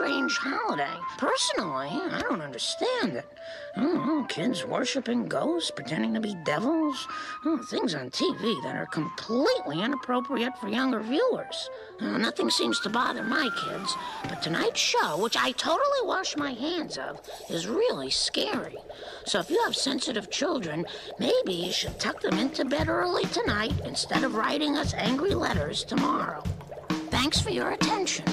strange holiday. Personally, I don't understand it. I know, kids worshiping ghosts, pretending to be devils. Oh, things on TV that are completely inappropriate for younger viewers. Oh, nothing seems to bother my kids, but tonight's show, which I totally wash my hands of, is really scary. So if you have sensitive children, maybe you should tuck them into bed early tonight instead of writing us angry letters tomorrow. Thanks for your attention.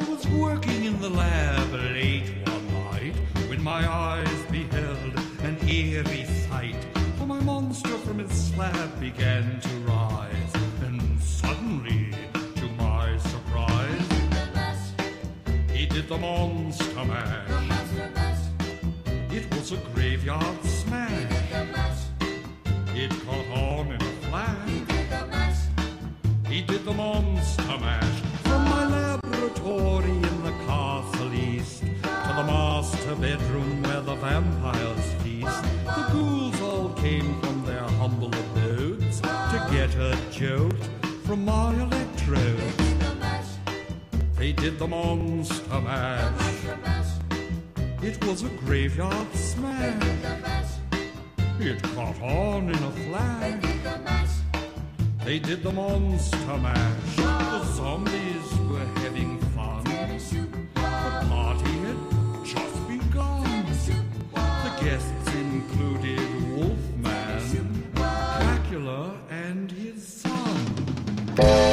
I was working in the lab late one night when my eyes beheld an eerie sight. For my monster from his slab began to rise, and suddenly, to my surprise, he did the monster mash. It was a graveyard smash. It caught on in a flash. He did the monster mash from my laboratory in the castle east to the master bedroom where the vampires feast. The ghouls all came from their humble abodes to get a jolt from my electrodes. They did the monster mash. It was a graveyard smash. It caught on in a flash. They did the monster mash. The zombies were having fun. The party had just begun. The guests included Wolfman, Dracula, and his son.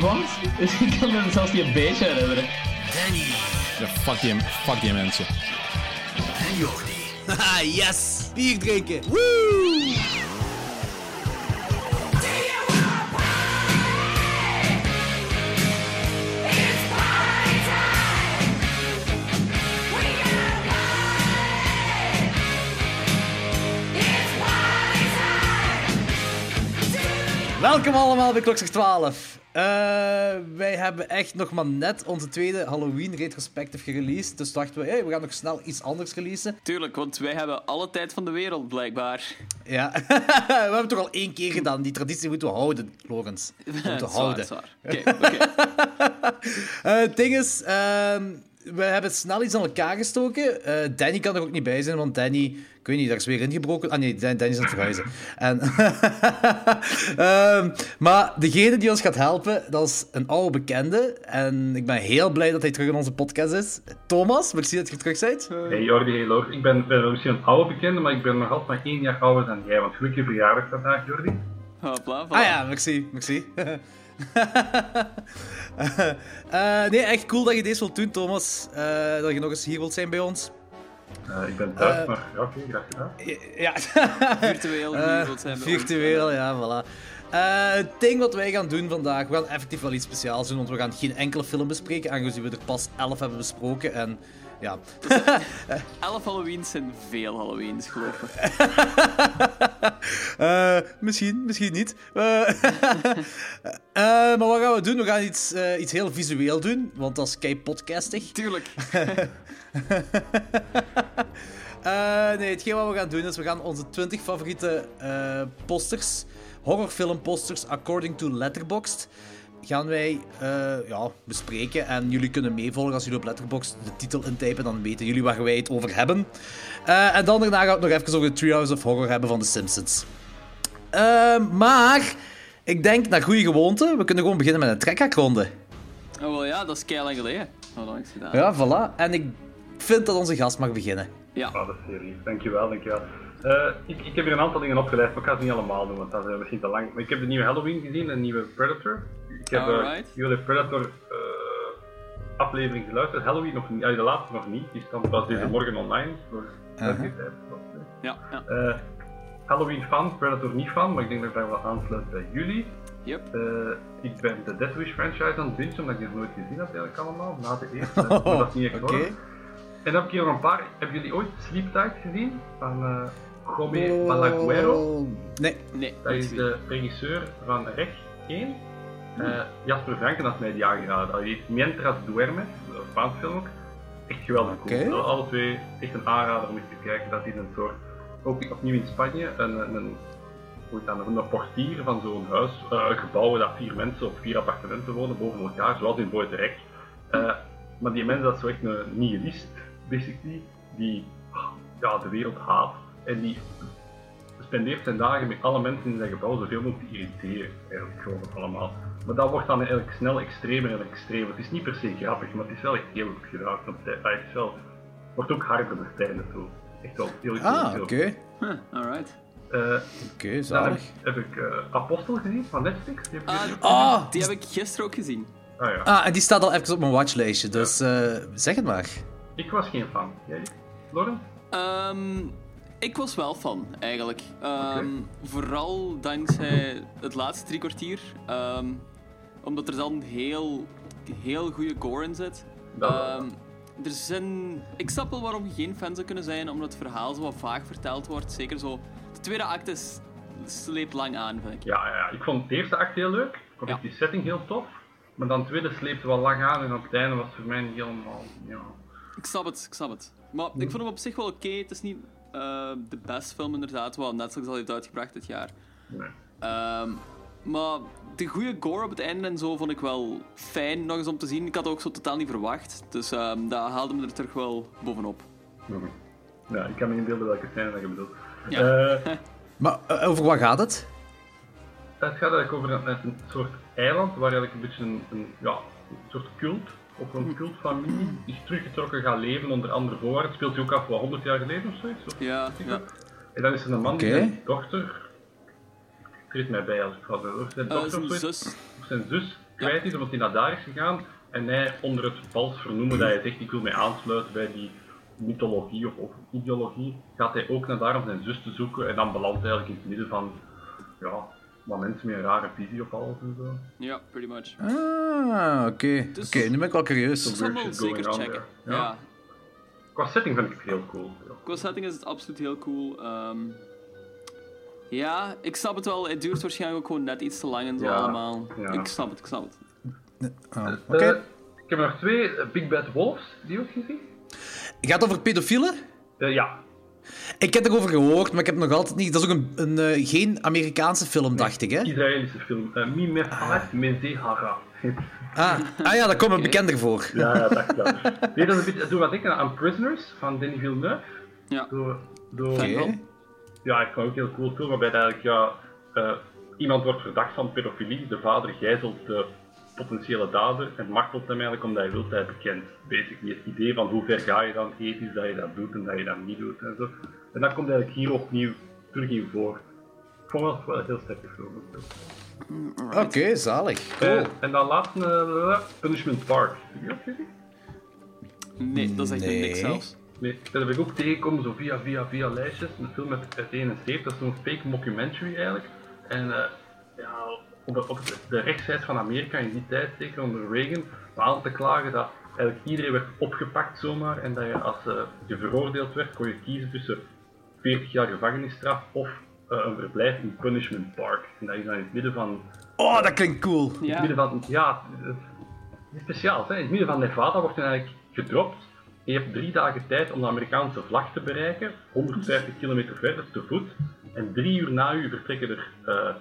Wat? Ik kan me zelfs niet een beetje herinneren. Danny Ja, fuck die, fuck die mensen. en Jordi. Haha, yes! Bier drinken! Woo! Welkom allemaal bij Klokslag 12. Eh, wij hebben echt nog maar net onze tweede Halloween retrospective gereleased. Dus dachten we, hey, we gaan nog snel iets anders releasen. Tuurlijk, want wij hebben alle tijd van de wereld, blijkbaar. Ja, we hebben het toch al één keer gedaan. Die traditie moeten we houden, Lorenz. We moeten houden. Oké, oké. Eh, het ding is, ehm, we hebben snel iets aan elkaar gestoken. Eh, Danny kan er ook niet bij zijn, want Danny, ik weet niet, daar is weer ingebroken. Ah nee, Dan- Danny is aan het verhuizen. En, Ehm, maar degene die ons gaat helpen, dat is een oude bekende. En ik ben heel blij dat hij terug in onze podcast is. Thomas, merci dat je terug bent. Hey Jordi, hey Loog. Ik ben, ben misschien een oude bekende, maar ik ben nog altijd maar één jaar ouder dan jij. Want gelukkige verjaardag vandaag, Jordi. Hopla, voilà. Ah ja, merci, merci. Eh, nee, echt cool dat je deze wilt doen, Thomas. Eh, dat je nog eens hier wilt zijn bij ons. Eh, ik ben thuis, maar ja, oké, graag gedaan. Ja, Virtueel, wilt zijn bij ons. virtueel, ja, voilà. Eh, het ding wat wij gaan doen vandaag, we gaan effectief wel iets speciaals doen, want we gaan geen enkele film bespreken, aangezien we er pas 11 hebben besproken. En ja, Elf Halloweens zijn veel Halloweens, geloof me. Eh, misschien, misschien niet. Eh, maar wat gaan we doen? We gaan iets, iets heel visueel doen, want dat is kei podcastig. Tuurlijk. Nee, hetgeen wat we gaan doen is, we gaan onze 20 favoriete posters, horrorfilmposters, according to Letterboxd, gaan wij eh, ja, bespreken. En jullie kunnen meevolgen als jullie op Letterboxd de titel intypen, dan weten jullie waar wij het over hebben. Eh, en dan daarna gaan we het nog even over de Treehouse of Horror hebben van The Simpsons. Eh, maar, ik denk, naar goede gewoonte, we kunnen gewoon beginnen met een trekhaakronde. Oh, wel ja, dat is keihard geleden. Het gedaan? Ja, voilà. En ik vind dat onze gast mag beginnen. Ja. Ah, dat is heel lief. Dankjewel, dankjewel. Eh ik, ik heb hier een aantal dingen opgeleid, maar ik ga ze niet allemaal doen, want dat is misschien te lang. Maar ik heb de nieuwe Halloween gezien, de nieuwe Predator. Ik heb eh, Alright. de Predator eh, aflevering geluisterd. Halloween nog niet, de laatste nog niet. Die staat pas deze morgen online. Voor uh tijd. Ja, ja. Eh, Halloween fan, Predator niet fan, maar ik denk dat ik daar wel aansluit bij jullie. Yep. Eh, ik ben de Death Wish franchise aan het bingen, omdat ik die nog nooit gezien heb eigenlijk allemaal, na de eerste. maar dat is niet echt. En dan heb ik hier nog een paar. Hebben jullie ooit Sleep Tight gezien? Van uh, Jome Balaguero. Nee. Nee, Dat is de regisseur van Rec 1. Eh, Jasper Franken had mij die aangeraden. Dat heet Mientras Duermes, een Spaans film ook. Echt geweldig cool. Alle twee echt een aanrader om eens te kijken. Dat is een soort, ook opnieuw in Spanje, een, een, hoe dat, een portier van zo'n huis, eh, een gebouw waar vier mensen op vier appartementen wonen boven elkaar, zoals in Boy Rec. Eh, maar die mens dat is zo echt een nihilist, basically, die ah, ja, de wereld haat. En die spendeert zijn dagen met alle mensen in zijn gebouw zoveel mogelijk te irriteren. Eigenlijk gewoon allemaal. Maar dat wordt dan eigenlijk snel extremer en extremer. Het is niet per se grappig, maar het is wel echt heel goed gedaan. Want het het is wel, het wordt ook harder met tijd en zo. Echt wel heel goed. Ah, oké. goed. Huh, alright. Eh, Oké, dan heb, zalig. heb ik eh, Apostel gezien van Netflix. Die heb Ah, gezien. Ah, Die heb ik gisteren ook gezien. Ah, ja. ah, en die staat al even op mijn watchlijstje, dus eh, zeg het maar. Ik was geen fan. Jij? Lauren? Ehm, ik was wel fan, eigenlijk. Ehm, Vooral dankzij het laatste drie kwartier. Ehm, omdat er dan heel, heel goede gore in zit. Ehm, er zijn... Ik snap wel waarom je geen fan zou kunnen zijn, omdat het verhaal zo wat vaag verteld wordt. Zeker zo... De tweede acte sleept lang aan, vind ik. Ja, ja, ik vond de eerste act heel leuk. Ik vond Ja. die setting heel tof. Maar dan de tweede sleepte wel lang aan en op het einde was het voor mij niet helemaal... Ja. Ik snap het, ik snap het. Maar ik vond hem op zich wel oké. Het is niet eh, de beste film inderdaad, wat Netflix al heeft uitgebracht dit jaar. Nee. Ehm, maar de goede gore op het einde en zo vond ik wel fijn nog eens om te zien. Ik had het ook zo totaal niet verwacht. Dus ehm dat haalde me er terug wel bovenop. Ja, ik kan me inbeelden welke scène dat je bedoelt. Ja. Eh, Maar eh, over wat gaat het? het gaat eigenlijk over een, een soort eiland waar eigenlijk een beetje een, een, ja, een soort cult, of een cultfamilie, is teruggetrokken gaan leven onder andere voorwaarden. Het speelt zich ook af wat 100 jaar geleden of zoiets. Of Ja, ja. En dan is er een man die Oké. zijn dochter, treed mij bij als ik ga zeggen, zijn Eh, dochter zijn of zus. of zijn zus kwijt is omdat hij naar daar is gegaan. En hij onder het vals vernoemen dat hij zegt ik wil mij aansluiten bij die mythologie of, of ideologie, gaat hij ook naar daar om zijn zus te zoeken en dan belandt hij eigenlijk in het midden van ja, wat mensen met een rare visie op alles en zo. Ja, pretty much. Ah, oké. Dus- Oké, nu ben ik wel Ik curieus. zal hem wel shit zeker checken. Ja. Ja. Qua setting vind ik het heel cool. Qua setting is het absoluut heel cool. Ehm, ja, ik snap het wel. Het duurt waarschijnlijk ook gewoon net iets te lang en zo Ja, allemaal. ja. Ik snap het, ik snap het. Ah, Oké. Eh, ik heb er nog twee, eh, Big Bad Wolves, die ook gezien? Gaat het over pedofielen? Eh, ja, Ik heb erover gehoord, maar ik heb het nog altijd niet... Dat is ook een, een eh, geen Amerikaanse film, dacht ik, hè? Israëlische film. Uh, Mi Mefat Mezehara. Ah, ah ja, dat komt me bekender voor. Ja, ja, dacht ik wel. Nee, dat is een beetje, doe wat denken aan Prisoners van Denis Villeneuve. Ja. Door. Ja, ik vond het ook heel cool film, waarbij eigenlijk, ja, eh, iemand wordt verdacht van pedofilie, de vader gijzelt de potentiële dader en martelt hem eigenlijk omdat hij wil dat hij bekend. Basically het idee van hoe ver ga je dan ethisch dat je dat doet en dat je dat niet doet en zo. En dat komt eigenlijk hier opnieuw terug in voor. Ik vond het wel een heel sterke film. Oké, zalig. Cool. Eh, en dan laatste, eh, Punishment Park. Heb je dat gezien? Nee, dat is echt Nee. niks zelfs. Nee, dat heb ik ook tegengekomen, zo via, via, via lijstjes. Een film uit uit 71, dat is zo'n fake mockumentary eigenlijk. En eh, ja, op, de- op de rechtszijde van Amerika in die tijd, zeker onder Reagan, was aan te klagen dat eigenlijk iedereen werd opgepakt zomaar. En dat je als eh, je veroordeeld werd, kon je kiezen tussen 40 jaar gevangenisstraf of eh, een verblijf in Punishment Park. En dat is dan in het midden van Oh, dat klinkt cool. in het Ja. midden van, ja, het is speciaal. Hè? In het midden van Nevada wordt hij eigenlijk gedropt. Je hebt drie dagen tijd om de Amerikaanse vlag te bereiken, 150 kilometer verder te voet. En drie uur na u vertrekken er eh,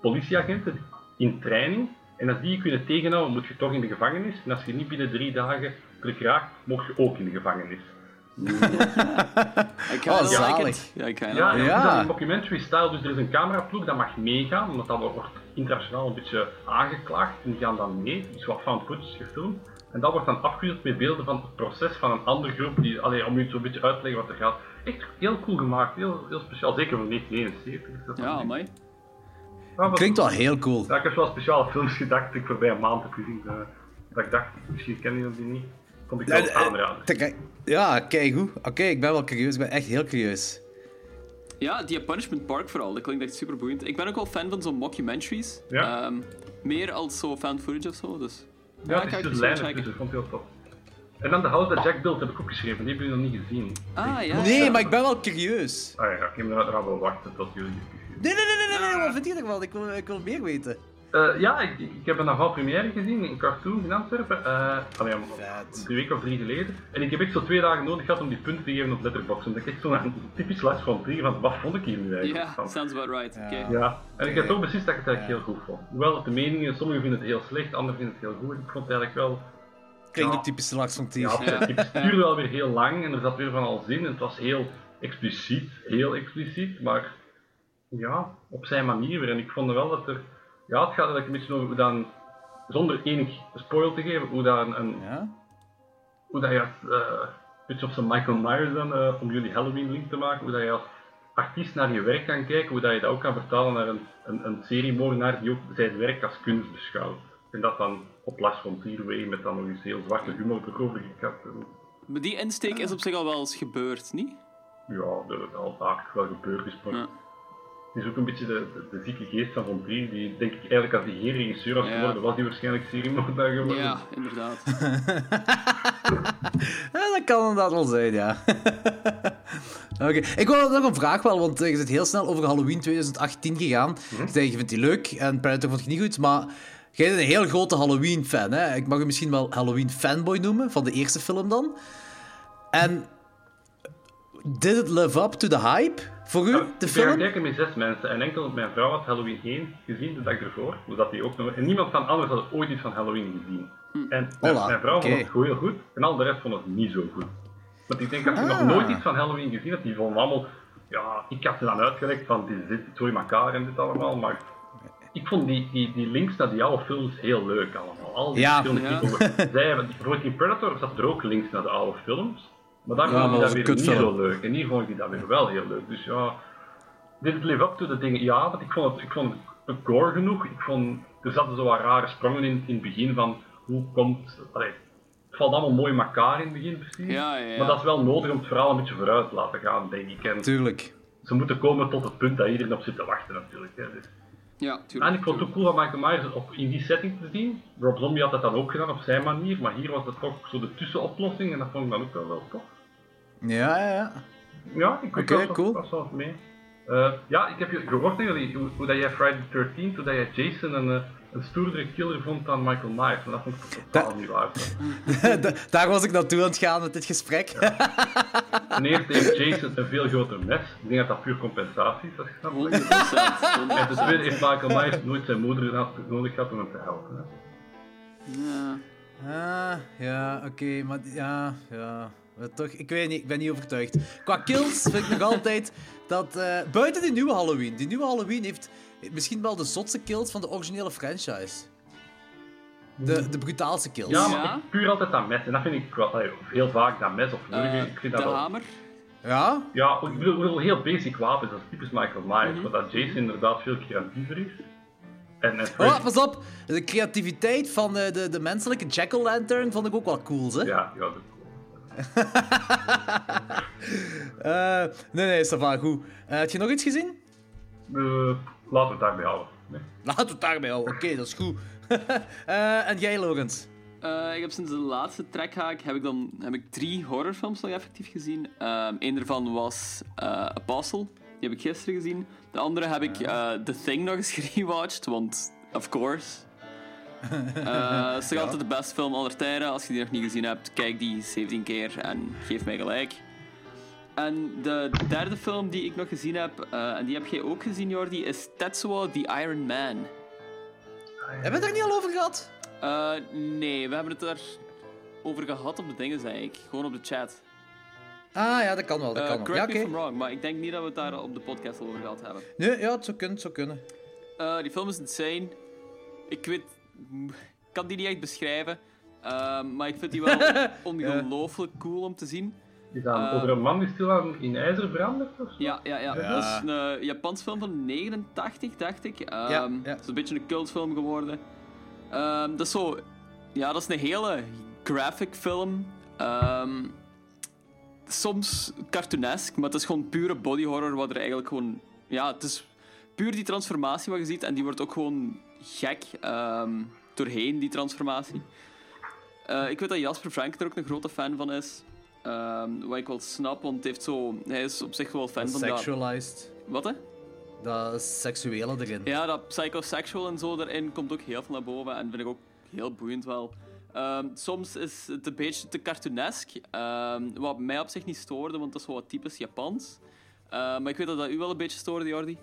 politieagenten in training. En als die je kunnen tegenhouden, moet je toch in de gevangenis. En als je niet binnen drie dagen terug raakt, mocht je ook in de gevangenis. Ik ga Oh, zalig. Ja, ik Ja, Ja. documentary style, dus er is een cameraploeg dat mag meegaan, omdat dat wordt internationaal een beetje aangeklaagd. En die gaan dan mee, dus wat found footage gefilmd. En dat wordt dan afgewisseld met beelden van het proces van een andere groep, die, allee, om u zo'n beetje uit te leggen wat er gaat. Echt heel cool gemaakt, heel, heel speciaal, zeker van 1971. is dat Ja, dan. amai. Ja, Klinkt wel heel cool. Ja, ik heb wel speciale films gedacht die ik voorbij een maand heb gezien. eh, dat ik dacht, misschien ken je die niet. Vond ik wel Ja, aanraden. Ja, kijk hoe. Oké, ik ben wel curieus. Ik ben echt heel curieus. Ja, die Punishment Park vooral, dat klinkt echt super boeiend. Ik ben ook wel fan van zo'n mockumentaries. Ja? Ehm, meer als zo fan footage of zo, dus... Ja, ik het is dus checken. tussen, ik vond het heel tof. En dan de House That Jack Built heb ik ook geschreven, die hebben jullie nog niet gezien. Ah, ja. Nee, maar ik ben wel curieus. Ah ja, ik heb eraan wel wachten tot jullie. Nee, nee, nee, nee, nee, nee, wat vind je ervan? Ik wil, ik wil meer weten. Eh, ja, ik, ik heb een avant première gezien in Cartoon in Antwerpen. eh allee, drie weken of drie geleden. En ik heb echt zo twee dagen nodig gehad om die punten te geven op Letterboxd. Omdat ik echt zo'n typisch last van drie van wat vond ik hier nu eigenlijk Ja, sounds about right. Oké. Ja, en ik heb toch beslist dat ik het eigenlijk heel goed vond. Hoewel de meningen, sommigen vinden het heel slecht, anderen vinden het heel goed. Ik vond het eigenlijk wel Klinkt Ja. ook typisch Lars van Tier. Ja, het het stuurde wel weer heel lang en er zat weer van alles in. En het was heel expliciet, heel expliciet, maar ja, op zijn manier weer. En ik vond wel dat er, ja, het gaat eigenlijk een beetje over hoe dan, zonder enig spoil te geven, hoe dan een, Ja? hoe dat je als, eh, een beetje op zijn Michael Myers dan, eh, om jullie Halloween link te maken, hoe dat je als artiest naar je werk kan kijken, hoe dat je dat ook kan vertalen naar een, een, een seriemoordenaar die ook zijn werk als kunst beschouwt. En dat dan op Lars von Trier way met dan nog eens heel zwarte humor erover gekapt. Maar die insteek is op zich al wel eens gebeurd, niet? Ja, dat het al vaak wel gebeurd is. Maar Ja. Het is ook een beetje de, de, de zieke geest van Von Trier, die denk ik eigenlijk als die geen regisseur was Ja. geworden, was die waarschijnlijk seriemoordenaar geworden. Ja, inderdaad. Ja, dat kan inderdaad wel zijn, ja. Oké, ik wil nog een vraag wel, want eh, je zit heel snel over Halloween 2018 gegaan. Je zei, je vindt die leuk en Predator vond je niet goed, maar jij bent een heel grote Halloween-fan, hè? Ik mag je misschien wel Halloween-fanboy noemen, van de eerste film dan. En did it live up to the hype voor u, Ja, de ik ben gaan film? kijken met zes mensen en enkel mijn vrouw had Halloween 1 gezien de dag ervoor. Dus dat die ook nog... En niemand van anders had ooit iets van Halloween gezien. En mijn, Hola, mijn vrouw vond het heel goed en al de rest vond het niet zo goed. Want ik denk dat je nog Ah. nooit iets van Halloween gezien hebt, die vonden allemaal... Ja, ik had ze dan uitgelegd van dit zit zo in elkaar en dit allemaal, maar... Ik vond die, die, die links naar die oude films heel leuk allemaal. Al die Ja. Ja. knipogen. Zij hebben, bijvoorbeeld in Predator zat er ook links naar de oude films. Maar daar Ja, vond ik dat weer niet zo leuk. En hier vond ik dat weer wel heel leuk. Dus ja, dit live up to de dingen. Ja, want ik vond het, ik vond het gore genoeg. Ik vond, er zaten zo wat rare sprongen in, in het begin van hoe komt... Allee, het valt allemaal mooi in elkaar in het begin precies. Ja, ja, ja. Maar dat is wel nodig om het verhaal een beetje vooruit te laten gaan, denk ik. En Tuurlijk. ze moeten komen tot het punt dat iedereen op zit te wachten natuurlijk. Hè. Dus. Ja, tuurlijk. En ik vond het ook cool van Michael Myers op, in die setting te zien. Rob Zombie had dat dan ook gedaan op zijn manier, maar hier was het toch zo de tussenoplossing en dat vond ik dan ook wel wel tof. Ja, ja, ja. Ja, ik wel- cool. was wel mee. Eh, ja, ik heb je gehoord jullie, hoe, hoe dat jij Friday the 13th, hoe dat jij Jason een, eh, een stoerdere killer vond dan Michael Myers. Maar dat vond ik totaal Dat- niet waar. Da- Daar was ik naartoe aan het gaan met dit gesprek. Ten eerste heeft Jason een veel groter mes. Ik denk dat dat puur compensatie is. 100%. En ten tweede heeft Michael Myers nooit zijn moeder nodig gehad om hem te helpen. Hè. Ja. Ah, ja, oké, maar ja, ja. Maar toch, ik weet niet, ik ben niet overtuigd. Qua kills vind ik nog altijd dat, eh, buiten die nieuwe Halloween, die nieuwe Halloween heeft misschien wel de zotste kills van de originele franchise. De, de brutaalste kills. Ja, maar Ja? ik- puur altijd dat mes. En dat vind ik allee, heel vaak dat mes of wurgen. Eh, ik vind de dat wel. hamer. Ja? Ja, ik bedoel, ik bedoel, heel basic wapens, dat is typisch Michael Myers. Maar dat Jason inderdaad veel creatiever is. En, en Oh, Freddy- pas op! De creativiteit van de, de, de menselijke Jack-o'-lantern vond ik ook wel cool, hè? Ja, ja, dat Eh, nee, nee, ça va, goed. Eh, heb je nog iets gezien? Eh, laten we het daarbij houden. Nee. Laten we het daarbij houden. Oké, dat is goed. Eh, en jij, Lorenz? Eh, ik heb sinds de laatste trackhaak heb ik dan heb ik drie horrorfilms nog effectief gezien. Ehm Eén daarvan was eh, Apostle. Die heb ik gisteren gezien. De andere heb ik eh, The Thing nog eens gerewatcht, want of course. Eh Het is nog altijd de beste film aller tijden. Als je die nog niet gezien hebt, kijk die 17 keer en geef mij gelijk. En de derde film die ik nog gezien heb, eh, en die heb jij ook gezien, Jordi, is Tetsuo the Iron Man. Hebben we het daar niet al over gehad? Eh, nee, we hebben het daar over gehad op de dingen, zei ik. Gewoon op de chat. Ah, ja, dat kan wel, dat kan wel. correct Ja, me oké. if I'm wrong, maar ik denk niet dat we het daar op de podcast al over gehad hebben. Nee, ja, het zou kunnen, het zou kunnen. Eh, die film is insane. Ik weet... Ik kan die niet echt beschrijven. Ehm, maar ik vind die wel ongelooflijk cool om te zien. Is dat Eh, over een man die stilaan in ijzer verandert? Of zo? Ja, ja, ja. Ja. Dat is een eh, Japans film van 89, dacht ik. Ehm, Ja, ja. Het is een beetje een cultfilm geworden. Ehm, dat is zo... Ja, dat is een hele graphic film. Ehm, soms cartoonesk, maar het is gewoon pure body horror, wat er eigenlijk gewoon... Ja, het is puur die transformatie wat je ziet, en die wordt ook gewoon gek ehm, doorheen, die transformatie. Eh, ik weet dat Jasper Frank er ook een grote fan van is. Ehm, wat ik wel snap, want heeft zo, hij is op zich wel fan van dat... Sexualized. Wat hè? Dat seksuele erin. Ja, dat psychosexual en zo daarin komt ook heel veel naar boven en vind ik ook heel boeiend wel. Ehm, soms is het een beetje te cartoonesk, wat mij op zich niet stoorde, want dat is wel wat typisch Japans. Ehm, maar ik weet dat dat u wel een beetje stoorde, Jordi.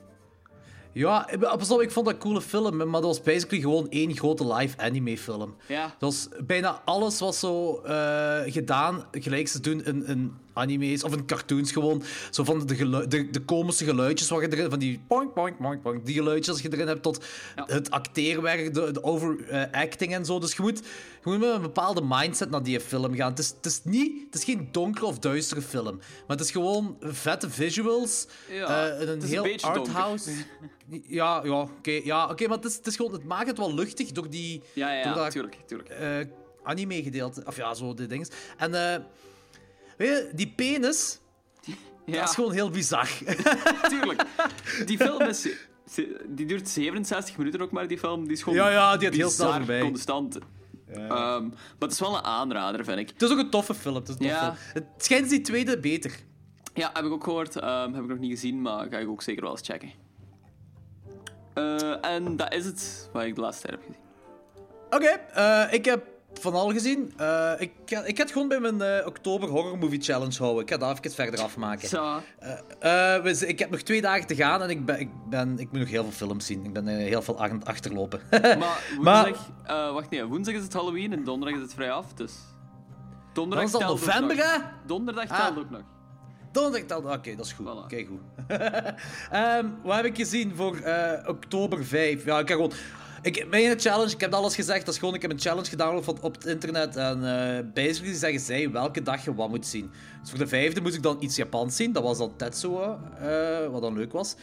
Ja, ik- pas op, ik vond dat een coole film, maar dat was basically gewoon één grote live anime film. Ja. Dat was bijna alles was zo eh, gedaan, gelijk ze doen in, in anime's of in cartoons gewoon. Zo van de, gelu- de, de komische geluidjes wat je erin, van die poink, poink, poink, poink, die geluidjes als je erin hebt, tot Ja. het acteerwerk, de, de overacting en zo. Dus je moet, je moet met een bepaalde mindset naar die film gaan. Het is, het is, niet, het is geen donkere of duistere film, maar het is gewoon vette visuals, Ja, eh, een het is een heel donker. arthouse. Ja, ja, oké. ja, oké, maar het, is, het, is gewoon, het maakt het wel luchtig door die Ja, ja, door dat, tuurlijk, tuurlijk. eh, anime gedeelte. Of ja, zo de dingen. En eh, weet je, die penis, Ja, dat is gewoon heel bizar. tuurlijk. Die film is... Die duurt 67 minuten ook maar, die film. Die is gewoon Ja, ja, die had heel snel voorbij. constant. Ehm, maar het is wel een aanrader, vind ik. het is ook een toffe film. Het, is een Ja. film. het schijnt die tweede beter. Ja, heb ik ook gehoord. Ehm, heb ik nog niet gezien, maar ga ik ook zeker wel eens checken. Eh, en dat is het wat ik de laatste tijd heb gezien. Oké, eh, ik heb van al gezien. Eh, ik, ga, ik ga het gewoon bij mijn eh, oktober horror movie challenge houden. Ik ga dat even verder afmaken. Zo. Eh, we ik heb nog twee dagen te gaan en ik, ben, ik, ben, ik moet nog heel veel films zien. Ik ben heel veel aan het achterlopen. Maar woensdag... Maar- wacht, nee. Woensdag is het Halloween en donderdag is het vrij af, dus... Dan Donderdag is dat telt ook november, hè? Donderdag Ah. telt ook nog. Donderdag telt... Oké, dat is goed. Voilà. Kijk goed. Ehm, wat heb ik gezien voor oktober 5? Ja, ik heb gewoon... Ik, mijn challenge, ik heb alles gezegd, dat is gewoon, ik heb een challenge gedownload van, op het internet en eh basically zeggen zij welke dag je wat moet zien. Dus voor de vijfde moest ik dan iets Japans zien, dat was dan Tetsuo, eh, wat dan leuk was.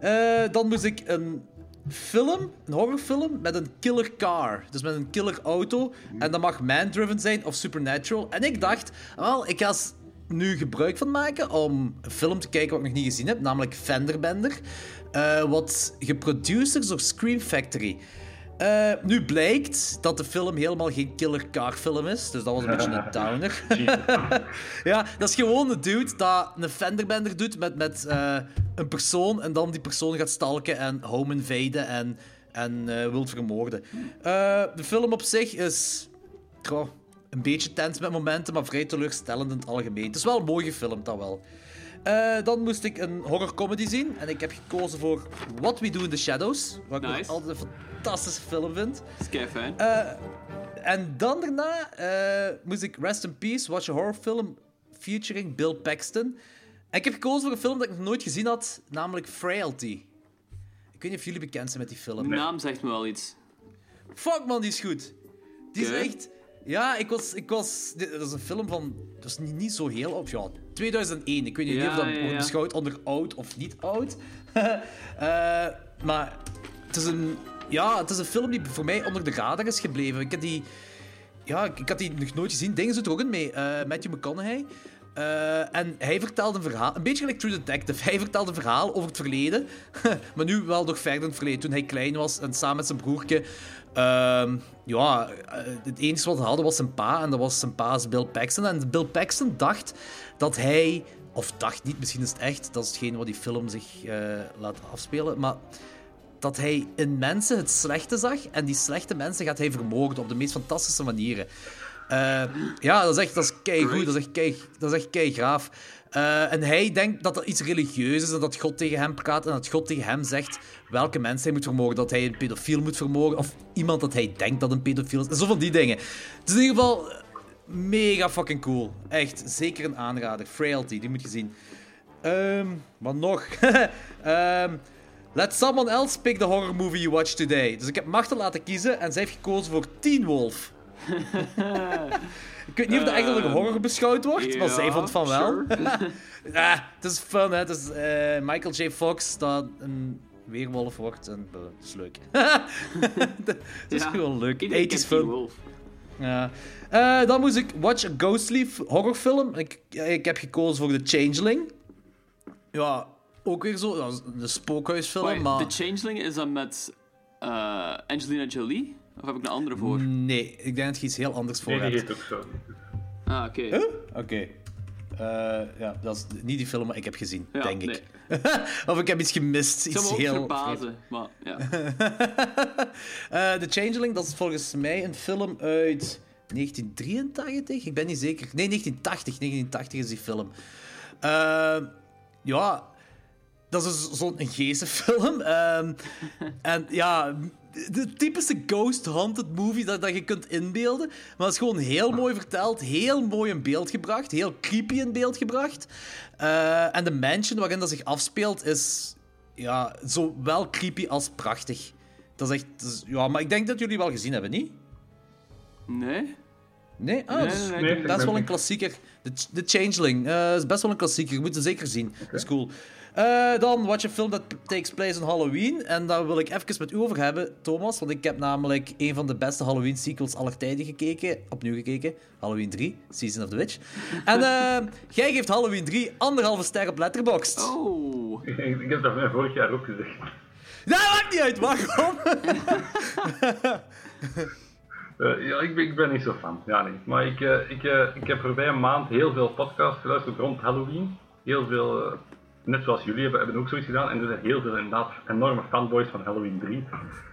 Eh, dan moest ik een film, een horrorfilm, met een killer car. Dus met een killer auto. En dat mag man-driven zijn of supernatural. En ik dacht, wel, ik ga nu gebruik van maken om een film te kijken wat ik nog niet gezien heb, namelijk Fenderbender. Eh, wat geproduced is door Scream Factory. Eh, nu blijkt dat de film helemaal geen killer car film is, dus dat was een beetje een downer. ja, dat is gewoon een dude dat een fenderbender doet met, met eh, een persoon en dan die persoon gaat stalken en home invaden en, en eh wilt vermoorden. De film op zich is een beetje tens met momenten, maar vrij teleurstellend in het algemeen. Het is wel een mooi gefilmd, dat wel. Eh, dan moest ik een horrorcomedy zien en ik heb gekozen voor What We Do in the Shadows, wat ik altijd een fantastische film vind. Is kei fijn. Eh, en dan daarna eh, moest ik Rest in Peace, watch a horror film featuring Bill Paxton. En ik heb gekozen voor een film dat ik nog nooit gezien had, namelijk Frailty. Ik weet niet of jullie bekend zijn met die film. De naam zegt me wel iets. Fuck man, die is goed. Die is echt... Ja, ik was... Ik was dat is een film van... Dat is niet, niet zo heel op... Ja, 2001. Ik weet niet Ja, of dat ja, ja. wordt beschouwd onder oud of niet oud. Eh, maar het is een... Ja, het is een film die voor mij onder de radar is gebleven. Ik heb die... Ja, ik, ik had die nog nooit gezien. Dingen zit er ook in mee. eh, Matthew McConaughey. Eh, en hij vertelde een verhaal, een beetje gelijk True Detective. Hij vertelde een verhaal over het verleden, maar nu wel nog verder in het verleden. Toen hij klein was en samen met zijn broertje. Ehm, ja, eh, het enige wat hij hadden was zijn pa, en dat was zijn pa's Bill Paxton. En Bill Paxton dacht dat hij, of dacht niet, misschien is het echt, dat is hetgeen wat die film zich eh, laat afspelen, maar dat hij in mensen het slechte zag en die slechte mensen gaat hij vermoorden op de meest fantastische manieren. Eh, ja, dat is echt, dat is keigoed, dat is echt kei, keigraaf. Eh en hij denkt dat dat iets religieus is en dat God tegen hem praat en dat God tegen hem zegt welke mensen hij moet vermoorden, dat hij een pedofiel moet vermoorden of iemand dat hij denkt dat een pedofiel is. En zo van die dingen. Het is in ieder geval mega fucking cool. Echt, zeker een aanrader. Frailty, die moet je zien. Ehm, wat nog? Ehm, let someone else pick the horror movie you watch today. Dus ik heb Marten laten kiezen en zij heeft gekozen voor Teen Wolf. ik weet niet of dat echt als een horror beschouwd wordt, maar zij ja, vond van wel. sure. ah, het is fun, hè. Het is eh, Michael J. Fox dat een weerwolf wordt en het is leuk. Het is Ja. gewoon leuk. Iedereen 80s kent fun. Ja. Eh, dan moest ik Watch a Ghostly horrorfilm. Ik, ik heb gekozen voor The Changeling. Ja, ook weer zo. Dat is een spookhuisfilm, Wait, maar... The Changeling is dan met eh, Angelina Jolie? Of heb ik een andere voor? Nee, ik denk dat je iets heel anders voor Nee, die hebt. heet ook zo. Ah, oké. Huh? Oké. Eh, ja, dat is niet die film die ik heb gezien, Ja, denk ik. nee. of ik heb iets gemist. Ik Iets me heel verbazen, maar ja. Eh, The Changeling, dat is volgens mij een film uit 1983. Ik ben niet zeker. Nee, 1980. 1980 is die film. Eh, ja, dat is dus zo'n geestenfilm. Ehm en ja, de typische ghost haunted movie dat, dat je kunt inbeelden. Maar het is gewoon heel mooi verteld, heel mooi in beeld gebracht, heel creepy in beeld gebracht. Eh, en de mansion waarin dat zich afspeelt is ja, zowel creepy als prachtig. Dat is echt... dat is- ja, maar ik denk dat jullie wel gezien hebben, niet? Nee? Nee? Ah, Nee, dat is- nee, nee, dat ik is ben wel een klassieker. The, The Changeling. eh is best wel een klassieker. Je moet het zeker zien. Dat is cool. Eh, dan watch a film that takes place on Halloween. En daar wil ik even met u over hebben, Thomas. Want ik heb namelijk een van de beste Halloween sequels aller tijden gekeken. Opnieuw gekeken. Halloween 3, Season of the Witch. En eh, jij geeft Halloween 3 anderhalve ster op Letterboxd. Oh. Ik, ik heb dat vorig jaar ook gezegd. Dat maakt niet uit, waarom? Eh, ja, ik ben, ik ben niet zo fan. Ja, nee. Maar ik, eh, ik, eh, ik heb voorbij een maand heel veel podcasts geluisterd rond Halloween. Heel veel, eh, net zoals jullie hebben, hebben ook zoiets gedaan. En er zijn heel veel inderdaad enorme fanboys van Halloween 3.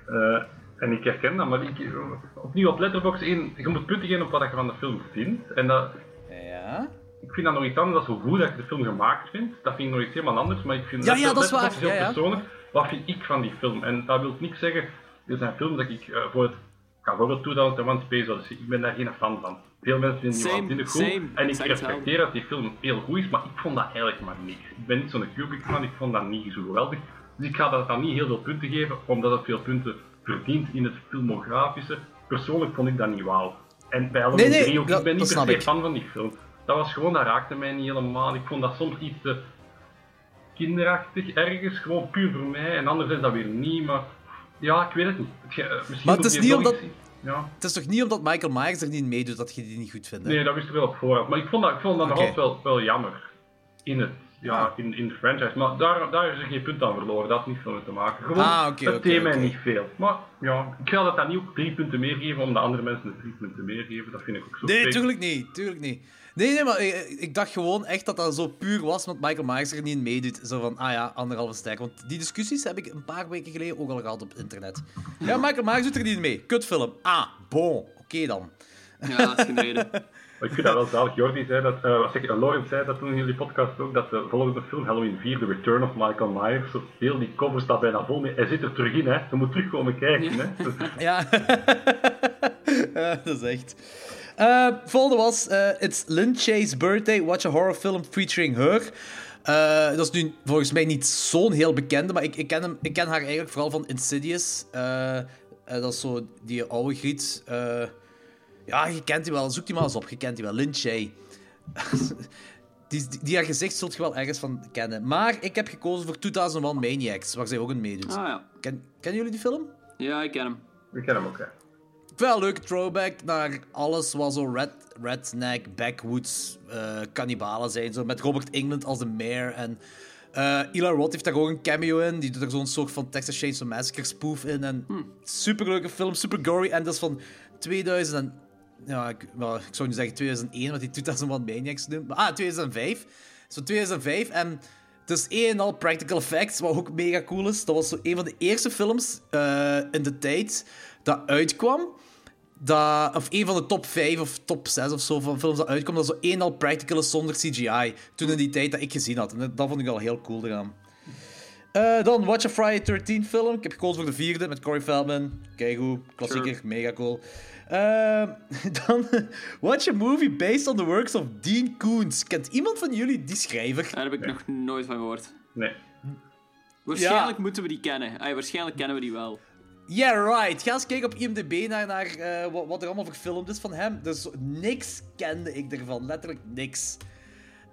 Eh, en ik herken dat, maar ik, opnieuw op Letterboxd 1, je moet punten geven op wat je van de film vindt. En dat, Ja. ik vind dat nog iets anders dan hoe goed dat ik de film gemaakt vind. Dat vind ik nog iets helemaal anders, maar ik vind Ja, ja, dat is waar. Heel Ja, persoonlijk. Wat vind ik van die film? En dat wil niet zeggen, er zijn films dat ik eh, voor het, ik ga bijvoorbeeld 2001 Space Odyssey, ik ben daar geen fan van. Veel mensen vinden die Same, waanzinnig goed. same. En ik respecteer dat die film heel goed is, maar ik vond dat eigenlijk maar niks. Ik ben niet zo'n Kubrick fan, ik vond dat niet zo geweldig. Dus ik ga dat dan niet heel veel punten geven, omdat het veel punten verdient in het filmografische. Persoonlijk vond ik dat niet wauw. En bij Halloween Nee, nee, 3 ook, dat- ik ben niet per se fan van die film. Dat was gewoon, dat raakte mij niet helemaal. Ik vond dat soms iets te kinderachtig ergens, gewoon puur voor mij. En anders is dat weer niet, maar ja, ik weet het niet. Het eh, misschien Maar het is die niet omdat- Ja. Het is toch niet omdat Michael Myers er niet meedoet dat je die niet goed vindt? hè? Nee, dat wist ik wel op voorhand. Maar ik vond dat, ik vond dat altijd wel, wel jammer. In het, ja, in, in de franchise. Maar daar, daar is er geen punt aan verloren. Dat had niet veel mee te maken. Gewoon, Ah, het oké. niet veel. Maar ja, ik ga dat dan niet ook drie punten meer geven, omdat andere mensen de drie punten meer geven. Dat vind ik ook zo. Nee, fake. tuurlijk niet. Tuurlijk niet. Nee, nee, maar ik, ik dacht gewoon echt dat dat zo puur was, want Michael Myers er niet in meedoet. Zo van, ah ja, anderhalve ster. Want die discussies heb ik een paar weken geleden ook al gehad op internet. Ja, Michael Myers doet er niet in mee. Kutfilm. Ah, bon. Oké dan. Ja, dat is geen reden. Ik vind dat wel zalig. Jordi zei dat, eh wat zeg eh, Lawrence zei dat toen in jullie podcast ook, dat de volgende film, Halloween 4, The Return of Michael Myers, zo heel die cover staat bijna vol mee. Hij zit er terug in, hè. Je moet terugkomen kijken, hè. Ja, Ja, dat is echt. Eh, volgende was eh, It's Lynn Birthday. Watch a horror film featuring her. Eh, dat is nu volgens mij niet zo'n heel bekende, maar ik, ik, ken hem, ik ken haar eigenlijk vooral van Insidious. Eh, eh, dat is zo die oude griet. Eh, ja, je kent die wel. Zoek die maar eens op. Je kent die wel. Lynn Shay. die, die, die haar gezicht zult je wel ergens van kennen. Maar ik heb gekozen voor 2001 Maniacs, waar zij ook in meedoet. Ah ja. Ken, kennen jullie die film? Ja, ik ken hem. Ik ken hem ook, hè. Wel een leuke throwback naar alles wat zo red, redneck, backwoods, eh kannibalen zijn. Zo met Robert England als de mayor. En eh Eli Roth heeft daar ook een cameo in. Die doet er zo'n soort van Texas Chainsaw Massacre spoof in. En super leuke film, super gory. En dat is van 2000 en, ja, ik, ik zou nu zeggen 2001, wat die 2001 Maniacs noemt. Maar, ah, 2005. Zo 2005. En het is één en al practical effects, wat ook mega cool is. Dat was zo een van de eerste films eh, in de tijd dat uitkwam. Dat, of een van de top 5 of top 6 of zo van films dat uitkwam. Dat zo één al practical is zonder CGI. Toen in die tijd dat ik gezien had. En dat, dat vond ik al heel cool eraan. Eh, dan Watch a Friday 13 film. Ik heb gekozen voor de vierde met Corey Feldman. Kijk hoe, klassieker, Sure. mega cool. Eh, dan Watch a movie based on the works of Dean Koontz. Kent iemand van jullie die schrijver? Daar heb ik nog nooit van gehoord. Nee. Waarschijnlijk moeten we die kennen. Ah, waarschijnlijk kennen we die wel. Yeah, right. Ga eens kijken op IMDb naar, naar eh, wat, wat er allemaal gefilmd is van hem. Dus niks kende ik ervan. Letterlijk niks.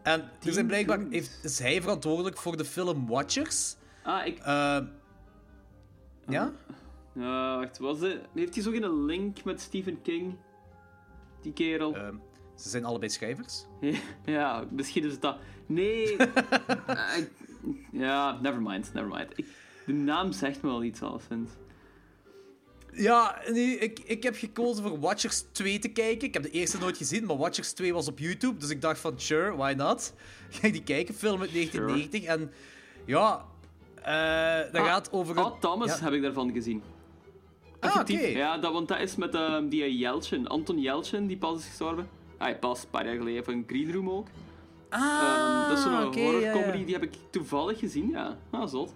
En er zijn blijkbaar heeft, is hij verantwoordelijk voor de film Watchers. Ah, ik... Eh, ja? Ja, wacht, was het... Heeft hij zo geen link met Stephen King? Die kerel? Ehm, ze zijn allebei schrijvers. Ja, misschien is het dat. Nee. Eh, ik- ja, never mind, never mind. Ik, de naam zegt me wel iets alleszins. Ja, nee, ik, ik heb gekozen voor Watchers 2 te kijken. Ik heb de eerste nooit gezien, maar Watchers 2 was op YouTube. Dus ik dacht van, sure, why not? Ga ik die kijken, film uit 1990. En ja, eh dat Ah, gaat over... een- Ah, Thomas Ja. heb ik daarvan gezien. Ah, oké. Effectief. Ja, dat, want dat is met ehm, die Yelchin, Anton Yelchin, die pas is gestorven. Ah, pas een paar jaar geleden van Green Room ook. Ah, Ehm, dat is zo'n oké, horror ja, ja. comedy, die heb ik toevallig gezien, ja. Ah, zot.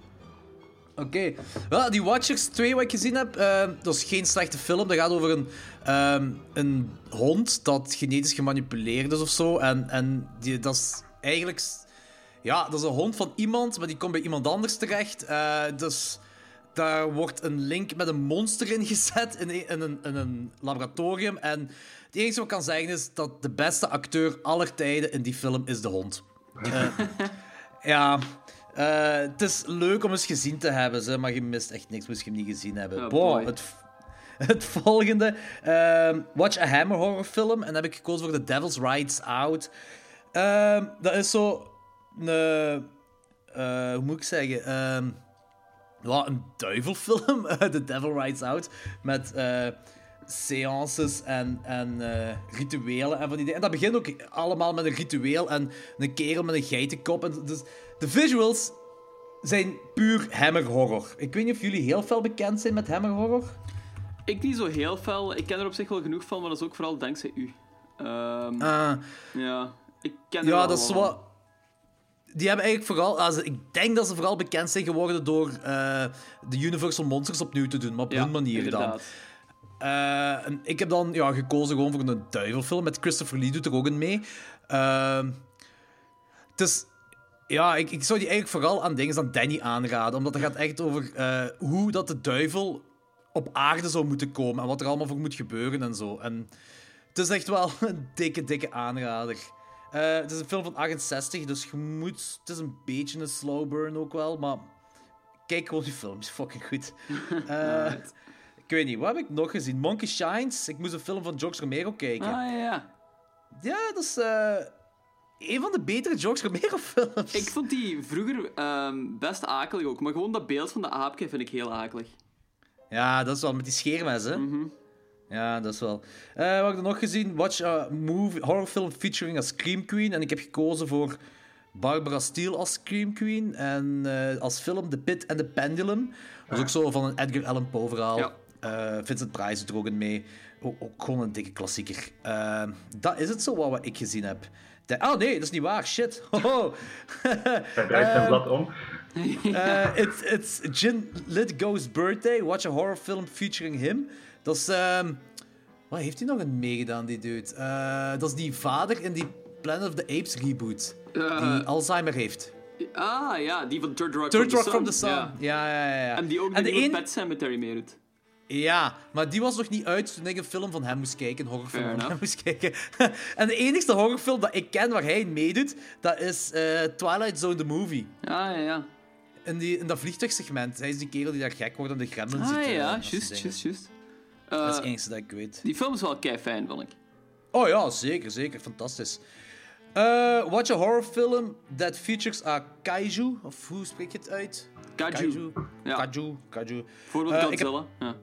Oké. Wel, die Watchers 2 wat ik gezien heb, eh, dat is geen slechte film. Dat gaat over een, ehm, een hond dat genetisch gemanipuleerd is of zo. En, en die, dat is eigenlijk... Ja, dat is een hond van iemand, maar die komt bij iemand anders terecht. Eh, dus daar wordt een link met een monster in gezet in, een- in, een, in een laboratorium. En het enige wat ik kan zeggen is dat de beste acteur aller tijden in die film is de hond. Eh, ja, eh, het is leuk om eens gezien te hebben, ze, maar je mist echt niks moest je hem niet gezien hebben. Oh, Boah, het, het volgende. ehm, Watch a Hammer horrorfilm. En dan heb ik gekozen voor The Devil's Rides Out. Ehm, dat is zo een... eh, hoe moet ik zeggen? Ehm, ja, een duivelfilm. The Devil Rides Out. Met eh seances en, en eh, rituelen en van die dingen. En dat begint ook allemaal met een ritueel en een kerel met een geitenkop. En dus de visuals zijn puur hammer horror. Ik weet niet of jullie heel veel bekend zijn met hammer horror. Ik niet zo heel fel. Ik ken er op zich wel genoeg van, maar dat is ook vooral dankzij u. Ah, Ja, ik ken er ja, wel dat is wat. Die hebben eigenlijk vooral... Also, ik denk dat ze vooral bekend zijn geworden door eh, de Universal Monsters opnieuw te doen, maar op Ja, hun manier dan. inderdaad. Eh, ik heb dan ja, gekozen gewoon voor een duivelfilm. Met Christopher Lee doet er ook in mee. Ehm, het is... Ja, ik, ik zou die eigenlijk vooral aan dingen dan Danny aanraden. Omdat het gaat echt over eh, hoe dat de duivel op aarde zou moeten komen. En wat er allemaal voor moet gebeuren en zo. En het is echt wel een dikke, dikke aanrader. Eh, het is een film van 68, dus je moet... Het is een beetje een slow burn ook wel, maar... Kijk gewoon die film, is fucking goed. Eh, ik weet niet, wat heb ik nog gezien? Monkey Shines. Ik moest een film van George Romero kijken. Ah, ja, ja. Ja, dat is een van de betere George Romero films. Ik vond die vroeger ehm, best akelig ook, maar gewoon dat beeld van de aapje vind ik heel akelig. Ja, dat is wel met die scheermes, hè? Mhm. Ja, dat is wel. Eh wat ik nog gezien? Watch a movie, horrorfilm featuring a Scream Queen. En ik heb gekozen voor Barbara Steele als Scream Queen. En eh, als film The Pit and the Pendulum. Dat is ook zo van een Edgar Allan Poe verhaal. Ja. Eh, Vincent Price doet er ook in mee. Ook, ook gewoon een dikke klassieker. Dat is het zo wat, wat ik gezien heb. De- oh nee, dat is niet waar. Shit. Hoho. Hij draait zijn blad om. Uh, it's, it's Jin Lithgow's birthday. Watch a horror film featuring him. Dat is... ehm, wat heeft hij nog in meegedaan, die dude? Eh, dat is die vader in die Planet of the Apes reboot. Eh, die Alzheimer heeft. ah, ja, die van Third Rock Third from Rock the from Sun. the Sun. Ja. Ja, ja, ja. ja. En die ook en in de de een... Pet Cemetery meedoet. Ja, maar die was nog niet uit toen ik een film van hem moest kijken. Een horrorfilm Fair van hem moest kijken. en de enigste horrorfilm dat ik ken waar hij in meedoet, dat is eh, Twilight Zone the Movie. Ah, ja, ja. In, die, in dat vliegtuigsegment. Hij is die kerel die daar gek wordt en de gremlins ziet. Ah, ja, juist, juist, juist. Dat is Eh, het enige dat ik weet. die film is wel kei fijn, vond ik. Oh ja, zeker, zeker. Fantastisch. Eh, watch a horror film that features a kaiju. Of hoe spreek je het uit? Kaiju. Ja. Kaiju. Kaiju. Bijvoorbeeld ik heb- Godzilla. Ja.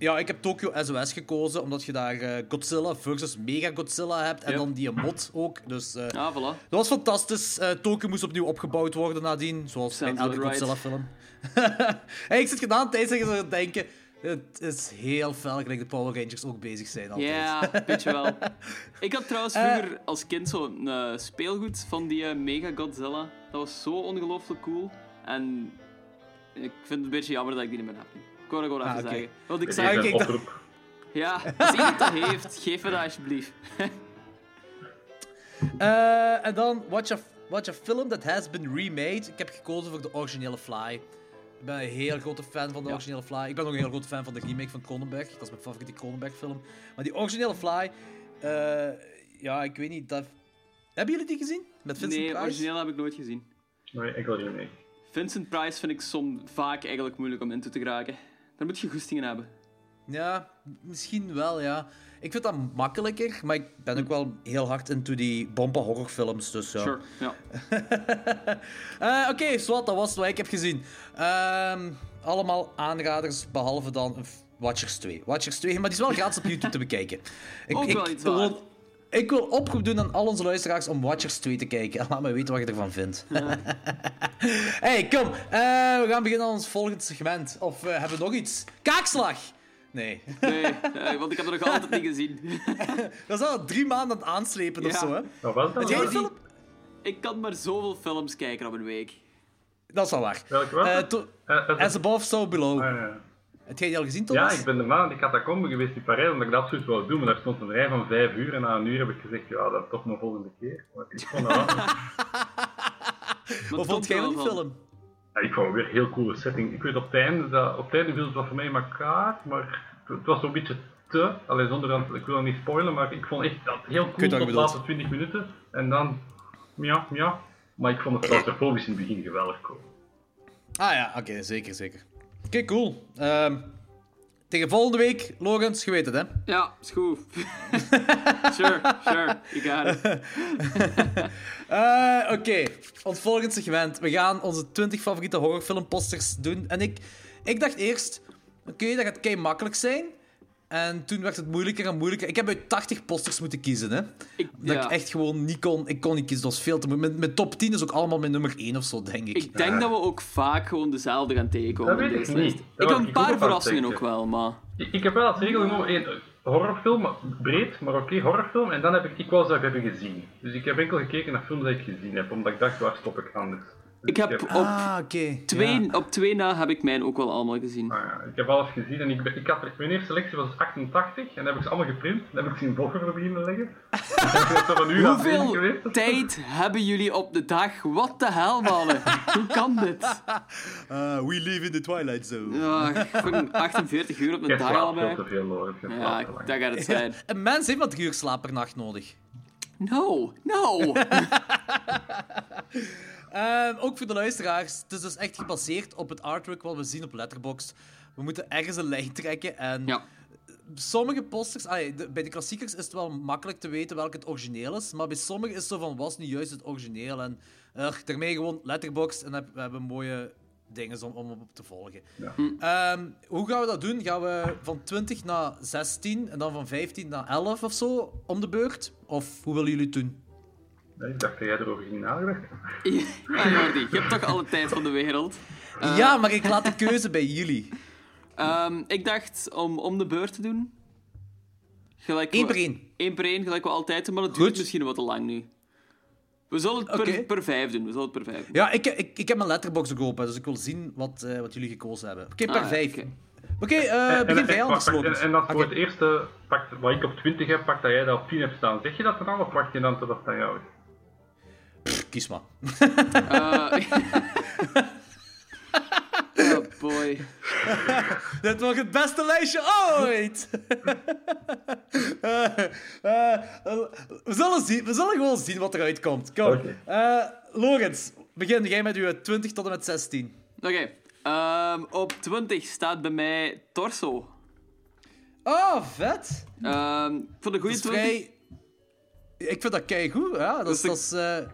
Ja, ik heb Tokyo SOS gekozen, omdat je daar eh, Godzilla versus Mega Godzilla hebt. En Yep. dan die mod ook. Dus eh, Ah, voilà. dat was fantastisch. Eh Tokyo moest opnieuw opgebouwd worden nadien. Zoals Sounds elke right. Godzilla-film. hey, ik zit gedaan tijdens dat je denken... Het is heel fel, gelijk de Power Rangers ook bezig zijn altijd. Ja, weet je wel. Ik had trouwens vroeger als kind zo'n speelgoed van die Mega Godzilla. Dat was zo ongelooflijk cool. En ik vind het een beetje jammer dat ik die niet meer heb. Ik wou dat gewoon Ah, even zeggen. Want ik een kijk, dat- oproep. ja, als iemand dat heeft, geef me dat alsjeblieft. Eh, en dan watch a, watch a film that has been remade. Ik heb gekozen voor de originele Fly. Ik ben een heel grote fan van de Ja. originele Fly. Ik ben ook een heel grote fan van de remake van Cronenberg. Dat is mijn favoriete Cronenberg film. Maar die originele Fly, eh, ja, ik weet niet. Dat... Hebben jullie die gezien? Met Vincent nee, Price? origineel heb ik nooit gezien. Nee, ik wil hier mee. Vincent Price vind ik soms vaak eigenlijk moeilijk om in te geraken. Daar moet je goesting in hebben. Ja, misschien wel, ja. Ik vind dat makkelijker, maar ik ben ook wel heel hard into die bompa horrorfilms, dus ja. Sure, ja. Eh, Oké, zwart, dat was wat ik heb gezien. Ehm, allemaal aanraders, behalve dan Watchers 2. Watchers 2, maar die is wel gratis op YouTube te bekijken. Ik, Ook ik, wel iets wil, waard. Ik wil oproep doen aan al onze luisteraars om Watchers 2 te kijken. En laat me weten wat je ervan vindt. hey, kom. eh, we gaan beginnen aan ons volgende segment. Of eh, hebben we nog iets? Kaakslag! Nee. Nee, want ik heb het nog altijd niet gezien. Dat is al drie maanden aan het aanslepen of Ja. zo, hè? Wat was dat? Jij film? Ik kan maar zoveel films kijken op een week. Dat is wel waar. Welke was Eh, het? As above, so below. ah, ja. Heb jij die al gezien, Ja, Thomas? ik ben daarna naar die catacombe geweest in Parijs, omdat ik dat absoluut wou doen, maar daar stond een rij van vijf uur en na een uur heb ik gezegd, ja, dat toch maar volgende keer. Maar ik vond dat Wat het vond jij van die film? Ja, ik vond weer een heel coole setting. Ik weet op het einde, dat, op het einde viel het wat voor mij in elkaar, maar het, het was zo'n beetje te, alleen zonder dat, ik wil dat niet spoilen, maar ik vond echt dat heel cool tot de laatste 20 minuten. En dan, ja, ja. Maar ik vond het claustrofobisch in het begin geweldig cool. Ah ja, oké, zeker, zeker. Oké, cool. Ehm, tegen volgende week, Logans, je weet het, hè? Ja, is goed. sure, sure, you got it. Eh, Oké, ons volgende segment. We gaan onze 20 favoriete horrorfilmposters doen. En ik, ik dacht eerst, oké, dat gaat kei makkelijk zijn. En toen werd het moeilijker en moeilijker. Ik heb uit 80 posters moeten kiezen, hè. Ik, Dat ja. ik echt gewoon niet kon. Ik kon niet kiezen, dat was veel te moeilijk. Mijn, top 10 is ook allemaal mijn nummer 1 of zo, denk ik. Ik denk dat we ook vaak gewoon dezelfde gaan tegenkomen Dat weet ik niet. Ik heb een paar verrassingen ook wel, maar... Ik, ik heb wel als regel gewoon één horrorfilm, breed, maar oké, horrorfilm. En dan heb ik, ik ze ook hebben gezien. Dus ik heb enkel gekeken naar films die ik gezien heb, omdat ik dacht, waar stop ik anders? Ik heb op Ah, twee, ja. op twee na heb ik mijn ook wel allemaal gezien. Ah ja, ik heb alles gezien en ik, ik had, mijn eerste selectie was 88 en dan heb ik ze allemaal geprint. Dan heb ik ze in volgorde beginnen leggen. Hoeveel tijd hebben jullie op de dag? Wat de hel, mannen? Hoe kan dit? Ah, we live in the Twilight Zone. Ja, fucking 48 uur op een dag al te veel, Ja, dat gaat het zijn. Een mens heeft drie uur slaap per nacht nodig. No, no. Ehm, ook voor de luisteraars, het is dus echt gebaseerd op het artwork wat we zien op Letterboxd. We moeten ergens een lijn trekken en Ja. sommige posters, ah, de- bij de klassiekers is het wel makkelijk te weten welk het origineel is, maar bij sommige is het zo van, was nu juist het origineel? En uh, daarmee gewoon Letterboxd en heb- we hebben mooie dingen om, om op te volgen. Ja. Ehm, hoe gaan we dat doen? Gaan we van 20 naar 16 en dan van 15 naar 11 of zo om de beurt? Of hoe willen jullie het doen? Nee, ik dacht dat jij erover ging nagedacht. Ja, Jordi, je hebt toch alle tijd van de wereld. ja, maar ik laat de keuze bij jullie. Ehm, ik dacht om om de beurt te doen. Gelijk Eén per één. Één per één, gelijk we altijd doen, maar dat Goed. duurt misschien wat te lang nu. We zullen het per, Oké. per vijf doen. We zullen het per vijf doen. Ja, ik, ik, ik heb mijn letterbox ook open, dus ik wil zien wat, eh, wat jullie gekozen hebben. Oké, per Ah, vijf. oké. Eh, begin jij anders, en, en als voor het eerste pakt, wat ik op 20 heb, pakt dat jij dat op 10 hebt staan. Zeg je dat dan of wacht je dan tot dat aan jou is? Kies maar. Eh, oh boy. Dit wordt het beste lijstje ooit! Eh, we, zullen zien, we zullen gewoon zien wat eruit komt. Kom. Oké. Eh, Lorenz, begin jij met uw 20 tot en met 16. Oké. ehm, op 20 staat bij mij Torso. Oh, vet! Ehm voor de Dat goede is 20. vrij... Ik vind dat keigoed, ja. Dat is... Dat is Dat is eh,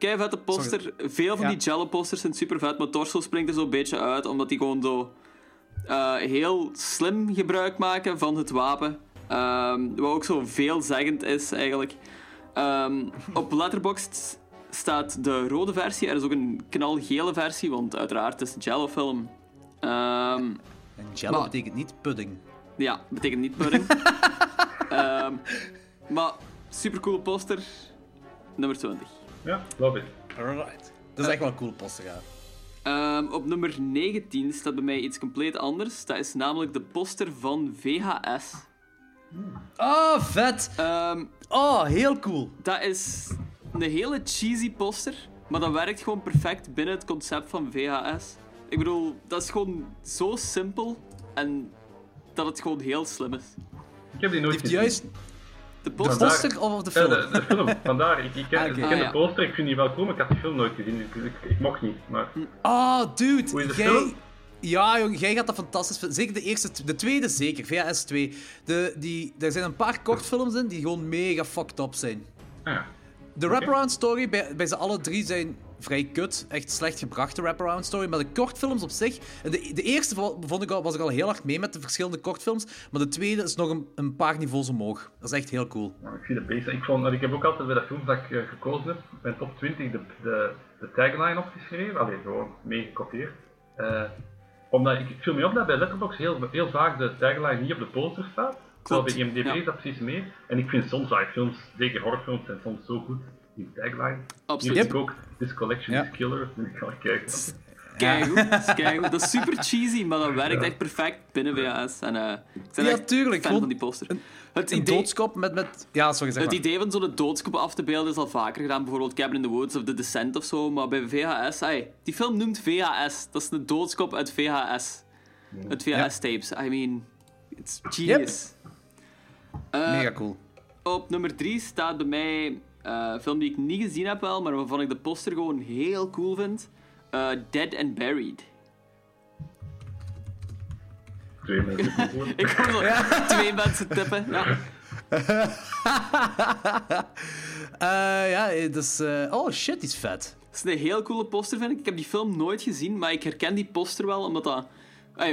Kei vette poster. Veel van Ja. die Jello posters zijn super vet, maar Torso springt er zo'n beetje uit, omdat die gewoon zo eh, heel slim gebruik maken van het wapen. Ehm, wat ook zo veelzeggend is eigenlijk. Ehm, op Letterboxd staat de rode versie. Er is ook een knalgele versie, want uiteraard is het Jello-film. Ehm, en jello Maar- betekent niet pudding. ja, betekent niet pudding. Ehm, maar supercoole poster. Nummer 20. Ja, love it. Alright. Dat is echt wel een coole poster, ja. Ehm, op nummer 19 staat bij mij iets compleet anders. Dat is namelijk de poster van VHS. Oh, vet! Ehm, Oh, heel cool. dat is een hele cheesy poster, maar dat werkt gewoon perfect binnen het concept van VHS. Ik bedoel, dat is gewoon zo simpel en dat het gewoon heel slim is. Ik heb die nooit gezien. juist De poster... Vandaar- of de Ja, film? de, de film, vandaar. Ik, ik ken, Ah, ik ken Ah, de ja. poster, ik vind die wel cool, maar ik had die film nooit gezien. Ik, ik, ik mocht niet, maar... Oh, dude. Hoe is de jij... film? Ja, jong, jij gaat dat fantastisch vinden. Zeker de eerste, de tweede zeker, VHS 2. De, die, er zijn een paar kortfilms in die gewoon mega fucked up zijn. Ah, ja. De wraparound story bij, bij ze alle drie zijn vrij kut, echt slecht gebrachte wraparound story. Maar de kortfilms op zich... De, de eerste vo- vond ik al, was ik al heel hard mee met de verschillende kortfilms. Maar de tweede is nog een, een paar niveaus omhoog. Dat is echt heel cool. Ja, ik vind bezig. Ik, vond, ik heb ook altijd bij de films dat ik eh, gekozen heb, mijn top 20, de, de, de tagline opgeschreven. Allee, gewoon meegekopieerd. Eh omdat ik, ik viel me op dat bij Letterboxd heel, heel vaak de tagline niet op de poster staat. Terwijl bij IMDb ja. is dat precies mee. En ik vind soms, ah, films, zeker horrorfilms, zijn soms zo goed, die tagline. Absoluut. Ik ook This Collection Ja. is Killer. Keigoed, dat is keigoed. Dat is super cheesy, maar dat werkt echt perfect binnen VHS. En, eh, ik ben Ja, echt tuurlijk, fan van die poster. Het Een idee, doodskop met... met... Ja, sorry, zeg het maar. idee van zo'n doodskop af te beelden is al vaker gedaan. Bijvoorbeeld Cabin in the Woods of The Descent of zo. Maar bij VHS, ay, die film noemt VHS. Dat is een doodskop uit VHS. Uit VHS-tapes. I mean, it's genius. Eh, Mega cool. Op nummer 3 staat bij mij eh, een film die ik niet gezien heb wel, maar waarvan ik de poster gewoon heel cool vind. Eh, Dead and Buried. Twee mensen. Ik hoor zo twee mensen tippen. Ja. Eh, ja, dus... eh, oh, shit, die is vet. Het is een heel coole poster, vind ik. Ik heb die film nooit gezien, maar ik herken die poster wel, omdat dat...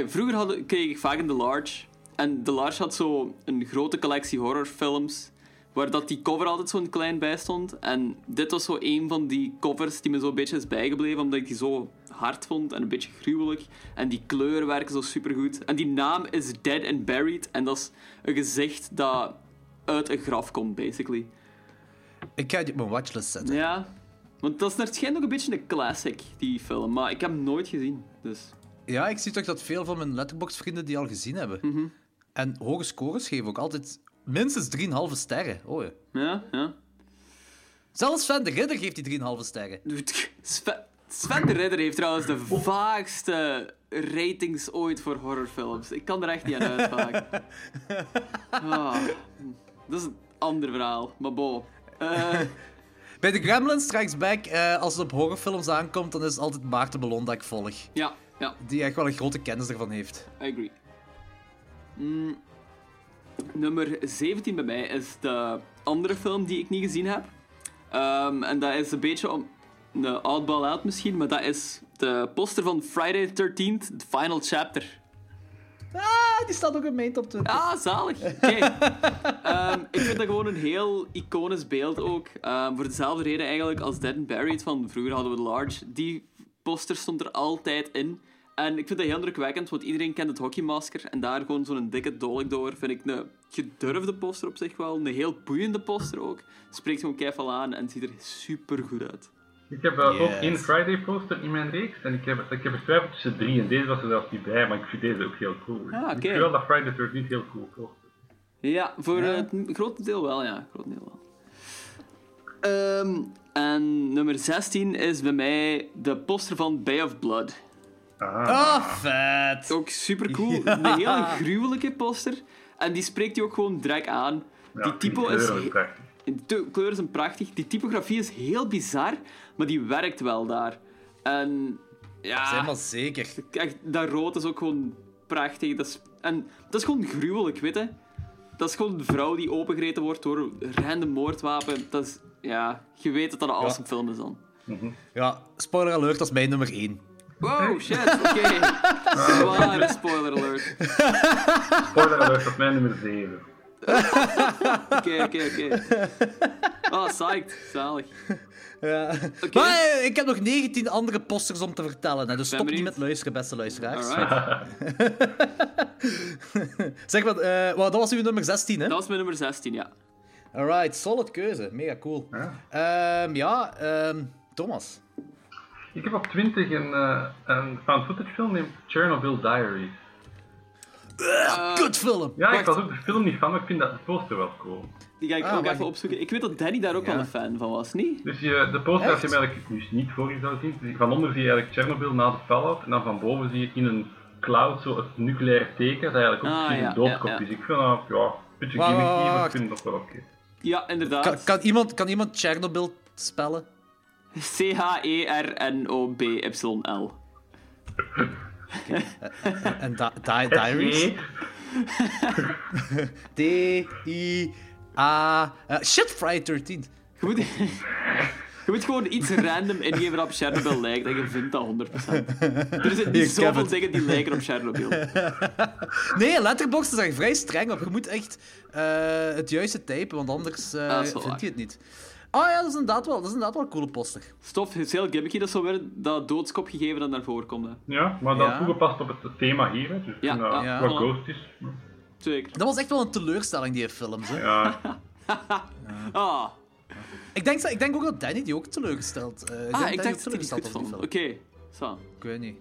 Vroeger hadden, kreeg ik vaak in The Large. En The Large had zo een grote collectie horrorfilms, waar dat die cover altijd zo'n klein bij stond. En dit was zo een van die covers die me zo een beetje is bijgebleven, omdat ik die zo hard vond en een beetje gruwelijk. En die kleuren werken zo supergoed. En die naam is Dead and Buried, en dat is een gezicht dat uit een graf komt, basically. Ik ga die op mijn watchlist zetten. Ja, want dat is naar het schijnt ook een beetje een classic, die film. Maar ik heb hem nooit gezien, dus... Ja, ik zie toch dat veel van mijn Letterboxd-vrienden die al gezien hebben. Mhm. En hoge scores geven ook altijd minstens 3,5 sterren. Oh, ja. Ja, ja. Zelfs Sven de Ridder geeft die 3,5 sterren. Sven, Sven de Ridder heeft trouwens de vaagste ratings ooit voor horrorfilms. Ik kan er echt niet aan uitvagen. Ah, dat is een ander verhaal, maar bo. Eh, Bij de Gremlins Strikes Back, eh, als het op horrorfilms aankomt, dan is het altijd Maarten Ballon dat ik volg. ja, ja, Die echt wel een grote kennis ervan heeft. I agree. Mm, nummer 17 bij mij is de andere film die ik niet gezien heb. Ehm, en dat is een beetje om de oddball out misschien, maar dat is de poster van Friday the 13th, The Final Chapter. Ah, die staat ook in mijn top 20. Ah, zalig. Oké. Ehm, ik vind dat gewoon een heel iconisch beeld ook. Ehm, voor dezelfde reden eigenlijk als Dead and Buried van vroeger hadden we Large. Die poster stond er altijd in. En ik vind dat heel indrukwekkend, want iedereen kent het hockeymasker. En daar gewoon zo'n dikke dolk door vind ik een gedurfde poster op zich wel. Een heel boeiende poster ook. Spreekt gewoon keihard aan en ziet er super goed uit. Ik heb eh, ook één Friday poster in mijn reeks en ik heb, ik heb getwijfeld tussen drie en deze was er zelfs niet bij, maar ik vind deze ook heel cool. Ah, oké. Ik vind wel dat Friday the 13th heel cool poster. Ja, voor het grote deel wel, ja. Groot deel wel. Ehm, en nummer 16 is bij mij de poster van Bay of Blood. Ah, Ah, vet. Ook super cool. Een heel gruwelijke poster. En die spreekt je ook gewoon direct aan. ja, die typo is... De kleuren zijn prachtig. Die typografie is heel bizar, maar die werkt wel daar. En ja, Zeg maar zeker. echt, dat rood is ook gewoon prachtig. Dat is, en dat is gewoon gruwelijk, weet je. Dat is gewoon een vrouw die opengereten wordt door een random moordwapen. Dat is, ja, je weet dat dat een awesome film is dan. Ja, spoiler alert, dat is mijn nummer 1. Wow, shit, oké. Zware spoiler alert. Spoiler alert, is mijn nummer 7. Oké, oké, oké. Ah, psyched. Zalig. Ja. Oké. Maar eh, ik heb nog 19 andere posters om te vertellen. Hè, dus Ben stop niet met luisteren, beste luisteraars. Alright. zeg maar, eh, wat, dat was uw nummer 16, hè? Dat was mijn nummer 16, ja. Alright, solid keuze. Mega cool. Ja. Ehm, ja, ehm, Thomas. Ik heb op 20 een, eh, een found footage film named Chernobyl Diaries. Kut film. Ja, Wacht. ik was ook de film niet van, maar ik vind dat de poster wel cool. Die ga ik Ah, ook even opzoeken. Ik weet dat Danny daar ook Ja. wel een fan van was, niet? Dus je, de poster, als je eigenlijk nu niet voor je zou zien, dus van onder zie je eigenlijk Chernobyl na de fallout, en dan van boven zie je in een cloud zo het nucleaire teken, dat eigenlijk ook Ah, precies ja, een doodkop ja, ja. is. Ik vind dat, ja, een beetje gimmicky, maar ik vind het nog wel oké. Ja, inderdaad. Kan, kan, iemand, kan iemand Chernobyl spellen? E C-H-E-R-N-O-B-Y-L. En di di Diaries? D-I-A... eh, shit, Friday 13. Je moet... Je moet gewoon iets random ingeven op Chernobyl lijkt en je vindt dat 100%. Er zijn niet zoveel dingen die lijken op Chernobyl. Nee, Letterboxd is echt vrij streng op. Je moet echt eh, het juiste typen, want anders wel vind je het niet. Oh ja, dat is inderdaad wel, dat is inderdaad wel een coole poster. Stof is heel gimmicky, dat is zo weer dat doodskopgegeven dat naar voren komt. Hè. Ja, maar dan Ja. toegepast op het thema hier. Hè. Dus Ja, ja, wat. Ghost is. Zeker. Dat was echt wel een teleurstelling, die films. Hè. Ja, Ah, Ik, denk, ik denk ook dat Danny die ook teleurgesteld. eh, ah Danny ik dacht dat ik het teleurgesteld vond. film. Oké, zo. Ik weet niet.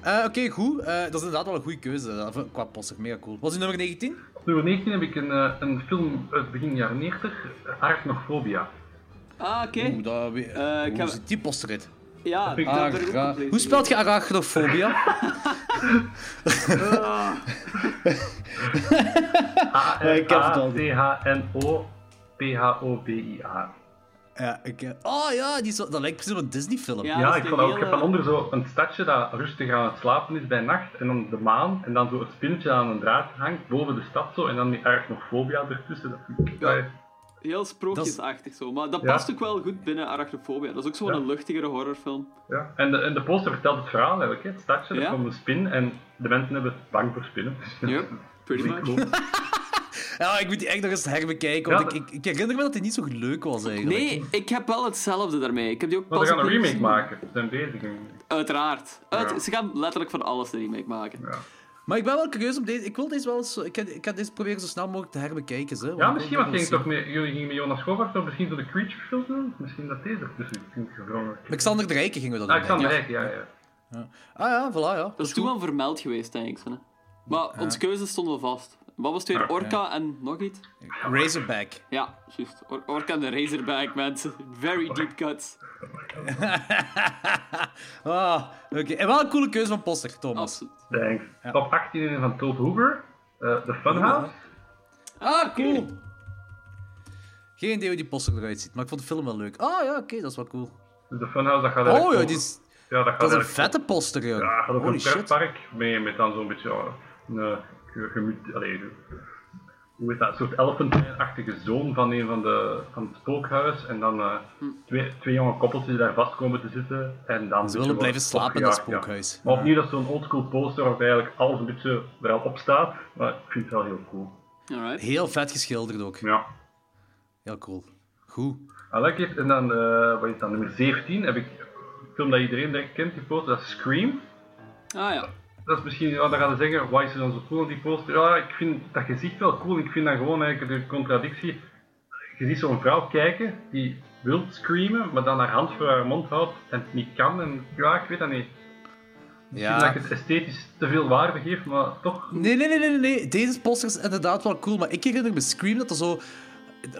Eh, Oké, goed. Eh, dat is inderdaad wel een goede keuze qua poster. Mega cool. Was die nummer 19? Op nummer 19 heb ik een, een film uit begin jaren 90, Arachnophobia. Ah, oké. Oeh, dat... ik heb- ziet die poster uit? Ja, Ara- Hoe spelt je arachnofobia? ik heb het al. A-R-A-C-H-N-O-P-H-O-B-I-A. ja, ik... eh, Oh ja, die wel- dat lijkt precies op een Disney-film. Ja. Ik, vond ook, ik heb van onder zo een stadje dat rustig aan het slapen is bij nacht. En dan de maan. En dan zo het spinnetje aan een draad hangt boven de stad zo. En dan die arachnofobia ertussen. Dat vind ik... Ja. Heel sprookjesachtig zo. Maar dat Ja. past ook wel goed binnen Arachnofobia. Dat is ook zo'n Ja. luchtigere horrorfilm. Ja. En, de, en de poster vertelt het verhaal eigenlijk. Hè. Het stadje, er Ja. komt een spin. En de mensen hebben bang voor spinnen. Ja, pretty much. cool. Ja, ik moet die echt nog eens herbekijken, want Ja, ik, ik, ik herinner me dat die niet zo leuk was eigenlijk. Nee, ik heb wel hetzelfde daarmee. Ik heb die ook Maar pas ze gaan een remake maken. Ze zijn bezig. Uiteraard. Uit- Ja. Ze gaan letterlijk van alles een remake maken. Ja. Maar ik ben wel curieus om deze... Ik wil deze wel eens... Ik ga, ik ga deze proberen zo snel mogelijk te herbekijken. Hè, Ja, misschien wat wel ging toch met, jullie gingen met Jonas Govaert toch misschien zo de Creature film doen? Misschien dat deze ertussen gevrongen. zien. Met Xander de Rijken gingen we dat Ah, doen. ik kan denk het ja, ja. Ah ja, voilà, ja. Dat is toen wel vermeld geweest, denk ik. zo, hè. Maar onze keuzes stonden vast. Wat was het weer? Ja. Orca en nog iets? Razorback. Ja, juist. Or- Orca en de Razorback, mensen. Very deep cuts. Ah, oké. En wel een coole keuze van poster, Thomas. Absoluut. Thanks. Top 18 van Tobe Hoover. eh The Funhouse. Ah, cool. Geen idee hoe die poster eruit ziet, maar ik vond de film wel leuk. Ah ja, oké, dat is wel cool. Dus The Funhouse, dat gaat Oh eigenlijk ja, die is, ja, dat gaat dat is een vette poster, joh. Ja, over Holy een shit. pretpark met, met dan zo'n beetje ja, een eh, ge- gemut... Allee, hoe heet dat? Een soort elephantine-achtige zoon van een van, de, van het spookhuis. En dan eh, twee, twee jonge koppeltjes die daar vast komen te zitten. En dan Ze willen blijven slapen in dat spookhuis. Maar opnieuw, dat is zo'n oldschool poster waarop eigenlijk alles een beetje er al op staat. Maar ik vind het wel heel cool. Alright. Heel vet geschilderd ook. Ja. Heel cool. Goed. Ah, lekker. En dan, eh, wat is dat, nummer 17 heb ik een film dat iedereen direct kent, die poster, dat is Scream. Ah ja. Dat is misschien, ja, dan gaan ze zeggen, wat is er dan zo cool aan die poster? Ja, ik vind dat gezicht wel cool. Ik vind dat gewoon eigenlijk de contradictie. Je ziet zo'n vrouw kijken die wil screamen, maar dan haar hand voor haar mond houdt en het niet kan. En ja, ik weet dat niet. Ik vind dat Ja. ik het esthetisch te veel waarde geef, maar toch. Nee, nee, nee, nee, nee, nee. Deze poster is inderdaad wel cool, maar ik herinner me Scream dat er zo...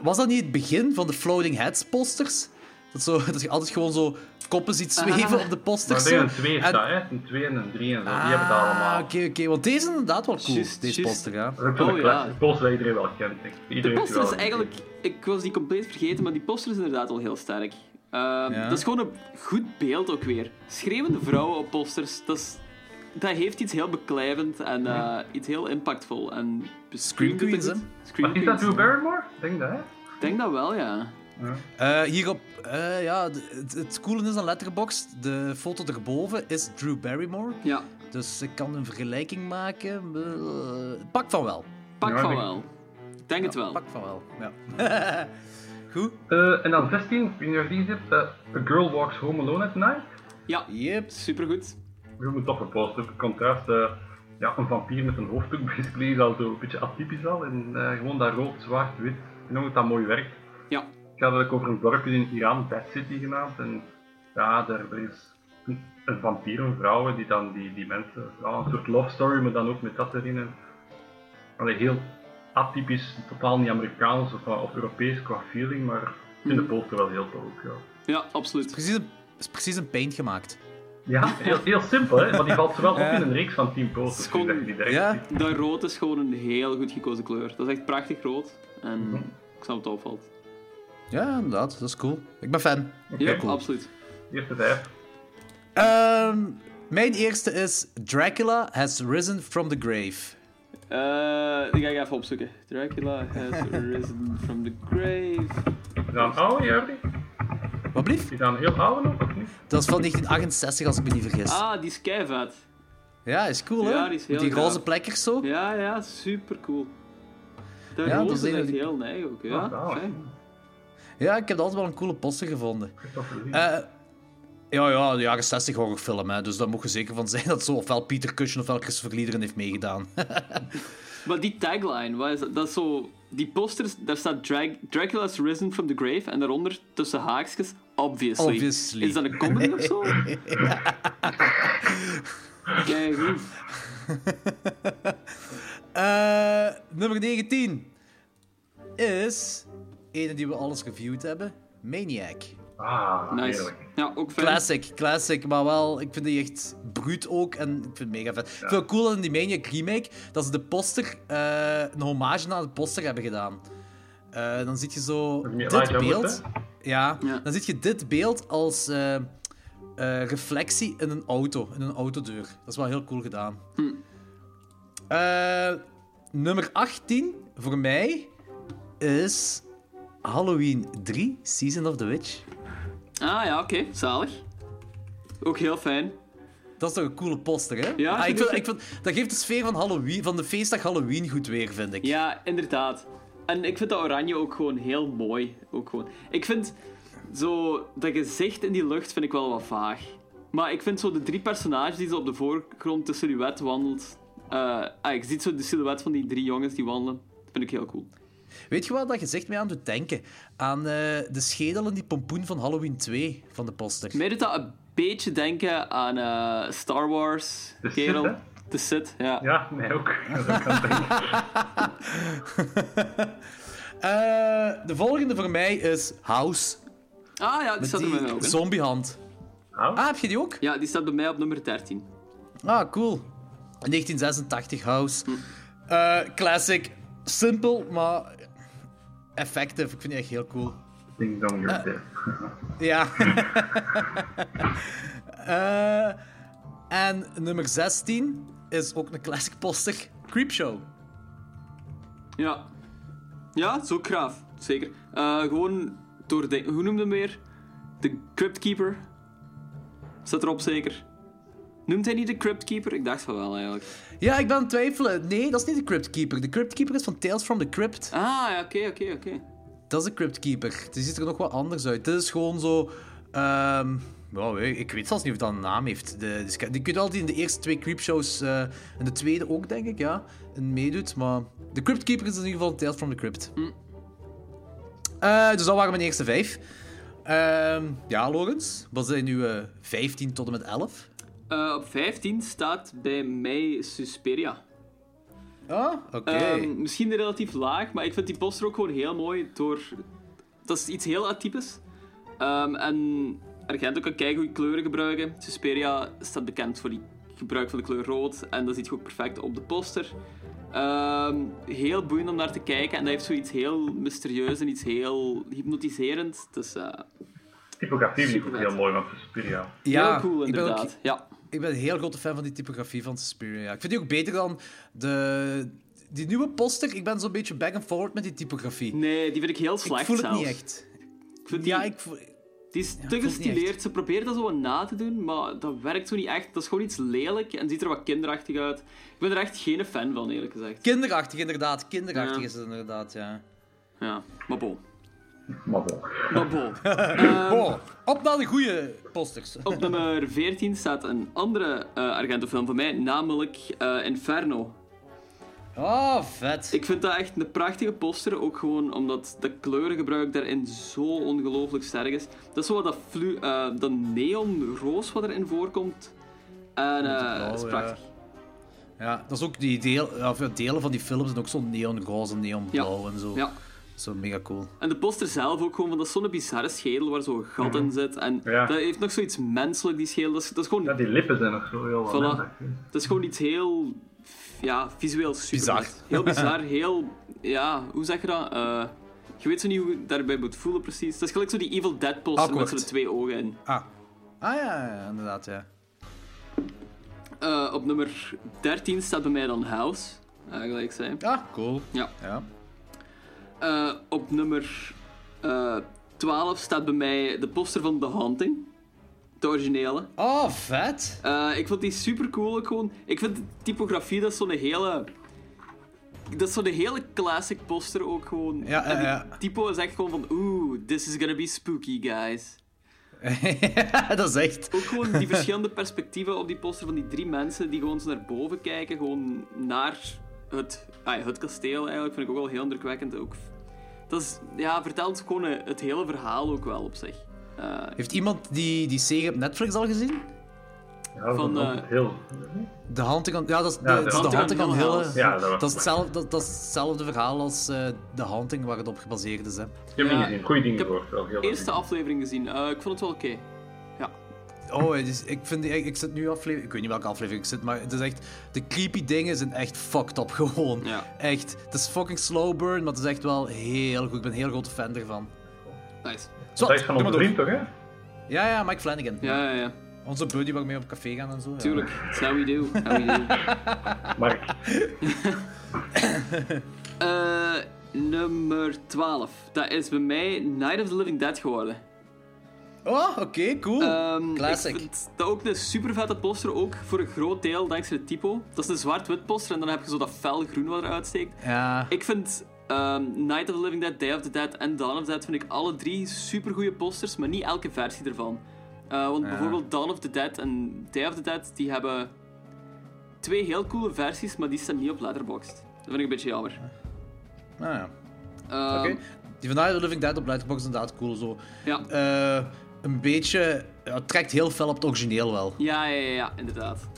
Was dat niet het begin van de Floating Heads posters? Dat, zo, dat je altijd gewoon zo koppen ziet zweven op de Maar posters. zo. een 2 En- staat, hè? Een 2 en een 3 en zo. Die hebben het Ah, allemaal. oké, oké. Want deze is inderdaad wel cool, Juist, deze poster, ja. Dat is Oh, ja. classic poster dat iedereen wel kent. denk ik. De Iedereen heeft poster is eigenlijk... Ik was die compleet vergeten, maar die poster is inderdaad wel heel sterk. Ehm, Ja. Dat is gewoon een goed beeld ook weer. Schreeuwende vrouwen op posters, dat, is, dat heeft iets heel beklijvend en eh, iets heel impactvol. En Scream Queens, hè? Scream Maar is dat. Drew Barrymore? Ik denk dat, hè? Ik denk dat wel, ja. Eh, hierop, eh, ja, het, het coole is aan Letterboxd, de foto erboven is Drew Barrymore. Ja, Dus ik kan een vergelijking maken. Eh, pak van wel. pak Ja, van ik- wel. Denk het wel. Pak van wel, ja. Goed. Eh, en dan 16, ik weet niet of je die hebt. A Girl Walks Home Alone at Night. Ja, Yep. supergoed. Gewoon een toffe poster. Het contrast, eh, ja, een vampier met een hoofddoek basically is al zo een beetje atypisch al. En eh, gewoon dat rood, zwart, wit. Ik denk dat dat mooi werkt. Ja, Het gaat eigenlijk over een dorpje in Iran, Bad City genaamd. En ja, daar er is een, vampier, een vrouw, die dan die, die mensen, ja, een soort love story, maar dan ook met dat erin. En, allee, heel atypisch, totaal niet Amerikaans of, of Europees qua feeling, maar ik vind de poster wel heel tof. Ja. ja absoluut. Precies een, is precies een paint gemaakt. Ja, heel, heel simpel, hè? maar die valt zowel op in een reeks van 10 posters. Het is gewoon- die Ja. Dat rood is gewoon een heel goed gekozen kleur. Dat is echt prachtig rood. En Mhm. ik snap het opvalt. Ja, inderdaad. Dat is cool. Ik ben fan. Ja, cool. absoluut. Eerste vijf. Ehm, mijn eerste is Dracula has risen from the grave. Eh, die ga ik even opzoeken. Dracula has risen from the grave. Dan, oh, Jordi. Wat Alsjeblieft. Is dat een heel oude nog, of niet? Dat is van 1968, als ik me niet vergis. Ah, die is keivet. Ja, is cool, hè? Ja, die is heel Die roze plekkers zo. Ja, ja, super cool. De Ja, dat roze is is heel neig ook. Ja, Ah. Ja, ik heb altijd wel een coole poster gevonden. Eh, ja, ja, de jaren 60 horrorfilm, hè. Dus daar moet je zeker van zijn dat zo ofwel Peter Cushing ofwel Christopher Lee erin heeft meegedaan. Maar die tagline, wat is dat? dat is zo... Die posters, daar staat Drag Dracula's risen from the grave en daaronder tussen haakjes, obviously. Obviously. Is dat een comedy of zo? Kijk, goed. Eh, nummer 19 is... Ene die we alles reviewed hebben. Maniac. ah, Nice. heerlijk. Ja, ook fijn. Classic, classic, maar wel, ik vind die echt bruut ook en ik vind het mega vet. Ik vind het cool dat in die Maniac remake, dat ze de poster, eh, een hommage aan de poster hebben gedaan. Eh, dan zie je zo dit beeld. Ja, Ja. dan zie je dit beeld als eh, eh, reflectie in een auto, in een autodeur. Dat is wel heel cool gedaan. Eh, nummer 18 voor mij is Halloween 3, Season of the Witch. Ah ja, oké, zalig. Ook heel fijn. Dat is toch een coole poster, hè? Ja, Ah, ik vind ik- vind, dat geeft de sfeer van, Halloween, van de feestdag Halloween goed weer, vind ik. Ja, inderdaad. En ik vind dat oranje ook gewoon heel mooi. Ook gewoon. Ik vind zo dat gezicht in die lucht vind ik wel wat vaag. Maar ik vind zo de drie personages die zo op de voorgrond de silhouet wandelt. eh ah, ik zie zo de silhouet van die drie jongens die wandelen. Dat vind ik heel cool. Weet je wat dat gezicht mij aan doet denken? Aan eh, de schedel en die pompoen van Halloween 2 van de poster. Mij doet dat een beetje denken aan eh, Star Wars, De kerel. De Sith, ja. Ja, mij ook. Dat kan denken. Eh, de volgende voor mij is House. Ah ja, die Met staat er bij mij ook zombiehand. House? Ah, heb je die ook? Ja, die staat bij mij op nummer 13. Ah, cool. 1986 House. Hm. Eh, classic. Simpel, maar effective. Ik vind die echt heel cool. Ding dong, you're dead. Ja. Eh, en nummer 16 is ook een classic poster. Creepshow. Ja. Ja, zo graaf. Zeker. Eh, gewoon door de... Hoe noemde hem weer? De Cryptkeeper. Staat erop zeker. Noemt hij niet de Cryptkeeper? Ik dacht van wel, eigenlijk. Ja, ik ben aan het twijfelen. Nee, dat is niet de Crypt Keeper. De Crypt Keeper is van Tales from the Crypt. Ah, oké, oké, oké. Dat is de Crypt Keeper. Die ziet er nog wat anders uit. Dit is gewoon zo... ehm ja, weet ik- weet zelfs niet of dat een naam heeft. De, die, sca- die kun je altijd in de eerste twee Creepshows... eh en de tweede ook, denk ik, ja. En meedoet, maar... De Crypt Keeper is in ieder geval Tales from the Crypt. Eh, dus dat waren mijn eerste vijf. Ehm, ja, Logans. Wat zijn nu eh 15 tot en met 11? Eh, op 15 staat bij mij Susperia. Ah, oké. Ehm, misschien relatief laag, maar ik vind die poster ook gewoon heel mooi. Door... Dat is iets heel atypisch. Ehm, en Argento kan keigoede kleuren gebruiken. Susperia staat bekend voor die gebruik van de kleur rood. En dat ziet je ook perfect op de poster. Ehm, heel boeiend om naar te kijken. En dat heeft zoiets heel mysterieus en iets heel hypnotiserend. Dus eh, Typografie vind ik ook heel mooi van Suspiria. ja, heel cool ik ben ook- inderdaad. Ja. Ik ben een heel grote fan van die typografie van Suspiria. Ik vind die ook beter dan de... Die nieuwe poster. Ik ben zo'n beetje back and forward met die typografie. Nee, die vind ik heel slecht ik voel het niet echt. Ik vind die, Ja, ik voel... die is ik te gestileerd. Ze probeert dat zo na te doen, maar dat werkt zo niet echt. Dat is gewoon iets lelijk en ziet er wat kinderachtig uit. Ik ben er echt geen fan van, eerlijk gezegd. Kinderachtig, inderdaad. Kinderachtig Ja. is het inderdaad, ja. Ja, maar bon. Maar bon. Maar bon. Oh, op naar de goede posters. Op nummer 14 staat een andere eh Argento-film van mij, namelijk eh, Inferno. Oh, vet. Ik vind dat echt een prachtige poster, ook gewoon omdat de kleurengebruik daarin zo ongelooflijk sterk is. Dat is zo wat dat, flu, eh, dat neonroos wat erin voorkomt. En eh dat is ja. prachtig. Ja, dat is ook die deel, of ja, delen van die films zijn ook zo neonroze en neonblauw en zo. Ja. Zo mega cool. En de poster zelf ook gewoon, van dat is zo'n bizarre schedel waar zo'n gat in zit. En Ja. dat heeft nog zoiets menselijk, die schedel. Dat is, dat is gewoon Ja, die lippen zijn nog zo heel Voilà. Dat is gewoon iets heel, ja, visueel super. Bizar. Heel bizar, heel, ja, hoe zeg je dat? Eh, je weet zo niet hoe je daarbij moet voelen precies. Dat is gelijk zo die Evil Dead poster Awkward. met zo'n twee ogen in. Ah. Ah ja, ja, inderdaad, ja. Eh, op nummer 13 staat bij mij dan House, eh, gelijk ik zei. Ah, cool. Ja. Ja. Eh, op nummer eh 12 staat bij mij de poster van The Haunting. De originele. Oh, vet. Eh, ik vond die super cool ook gewoon. Ik vind de typografie, dat is zo'n hele. Dat is zo'n hele classic poster ook gewoon. Ja, en die ja. typo is echt gewoon van. Oeh, this is gonna be spooky, guys. dat is echt. Ook gewoon die verschillende perspectieven op die poster van die drie mensen die gewoon zo naar boven kijken, gewoon naar het, ah, het kasteel eigenlijk, vind ik ook wel heel indrukwekkend. Ook. Dat is, ja, vertelt gewoon eh, het hele verhaal ook wel op zich. Eh, Heeft iemand die, die serie op Netflix al gezien? Ja, dat Van, is eh. De Haunting on... Ja, dat is, Ja, de, de de Haunting on Hill. Ja, dat was- dat, is hetzelfde, dat, dat is hetzelfde verhaal als eh de Haunting waar het op gebaseerd is. Hè. Ik heb Ja, niet gezien. Goeie dingen ik heb gehoord. Wel heel eerste aflevering gezien. Eh, ik vond het wel oké. Oh, het is, ik, vind, die- ik, ik zit nu aflevering... Ik weet niet welke aflevering ik zit, maar het is echt... De creepy dingen zijn echt fucked up gewoon. Ja. Echt. Het is fucking slow burn, maar het is echt wel heel goed. Ik ben een heel grote fan ervan. Nice. Zo, Dat is van onze vriend toch, hè? Ja, ja, Mike Flanagan. Ja, ja, ja. Onze buddy waar we mee op café gaan en zo. ja. Tuurlijk. That's how we do. How we do. Mark. Eh, nummer 12. Dat is bij mij Night of the Living Dead geworden. Oh, oké, cool. Ehm, Classic. Ik vind dat ook een super vette poster, ook voor een groot deel dankzij het typo. Dat is een zwart-wit poster en dan heb je zo dat fel groen wat eruit steekt. Ja. Ik vind ehm, Night of the Living Dead, Day of the Dead en Dawn of the Dead vind ik alle drie super goede posters, maar niet elke versie ervan. Eh, want bijvoorbeeld Dawn of the Dead en Day of the Dead, die hebben twee heel coole versies, maar die staan niet op Letterboxd. Dat vind ik een beetje jammer. Ah, ja. Ehm, Oké. Die van Night of the Living Dead op Letterboxd is inderdaad cool. Zo. Ja. Eh, een beetje... Het trekt heel fel op het origineel wel. Ja, ja, ja, ja, inderdaad.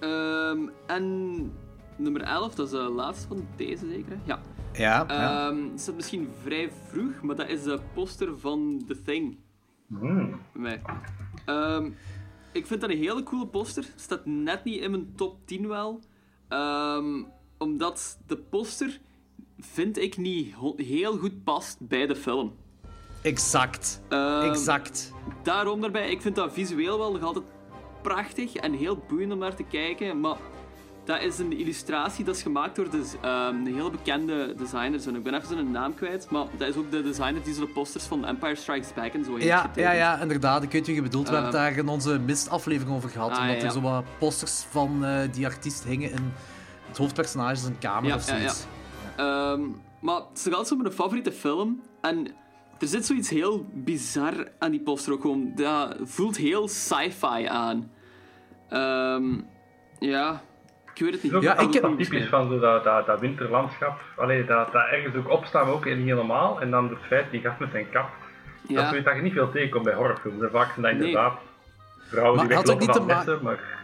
Ehm, en nummer 11, dat is de laatste van deze zeker? Ja. Ja, ja. Ehm is dat misschien vrij vroeg, maar dat is de poster van The Thing. Bij mij. Ehm, ik vind dat een hele coole poster. Staat net niet in mijn top 10 wel. Ehm, omdat de poster, vind ik, niet heel goed past bij de film. Exact. Ehm, exact. Daarom daarbij, ik vind dat visueel wel nog altijd prachtig en heel boeiend om naar te kijken. Maar dat is een illustratie dat is gemaakt door de, ehm, een hele bekende designer. En ik ben even zijn naam kwijt, maar dat is ook de designer die zo de posters van Empire Strikes Back en zo heeft Ja, getekend. ja, ja, inderdaad. Ik weet wie je bedoelt. We hebben het daar in onze mist-aflevering over gehad. ah, omdat ja. er zo wat posters van eh, die artiest hingen in het hoofdpersonage zijn kamer Ja, of ja, zoiets. Ehm, maar het is nog altijd zo mijn favoriete film. En er zit zoiets heel bizar aan die poster ook gewoon. Dat voelt heel sci-fi aan. Ehm, ja, ik weet het niet. Ja, ik heb- dat typisch van zo dat, dat, dat winterlandschap. Allee, dat, dat ergens ook opstaan, maar ook niet helemaal. En dan het feit, die gast met zijn kap. Dat Ja. zoiets dat je niet veel tegenkomt bij horrorfilms. Vaak zijn dat Nee. inderdaad vrouwen Maar die had ook weglopen niet van messen, maar...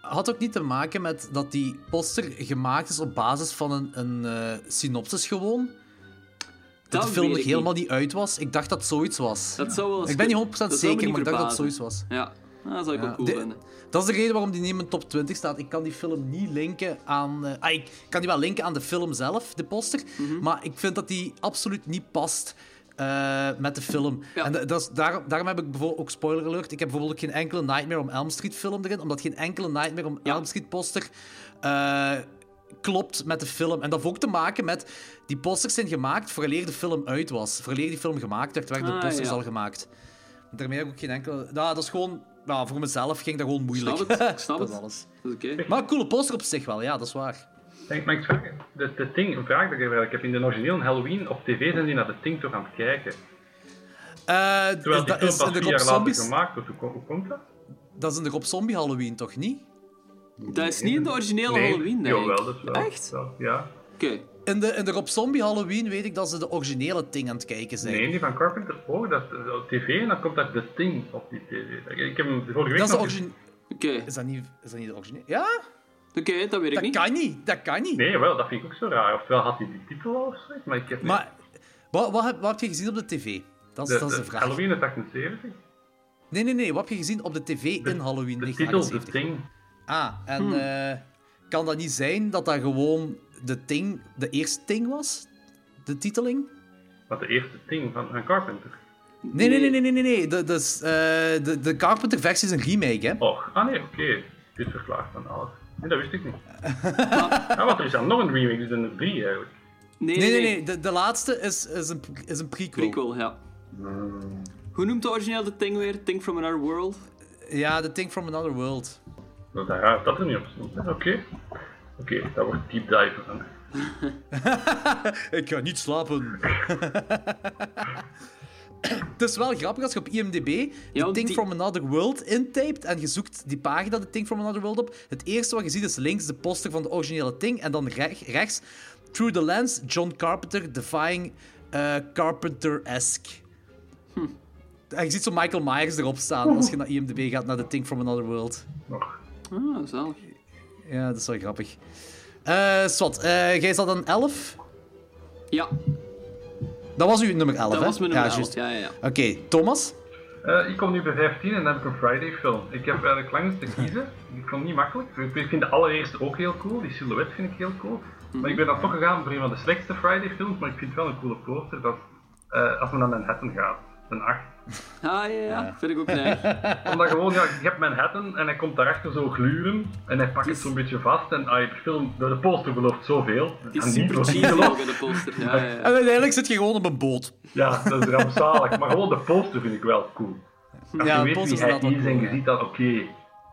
Had ook niet te maken met dat die poster gemaakt is op basis van een, een eh, synopsis gewoon? Dat, de film nog helemaal niet. uit was? Ik dacht dat zoiets was. Dat zou wel ik ben niet kunnen. 100% Dat zou me zeker, maar ik dacht dat zoiets was. Ja, dat zou ik Ja. ook cool De- vinden. Dat is de reden waarom die niet in mijn top 20 staat. Ik kan die film niet linken aan... eh, ah, ik kan die wel linken aan de film zelf, de poster. Mhm. Maar ik vind dat die absoluut niet past eh, met de film. Ja. En da- dat is, daar, daarom heb ik bijvoorbeeld ook spoiler alert. Ik heb bijvoorbeeld geen enkele Nightmare on Elm Street film erin. Omdat geen enkele Nightmare on Ja. Elm Street poster... eh, klopt met de film. En dat heeft ook te maken met... Die posters zijn gemaakt vooraleer de film uit was. Vooraleer die film gemaakt werd, werden de Ah, posters ja. al gemaakt. Daarmee heb ik ook geen enkele... Nou, dat is gewoon... Nou, voor mezelf ging dat gewoon moeilijk. Snap het, ik snap dat is het. alles. Dat is oké. Maar een coole poster op zich wel, ja, dat is waar. Denk, mag ik? De, de Ting, een vraag dat ik heb. Ik heb in de originele Halloween op tv zijn die naar de Ting toch aan het kijken. Eh, Terwijl die dat, film is pas in de vier jaar later gemaakt wordt. Hoe, kom- hoe komt dat? dat is in de Rob Zombie Halloween, toch niet? Dat is niet in de originele nee, Halloween, denk ik. Jawel, dat is wel. Echt? wel, ja. Oké. In de, in de Rob Zombie Halloween weet ik dat ze de originele Ting aan het kijken zijn. Nee, die van Carpenter ook. Dat is op tv en dan komt dat de Ting op die tv. Ik heb hem vorige week Dat is de nog... origine... Oké, Is dat niet, is dat niet de originele? Ja, Oké, dat weet ik dat niet. kan niet. Dat kan niet. Nee, wel, dat vind ik ook zo raar. Oftewel had hij die titel al of maar ik heb Maar wat, wat, heb, wat heb je gezien op de tv? Dat is de, dat is de de vraag. Halloween is 78. Nee, nee, nee. Wat heb je gezien op de tv in Halloween De titel, de 1978? Ting. Ah, en Hmm. eh, kan dat niet zijn dat dat gewoon de Ting, de eerste Ting was? De titeling? Wat de eerste Ting van, van Carpenter. Nee, nee, nee, nee, nee, nee. nee. De, dus, eh, de, de Carpenter-versie is een remake, hè? Och, ah nee, oké. Dit verklaart van alles. Nee, dat wist ik niet. ah, wat, er is dan nog een remake, dus er drie eigenlijk. Nee, Nee, nee, nee. De, de laatste is, is, een, is een prequel. Prequel, ja. Hoe noemt de origineel de Thing weer? Thing from Another World? Ja, The Thing from Another World. Dat is raar dat er niet op stond. Oké. Oké, dat wordt deep dive dan. Ik ga niet slapen. Het is wel grappig als je op IMDb The Ja, want Thing die- from Another World intypt en je zoekt die pagina The Thing from Another World op. Het eerste wat je ziet is links de poster van de originele Thing en dan rech- rechts Through the Lens, John Carpenter defying eh, Carpenter-esque. Hm. En je ziet zo Michael Myers erop staan als je naar IMDb gaat naar The Thing from Another World. Ah, zalig. Ja, dat is wel grappig. Eh Swat, eh, jij zat dan 11? Ja, Dat was uw nummer 11, dat hè? was mijn nummer ja, 11. juist. Ja, ja, ja. Oké, Thomas? Eh, ik kom nu bij 15 en dan heb ik een Friday film. Ik heb eigenlijk lang eens te kiezen. Ik vond het niet makkelijk. Ik vind de allereerste ook heel cool. Die silhouet vind ik heel cool. Maar ik ben dan toch gegaan voor een van de slechtste Friday films. Maar ik vind het wel een coole poster. Dat eh, als men naar Manhattan gaat. Een 8. Ah, ja, ja. Vind ik ook neig. Omdat gewoon, ja, je hebt Manhattan en hij komt daarachter zo gluren. En hij pakt het zo'n beetje vast. En ah, de film, de, de poster belooft zoveel. Die is En super cheesy de poster. Ja, ja. En uiteindelijk zit je gewoon op een boot. Ja, dat is rampzalig. Maar gewoon de poster vind ik wel cool. Als Ja, je de weet poster wie is hij is en cool, je ja. ziet dat, oké,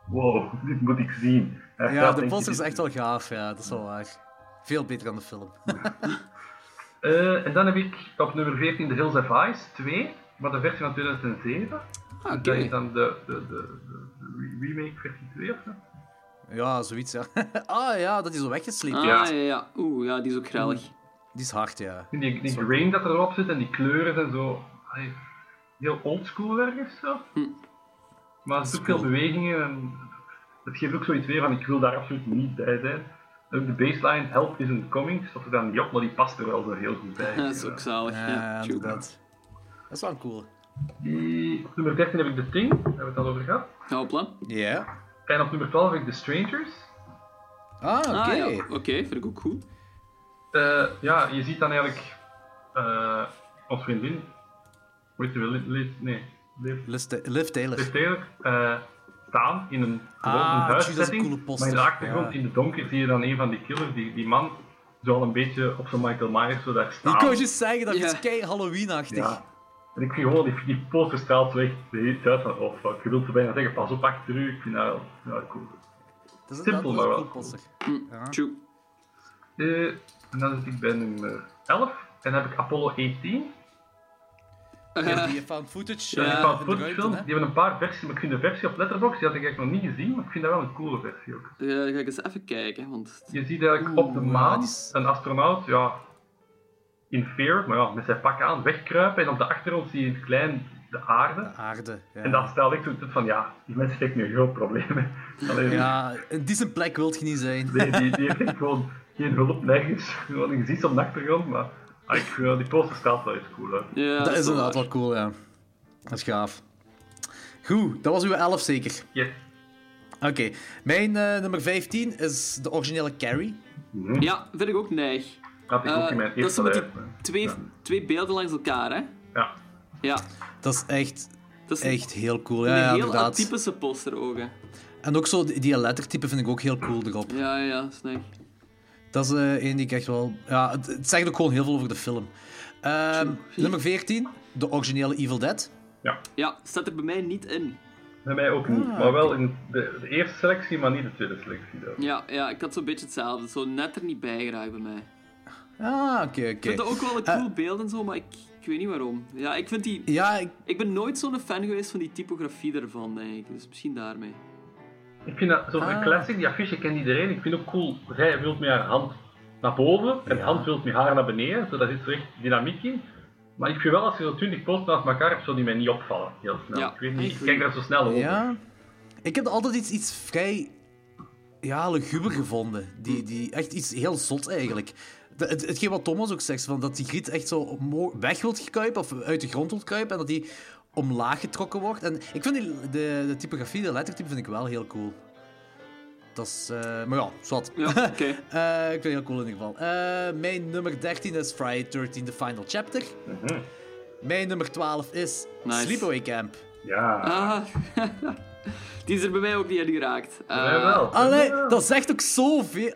wow, dit moet ik zien. Hij Ja, de poster is echt wel gaaf, ja, dat is wel waar. Veel beter dan de film. Eh, en dan heb ik op nummer 14 The Hills of Ice 2, maar de versie van 2007. Ah, Oké. Dat is dan de, de, de, de, de re- remake versie 2 of zo. Ja, zoiets, ja. ah ja, dat is zo weggesleept. Ah, Ja. ja, ja. Oeh, ja, die is ook grellig. Die is hard, ja. En die, die grain dat erop zit en die kleuren zijn zo allee, heel oldschool ergens zo. Hm. Maar er zit ook veel bewegingen en het geeft ook zoiets weer van ik wil daar absoluut niet bij zijn. En ook de baseline Help isn't coming, stond er dan niet op, maar die past er wel zo heel goed bij. Dat is ook zalig. Ja, Ja, inderdaad. Dat is wel een cool. Die, op nummer 13 heb ik The Thing, daar hebben we het al over gehad. Hopla. Ja. En op nummer 12 heb ik The Strangers. Ah, oké. Ah, ja. Oké, vind ik ook goed. Eh, ja, je ziet dan eigenlijk eh ons vriendin, hoe heet ze wel, Liv, nee, Liv, Liv Ta- Liv Taylor. Liv Taylor, eh, staan in een, gewoon Ah, een tjie, dat is een huissetting, coole poster. maar in de achtergrond, Ja. in de donker, zie je dan een van die killers, die, die man, zo al een beetje op zo'n Michael Myers zo daar Ik staan. wou juist zeggen, dat Ja. is kei Halloween-achtig. Ja. En ik vind gewoon, die, die poster straalt echt de hele tijd van, oh fuck, je wilt zo bijna zeggen, pas op achter u, ik vind dat wel ja, cool. Dat is Simpel, maar wel cool poster. Ja. Eh, en dan zit ik bij nummer 11, en dan heb ik Apollo 18. Ja, die found footage. Dat is eh, van in de footage film. Die hebben een paar versies, maar ik vind de versie op Letterboxd, die had ik eigenlijk nog niet gezien, maar ik vind dat wel een coole versie ook. Eh, ga ik eens even kijken, want... Je ziet eigenlijk op de maan ja, die is- een astronaut, ja, in fear, maar ja, met zijn pak aan, wegkruipen. En op de achtergrond zie je het klein de aarde. Aarde. Ja. En dan stel ik uit van, ja, die mensen steekt nu een groot. Allee, Ja, in die zijn plek wilt je niet zijn. die, die, die heeft echt gewoon geen hulp, nergens. Gewoon een gezicht op de achtergrond, maar ah, ik, eh, die poster staat wel eens cool. Ja, dat is inderdaad wel cool, ja. Dat is gaaf. Goed, dat was uw 11 zeker. Yes. Oké, mijn eh, nummer 15 is de originele Carrie. Ja, vind ik ook neig. Had ik ook Eh, in mijn dat is eerste zo met die lijst. hè. twee, Ja. twee beelden langs elkaar, hè? Ja. Ja, Dat is echt, dat is echt heel cool. een Ja, ja, heel inderdaad. atypische poster ook, hè. En ook zo, die, lettertype vind ik ook heel cool erop. Ja, ja, ja, snap. Dat is eh één die ik echt wel... Ja, het, het zegt ook gewoon heel veel over de film. Ehm, nummer 14, de originele Evil Dead. Ja, staat er bij mij niet in. Bij mij ook niet, Ah, maar wel in de, de eerste selectie, maar niet de tweede selectie. dan. Ja, ja, ik had zo'n beetje hetzelfde. Zo net er niet bij geraakt bij mij. Ah, oké, Ik oké. vind dat ook wel een cool beeld en zo, maar ik, ik weet niet waarom. Ja, ik vind die... Ja, ik, Ik ben nooit zo'n fan geweest van die typografie ervan, denk ik. Dus misschien daarmee. Ik vind dat zo'n Ah. classic, die affiche kent iedereen. Ik vind het ook cool, zij wilt met haar hand naar boven en de hand wilt met haar naar beneden, zodat zit er echt dynamiek in. Maar ik vind wel, als je zo 20 posters naast elkaar hebt, zou die mij niet opvallen, heel snel. Ja, ik weet niet, ik kijk daar zo snel over. ja. Ik heb altijd iets, iets vrij... Ja, luguber gevonden. Die, die, echt iets heel zot, eigenlijk. De- Het, hetgeen wat Thomas ook zegt, van dat die griet echt zo weg wilt kruipen, of uit de grond wilt kruipen, en dat die omlaag getrokken wordt. En ik vind die, de, de typografie, de lettertype, vind ik wel heel cool. Dat is... eh, maar ja, zwart. Ja, oké. Eh, ik vind het heel cool in ieder geval. Eh, mijn nummer 13 is Friday 13, The Final Chapter. Mijn nummer 12 is Nice. Sleepaway Camp. Ja, Ah, die is er bij mij ook niet in geraakt. mij Eh, wel. Allee, Ja. dat zegt ook zoveel.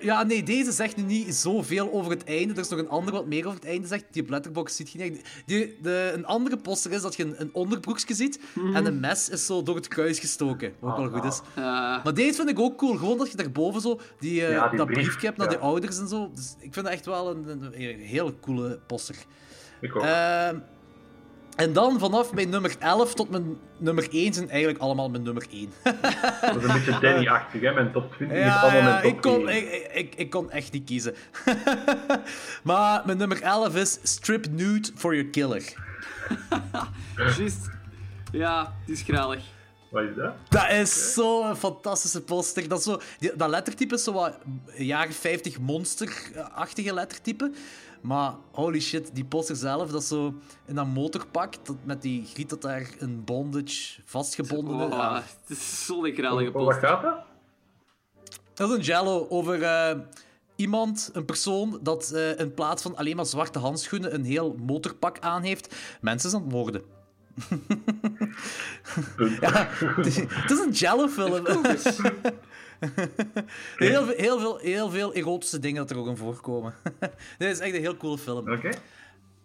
Ja, nee, deze zegt nu niet zoveel over het einde. Er is nog een andere wat meer over het einde zegt. Die op Letterboxd ziet je niet. echt. Die, de, een andere poster is dat je een, een onderbroekje ziet en een mes is zo door het kruis gestoken. Wat ook wel goed is. Maar deze vind ik ook cool. Gewoon dat je daarboven zo die, eh, Ja, die dat brief, briefje hebt naar ja. de ouders en zo. Dus ik vind dat echt wel een, een, een hele coole poster. Ik ook. Ehm, en dan vanaf mijn nummer 11 tot mijn nummer 1 zijn eigenlijk allemaal mijn nummer 1. Dat is een beetje Danny-achtig, hè? Mijn top 20 is allemaal ja mijn top ik, kon, 10. ik, ik, ik, ik kon echt niet kiezen. maar mijn nummer 11 is Strip Nude for Your Killer. Juist. Ja, die is gralig. Wat is dat? Dat is zo'n fantastische poster. Dat, is zo, die- dat lettertype is zo wat jaren 50 monsterachtige lettertype. Maar holy shit, die poster zelf, dat is zo in dat motorpak, dat, met die griet dat daar een bondage vastgebonden is. Oh, Ja. Het is zo'n Over wat poster. gaat dat? Dat is een jello over eh, iemand, een persoon, dat eh, in plaats van alleen maar zwarte handschoenen een heel motorpak aan heeft. Mensen is aan het moorden. ja, het is- het is een jello-film. heel, veel- heel, veel, heel veel erotische dingen dat er ook in voorkomen. Dit is echt een heel coole film. Oké.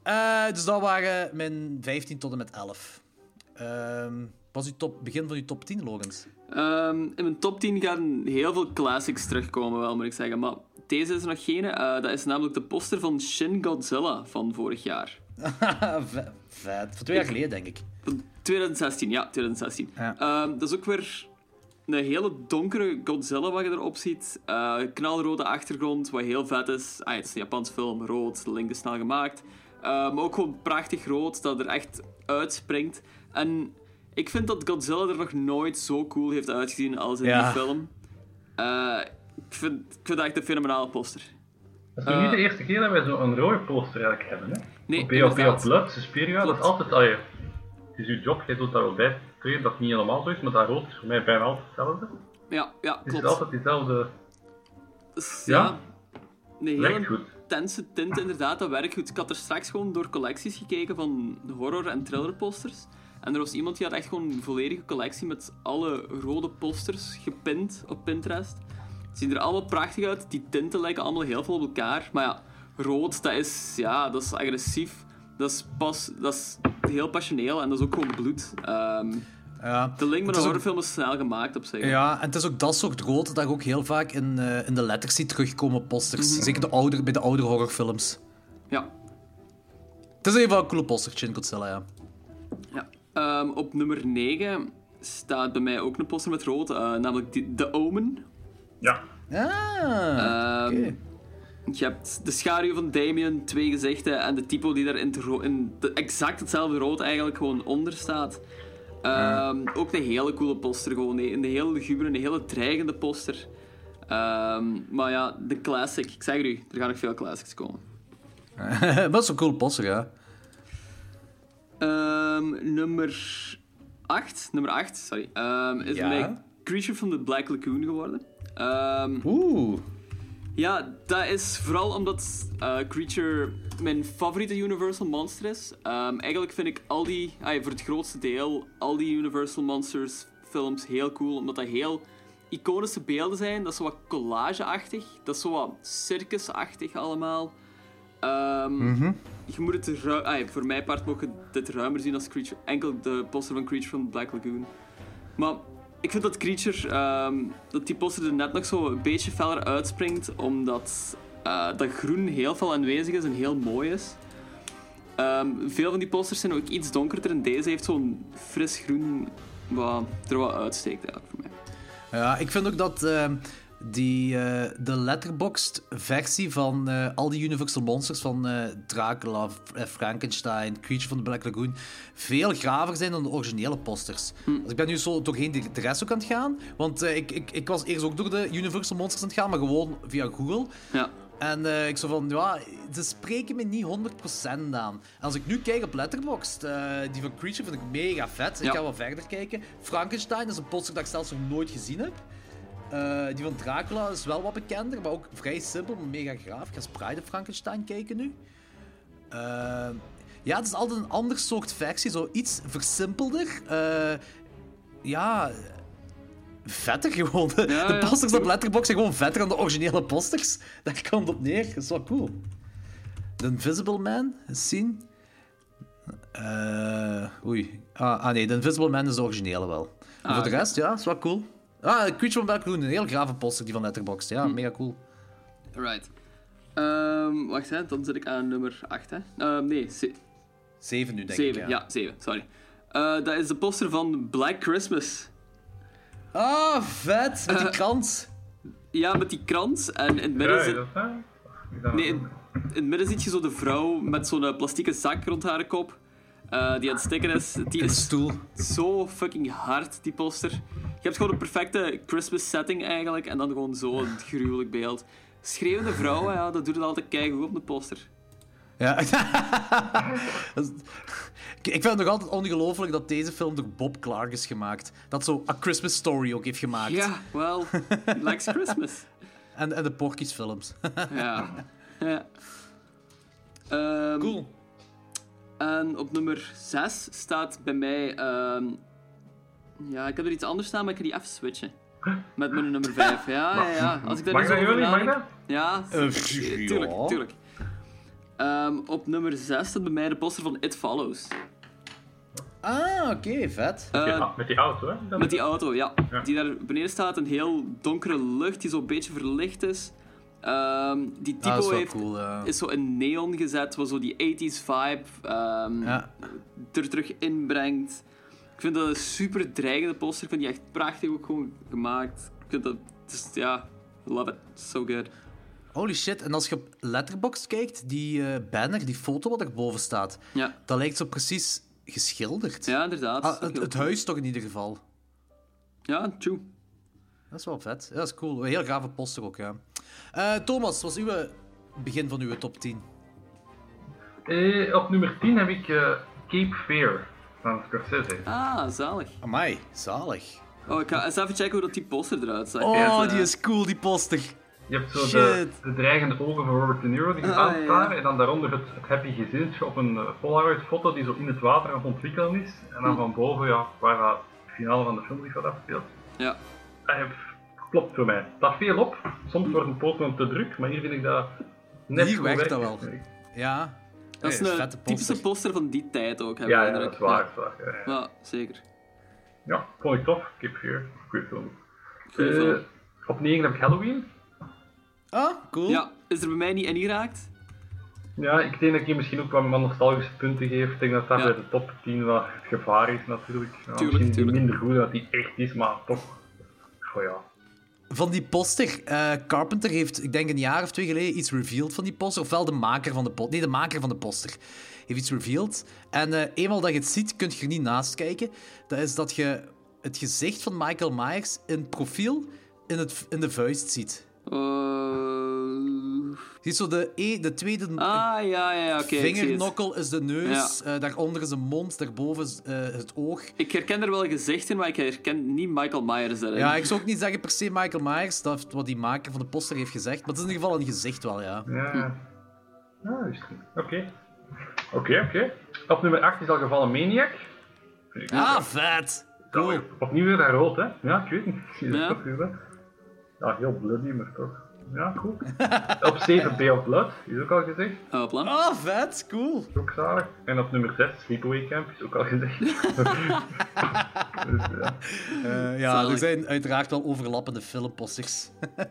Eh, dus dat waren mijn 15 tot en met 11. Ehm was uw top, begin van uw top 10, Logans? Ehm, in mijn top 10 gaan heel veel classics terugkomen, wel moet ik zeggen. Maar deze is er nog geen. eh, dat is namelijk de poster van Shin Godzilla van vorig jaar. Vet. Van twee jaar geleden, denk ik. Van 2016, ja, 2016. Ja. Ehm, dat is ook weer een hele donkere Godzilla wat je erop ziet. Eh, knalrode achtergrond, wat heel vet is. Ah, het is een Japans film, rood, de link is snel gemaakt. Eh, maar ook gewoon prachtig rood, dat er echt uitspringt. En ik vind dat Godzilla er nog nooit zo cool heeft uitgezien als in Ja. die film. Eh, ik, vind, ik vind dat echt een fenomenale poster. Dat is nog niet de eerste keer dat wij zo'n rode poster eigenlijk hebben, hè? Nee, Op BOP Blood, Suspiria, dat is altijd... Allee, het is uw job, jij doet daar wel bij treden, dat het niet helemaal zo is, maar dat rood is voor mij bijna altijd hetzelfde. Ja, ja, Het is klopt. altijd diezelfde... Dus, Ja? ja. Een Werkt hele goed. intense tint, inderdaad, dat werkt goed. Ik had er straks gewoon door collecties gekeken van horror- en thrillerposters. En er was iemand die had echt gewoon een volledige collectie met alle rode posters gepint op Pinterest. Ze zien er allemaal prachtig uit. Die tinten lijken allemaal heel veel op elkaar. Maar ja, rood, dat is, ja, dat is agressief. Dat is, pas, dat is heel passioneel en dat is ook gewoon bloed. Ehm, Ja. de link met een ook- horrorfilm is snel gemaakt op zich. Ja, en het is ook dat soort rood dat je ook heel vaak in, eh, in de letters ziet terugkomen op posters. Zeker de ouder, bij de oudere horrorfilms. ja. Het is even wel een coole poster, Shin Godzilla, ja. Ja. Ehm, op nummer 9 staat bij mij ook een poster met rood, eh, namelijk die- The Omen. Ja. Ah, Ehm, oké. Je hebt de schaduw van Damien, twee gezichten en de typo die daar in, het ro- in de, exact hetzelfde rood eigenlijk gewoon onder staat. Ehm, Ook een hele coole poster, gewoon een, hele lugubere, een hele dreigende poster. Ehm, maar ja, de classic. Ik zeg u, er gaan nog veel classics komen. dat is een coole poster, ja. Ehm, nummer 8, nummer 8, sorry, is Ja? Creature from the Black Lagoon geworden. Oeh. Ja, dat is vooral omdat eh, Creature mijn favoriete Universal monster is. Ehm, eigenlijk vind ik al die, voor het grootste deel, al die Universal Monsters films heel cool, omdat dat heel iconische beelden zijn. Dat is zo wat collage-achtig, dat is zo wat circus-achtig allemaal. Ehm, Je moet het ru- ah, voor mijn part mogen dit ruimer zien als Creature. Enkel de poster van Creature van Black Lagoon. Maar ik vind dat Creature, ehm, dat die poster er net nog zo een beetje feller uitspringt, omdat eh, dat groen heel veel aanwezig is en heel mooi is. Ehm, veel van die posters zijn ook iets donkerder en deze heeft zo'n fris groen wat er wat uitsteekt eigenlijk voor mij. Ja, ik vind ook dat ehm, die, eh, de letterboxd versie van eh, al die Universal Monsters van eh, Dracula, Frankenstein, Creature from the Black Lagoon veel graver zijn dan de originele posters. Dus ik ben nu zo doorheen de, de rest ook aan het gaan, want ik, ik, ik was eerst ook door de Universal Monsters aan het gaan, maar gewoon via Google. Ja. En ik zo van, ja, ze spreken me niet 100% aan. En als ik nu kijk op Letterboxd, die van Creature vind ik mega vet. Ik Ja. ga wel verder kijken. Frankenstein is een poster dat ik zelfs nog nooit gezien heb. Eh, die van Dracula is wel wat bekender, maar ook vrij simpel, maar mega graaf. Ik ga Frankenstein kijken nu. Eh, ja, het is altijd een ander soort versie, zo iets versimpelder. Eh, ja, vetter gewoon. De, Ja, de ja, posters op. Letterboxd zijn gewoon vetter dan de originele posters. Daar komt op neer. Dat is wel cool. The Invisible Man, scene. Eh oei. Ah, ah nee, The Invisible Man is de originele wel. Maar voor de rest, ja, is wel cool. Ah, Creature from Black Lagoon, een heel grave poster, die van Letterboxd. Ja, Hm. mega cool. Right. Ehm, wacht, hè. dan zit ik aan nummer 8. Hè. Ehm, nee, ze- Zeven nu, denk 7. ik. Ja, 7, sorry. Eh, dat is de poster van Black Christmas. Ah, vet, met die Eh, krant. Ja, met die krans. En in het midden, Ja, zit- nee, in, in het midden zit je zo de vrouw met zo'n eh, plastieke zak rond haar kop. Eh, die aan het stikken is. Die is stoel. zo fucking hard, die poster. Je hebt gewoon een perfecte Christmas setting eigenlijk. En dan gewoon zo'n gruwelijk beeld. Schreeuwende vrouwen, ja, dat doet het altijd keigoed op de poster. Ja. Ik vind het nog altijd ongelooflijk dat deze film door Bob Clark is gemaakt. Dat zo A Christmas Story ook heeft gemaakt. Ja, wel, likes Christmas. En, en de Porky's films. Ja. ja. Ehm, cool. En op nummer 6 staat bij mij. ehm, ja, ik heb er iets anders staan, maar ik kan die even switchen. Met mijn nummer 5. Ja, ja, ja. Als ik daar Mag dat zo over jullie? Mag dat? Ja, tuurlijk, ja. tuurlijk. Ehm, op nummer 6 staat bij mij de poster van It Follows. Ah, oké, vet. Eh, met die auto, hè? Met die auto, ja. Ja. Die daar beneden staat, een heel donkere lucht die zo'n beetje verlicht is. Ehm, die typo heeft, cool, ja. is zo in neon gezet, wat zo die 80s vibe ehm, Ja. er terug inbrengt. Ik vind dat een super dreigende poster. Ik vind die echt prachtig ook gewoon gemaakt. Ik vind dat, is, ja, love it. So good. Holy shit, en als je op Letterboxd kijkt, die eh, banner, die foto wat erboven staat, Ja, dat lijkt zo precies geschilderd. ja inderdaad. Ah, het, het huis toch in ieder geval. Ja, true. Dat is wel vet. Ja, dat is cool. Een heel gave poster ook, ja. Eh, Thomas, wat was uw begin van uw top 10? Eh, op nummer 10 heb ik eh, Cape Fear van Scorsese. Ah, zalig. Amai, zalig. Oh, ik ga eens even checken hoe dat die poster eruit zag. Oh, die eh, is cool, die poster. Je hebt zo de, Shit. de dreigende ogen van Robert De Niro die Ah, ja. staan. En dan daaronder het, het happy gezinnetje op een eh, Polaroid foto die zo in het water aan het ontwikkelen is. En Hm. dan van boven, ja, waar dat het finale van de film zich wat afspeelt. Ja. Dat heeft- klopt voor mij. Het staat veel op. Soms wordt een Pokémon te druk, maar hier vind ik dat net Hier goed werkt dat wel. Ja. Dat is een typische poster van die tijd ook, heb Ja, ja, dat is waar. dat is waar. Ja, ja. Ja, zeker. Ja, vond ik tof. Cape Fear. Goeie film. Goeie Eh, op 9 heb ik Halloween. Ah, cool. Ja, is er bij mij niet ingeraakt? Ja, ik denk dat hier misschien ook wat nostalgische punten geef. Ik denk dat dat Ja. bij de top 10 wat het gevaar is natuurlijk. Ja, Tuurlijk, tuurlijk. minder goed dat die echt is, maar toch. Oh ja. Van die poster, eh, Carpenter heeft, ik denk een jaar of twee geleden, iets revealed van die poster. Ofwel de maker van de poster. Nee, de maker van de poster heeft iets revealed. En eh, eenmaal dat je het ziet, kun je er niet naast kijken. Dat is dat je het gezicht van Michael Myers in profiel in, het, in de vuist ziet. Eh, Je ziet zo de, e, de tweede Ah, ja, ja, ja, het. vingernokkel is de neus, eh, daaronder is de mond, daarboven is eh, het oog. Ik herken er wel gezichten, maar ik herken niet Michael Myers daarin. Ja, ik zou ook niet zeggen per se Michael Myers, dat is wat die maker van de poster heeft gezegd. Maar het is in ieder geval een gezicht wel, ja. Ja, ja is goed. Oké. Oké, oké. Op nummer 8 is al gevallen Maniac. Ah, vet! Cool. Opnieuw weer naar rood, hè? Ja, ik weet niet. Ja. Ja, heel bloody, maar toch. Ja, cool. op 7 Bay of Blood, is ook al gezegd. Hopla. Ah, vet, cool. Is ook zalig. En op nummer 6, Sleepaway Camp, is ook al gezegd. dus, ja. Eh, ja, er zijn uiteraard wel overlappende filmposters.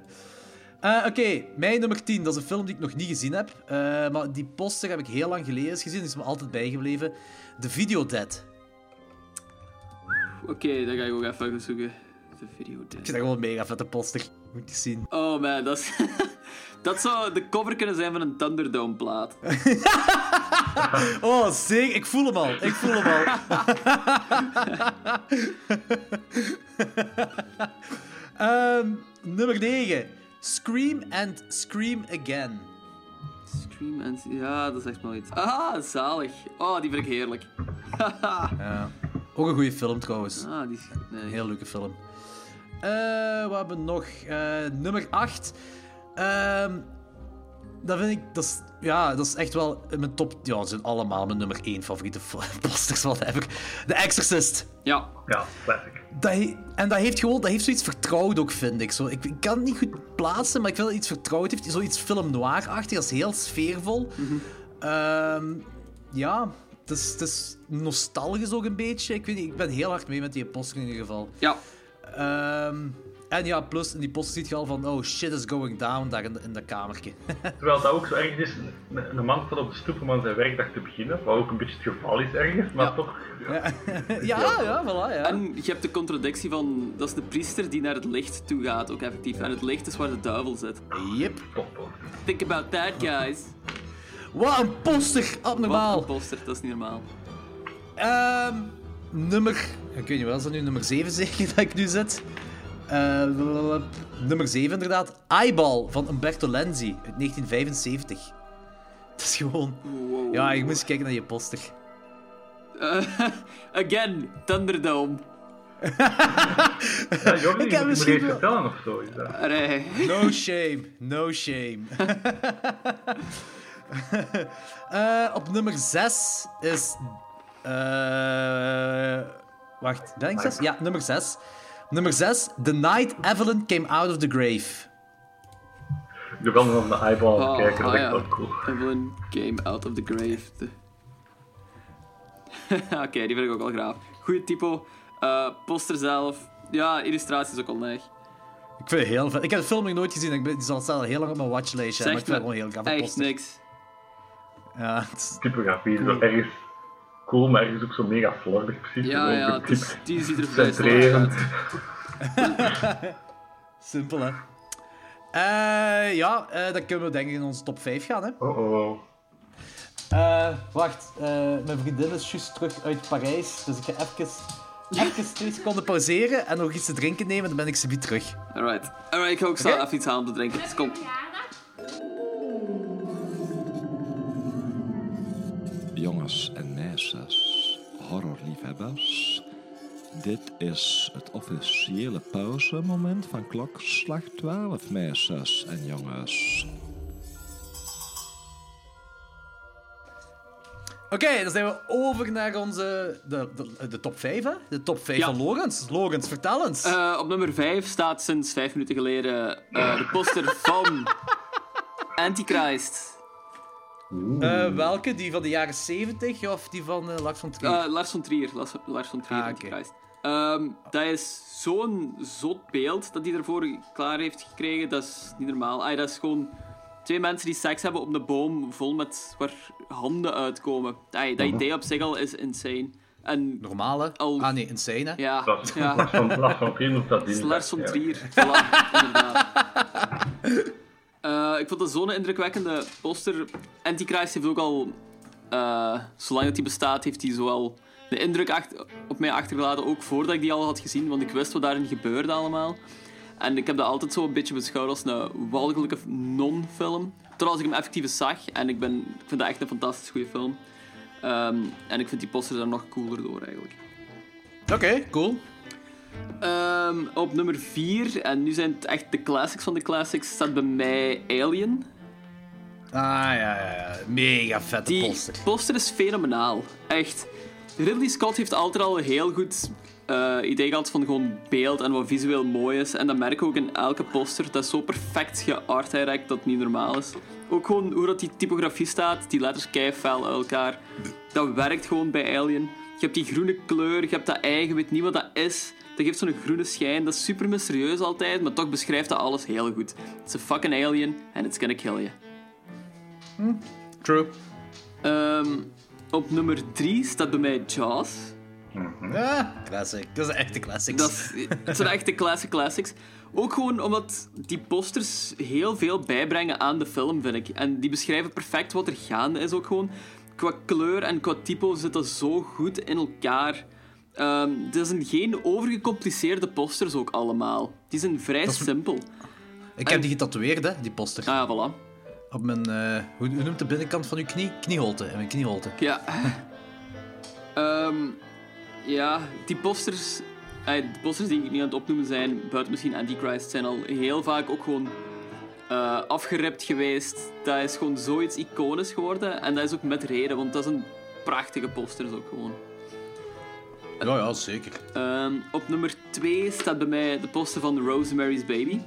Eh, Oké, mijn nummer 10, dat is een film die ik nog niet gezien heb. Eh, maar die poster heb ik heel lang geleden eens gezien, die is me altijd bijgebleven. The Video Dead. Oké, dan ga ik ook even gaan zoeken. De video Ik dead. vind dat gewoon een mega vette poster. Moet je zien. Oh man, dat is... dat zou de cover kunnen zijn van een Thunderdome plaat. Oh, zeker. Ik voel hem al. Ik voel hem al. Ehm, nummer 9. Scream and Scream Again. Scream and... Ja, dat is echt wel iets. Ah, zalig. Oh, die vind ik heerlijk. Ja. Ook een goede film trouwens. ah, die. Nee. Een heel leuke film. Eh, wat hebben we nog? Eh, nummer 8. Ehm, dat vind ik, dat is, ja, dat is echt wel in mijn top, ja, ze zijn allemaal mijn nummer 1 favoriete posters, whatever. The Exorcist. Ja. Ja, classic. Dat he- en dat heeft gewoon, dat heeft zoiets vertrouwd ook, vind ik. Zo, ik, ik kan het niet goed plaatsen, maar ik vind dat iets vertrouwd heeft. Zoiets film noir-achtig, dat is heel sfeervol. Ehm, ja, het is, het is nostalgisch ook een beetje. Ik, weet niet, ik ben heel hard mee met die poster in ieder geval. Ja. Ehm, en ja, plus in die poster ziet je al van, oh shit is going down daar in, de- in dat kamertje. Terwijl dat ook zo erg is, een, een man staat op de stoep om aan zijn werkdag te beginnen, wat ook een beetje het geval is ergens, maar Ja. toch... ja, ja, voilà, ja. En je hebt de contradictie van, dat is de priester die naar het licht toe gaat, ook effectief. En het licht is waar de duivel zit. Yep. Top, Think about that, guys. Wat een poster, Wat abnormaal. een poster, dat is niet normaal. Ehm, nummer. Ik weet niet, wat is dat nu? Nummer 7 zeker dat ik nu zit? Eh, nummer 7 inderdaad. Eyeball van Umberto Lenzi uit 1975. Het is gewoon. Wow. Ja, ik moest kijken naar je poster. Eh, again, Thunderdome. Ja, Jordi, Ik heb misschien wel- vertellen of zo. Allee. No shame, no shame. Eh, op nummer 6 is. eh wacht, ben ik 6? Ja, nummer 6. Nummer 6. The night Evelyn came out of the grave. Je wil nog naar de eyeball Oh, kijken, dat ah, is echt wel cool. Evelyn came out of the grave. De- Oké, die vind ik ook wel graaf. Goeie typo. Eh, poster zelf. Ja, illustratie is ook al neig. Ik vind het heel vet. Ik heb de film nog nooit gezien. Ik ben, die zal al heel lang op mijn watchlijstje. Maar ik vind het gewoon heel gaaf. echt poster. niks. Ja, het is- Typografie is ergens cool, maar ergens ook zo mega slordig precies. Ja, ja, het is, die ziet er vrij uit. simpel, hè. Eh, ja, eh, dan kunnen we denk ik in onze top 5 gaan, hè. Oh oh. Eh, wacht, eh, mijn vriendin is juist terug uit Parijs, dus ik ga even, even twee seconden pauzeren en nog iets te drinken nemen, dan ben ik ze weer terug. Alright. Alright, ik ga ook snel even iets halen om te drinken. Dus kom. Jongens en meisjes, horrorliefhebbers. Dit is het officiële pauzemoment van klokslag 12, meisjes en jongens. Oké, dan zijn we over naar onze, de, de, de top 5, hè? De top 5 Ja. van Logans. Logans, vertel eens. Eh, op nummer 5 staat sinds 5 minuten geleden eh, de poster van Antichrist. Eh, welke? Die van de jaren 70 of die van eh, Lars van Trier? Eh, Lars von Trier. Lars, Lars Trier, Ah. Ehm, dat is zo'n zot beeld dat hij ervoor klaar heeft gekregen. Dat is niet normaal. Ah, dat is gewoon twee mensen die seks hebben op een boom vol met waar handen uitkomen. Ah, dat idee op zich al is insane. En Normale? al- Ah nee, insane, hè? ja, Dat is ja. Lars van, van Trier dat Het is in. Lars von Ja. Trier. Voilà, inderdaad. Eh, ik vond dat zo'n indrukwekkende poster. Antichrist heeft ook al, eh, zolang dat hij bestaat, heeft hij zowel de indruk achter- op mij achtergelaten, ook voordat ik die al had gezien, want ik wist wat daarin gebeurde allemaal. En ik heb dat altijd zo een beetje beschouwd als een walgelijke non-film. Totdat ik hem effectief zag. En ik, ben, ik vind dat echt een fantastisch goede film. Ehm, en ik vind die poster daar nog cooler door eigenlijk. Oké, cool. Ehm, op nummer 4, en nu zijn het echt de classics van de classics, staat bij mij Alien. Ah, ja, ja, ja. Mega vette Die poster. poster is fenomenaal. Echt. Ridley Scott heeft altijd al een heel goed eh, idee gehad van gewoon beeld en wat visueel mooi is. En dat merk ik ook in elke poster. Dat is zo perfect geart direct dat het niet normaal is. Ook gewoon hoe dat die typografie staat, die letters keifel uit elkaar. Dat werkt gewoon bij Alien. Je hebt die groene kleur, je hebt dat eigen, weet niet wat dat is. Dat geeft zo'n groene schijn. Dat is super mysterieus altijd, maar toch beschrijft dat alles heel goed. Het is een fucking alien and it's gonna kill you. True. Ehm, op nummer 3 staat bij mij Jaws. Ah, classic. Dat is een echte classic. Dat is, het zijn echt de classic classics. Ook gewoon omdat die posters heel veel bijbrengen aan de film, vind ik. En die beschrijven perfect wat er gaande is ook gewoon. Qua kleur en qua typo zit dat zo goed in elkaar. Ehm het zijn geen overgecompliceerde posters ook allemaal. Die zijn vrij is- simpel. Ik heb die getatoeëerd, hè, die poster. Ah, ja, voilà. Op mijn, eh, hoe, noemt de binnenkant van uw knie? Knieholte. In mijn knieholte. Ja. Ehm, ja, die posters... eh, De posters die ik nu aan het opnoemen zijn, buiten misschien Antichrist, zijn al heel vaak ook gewoon eh, afgeript geweest. Dat is gewoon zoiets iconisch geworden. En dat is ook met reden, want dat is een prachtige poster is ook gewoon. Ja, ja, zeker. Ehm, op nummer 2 staat bij mij de poster van Rosemary's Baby.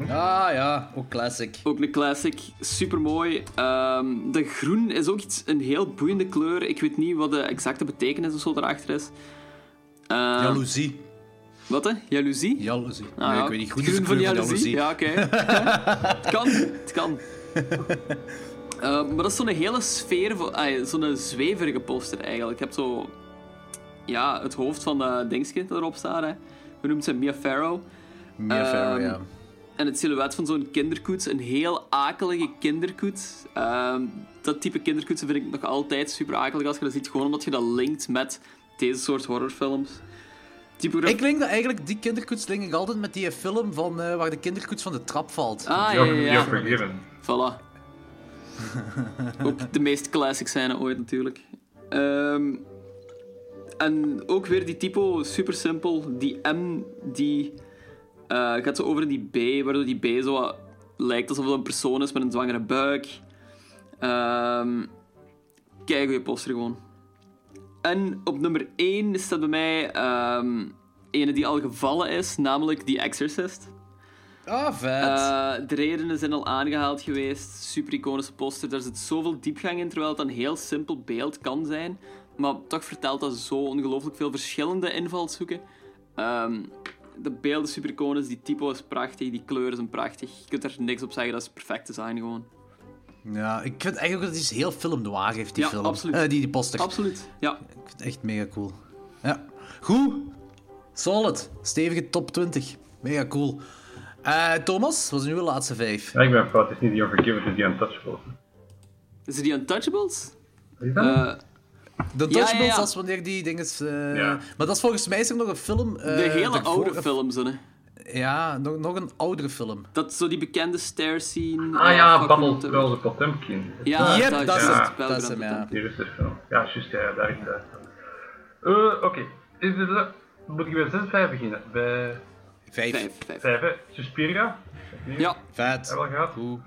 Ah ja, ook classic. Ook een classic, super mooi. de groen is ook iets, een heel boeiende kleur. Ik weet niet wat de exacte betekenis of zo erachter is. Ehm, Jaloezie. Wat hè? Jaloezie? Jaloezie. Ah, nee, ja. ik weet niet goed. Groen de van jaloezie? jaloezie. Ja, oké. het kan, het kan. Maar dat is zo'n hele sfeer, van- ah, zo'n zweverige poster eigenlijk. Je hebt zo ja, het hoofd van dat dingetje dat erop staat. Hè. Hoe noemt ze? Mia Farrow. Mia Farrow, Ehm, ja. En het silhouet van zo'n kinderkoets, een heel akelige kinderkoets. Ehm, dat type kinderkoetsen vind ik nog altijd super akelig als je dat ziet, gewoon omdat je dat linkt met deze soort horrorfilms. Typograf- Ik link dat eigenlijk, die kinderkoets link ik altijd met die film van, eh, waar de kinderkoets van de trap valt. Ah, ja, ja, ja. Voilà. ook de meest classic scène ooit natuurlijk. Ehm, en ook weer die typo, super simpel. Die M die eh, gaat zo over in die B, waardoor die B zo wat lijkt alsof het een persoon is met een zwangere buik. Ehm kijk goede poster gewoon. En op nummer 1 staat bij mij ehm ene die al gevallen is, namelijk The Exorcist. Ah, vet. Eh, de redenen zijn al aangehaald geweest. Super iconische poster. Daar zit zoveel diepgang in, terwijl het een heel simpel beeld kan zijn. Maar toch vertelt dat zo ongelooflijk veel verschillende invalshoeken. Ehm, de beelden super iconisch, die typo is prachtig, die kleuren zijn prachtig. Je kunt er niks op zeggen, dat is perfect design gewoon. ja, ik vind eigenlijk dat hij heel film noir heeft, die Ja, film. absoluut. Eh, die, die poster. Absoluut, ja. Ik vind het echt mega cool. Ja. Goed. Solid. Stevige top 20. Mega cool. Eh, Thomas, wat is uw laatste vijf? Ja, ik ben fout. Het is niet die Unforgiven, het is die Untouchables. Is het die Untouchables? Is dat? Eh, De Ja, ja, ja. dat is wanneer die dingen... eh, Ja. Maar dat is volgens mij is er nog een film... eh, de hele daarvoor- oude films, hè. Ja, nog, nog een oudere film. Dat zo die bekende stair scene. ah eh, ja, fuck, Battle of Potemkin. Ja, Yep, dat, dat is het. Dat is hem, ja. Die Russische film. Ja, juist, ja, daar is het. Eh, Oké. Is dit, eh, Moet ik bij 6 5 beginnen? Bij Vijf. Vijf, vijf. 5, hè? Suspiria. Ja, Vet. We al gehad. Goed.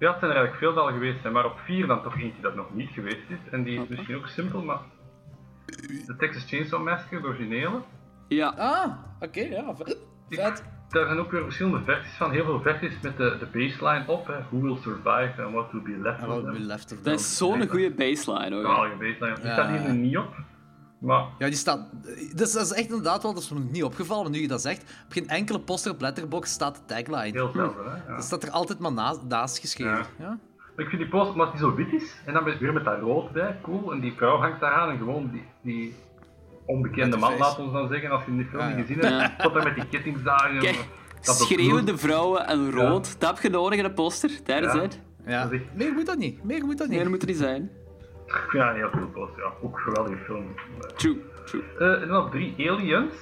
Ja, het zijn er eigenlijk veel dat al geweest zijn, maar op 4 dan toch eentje dat nog niet geweest is. En die is misschien ook simpel, maar... De Texas Chainsaw Massacre, de originele. ja. Ah, oké, ja. Vet. Daar zijn ook weer verschillende versies van. Heel veel versies met de, de baseline op. Hè. Who will survive and what will be left of them. left of them. Dat is zo'n goede baseline hoor. Geweldige baseline. Die Ja. staat hier nu niet op. Maar Ja, die staat... Dus dat is echt inderdaad wel, dat is me nog niet opgevallen, maar nu je dat zegt. Op geen enkele poster op Letterboxd staat de tagline. heel zelden, hè. Ja. Dat staat er altijd maar naast, naast geschreven. Ja. Ja. Ik vind die poster, omdat die zo wit is, en dan weer met dat rood bij, cool. En die vrouw hangt daar aan en gewoon die, die onbekende man, laat ons dan zeggen, als je die film Ja, niet gezien hebt, tot er met die kettingzagen. Kijk, schreeuwende bloed- vrouwen en rood. Dat heb je nodig in een poster. Daar is Ja. het. Ja. Dat is echt- Meer moet dat niet. Meer moet dat niet. Nee, dat moet er niet zijn. Ik vind dat een heel cool poster, ja. Ook een geweldige film. True, true. Eh, en dan drie, Aliens.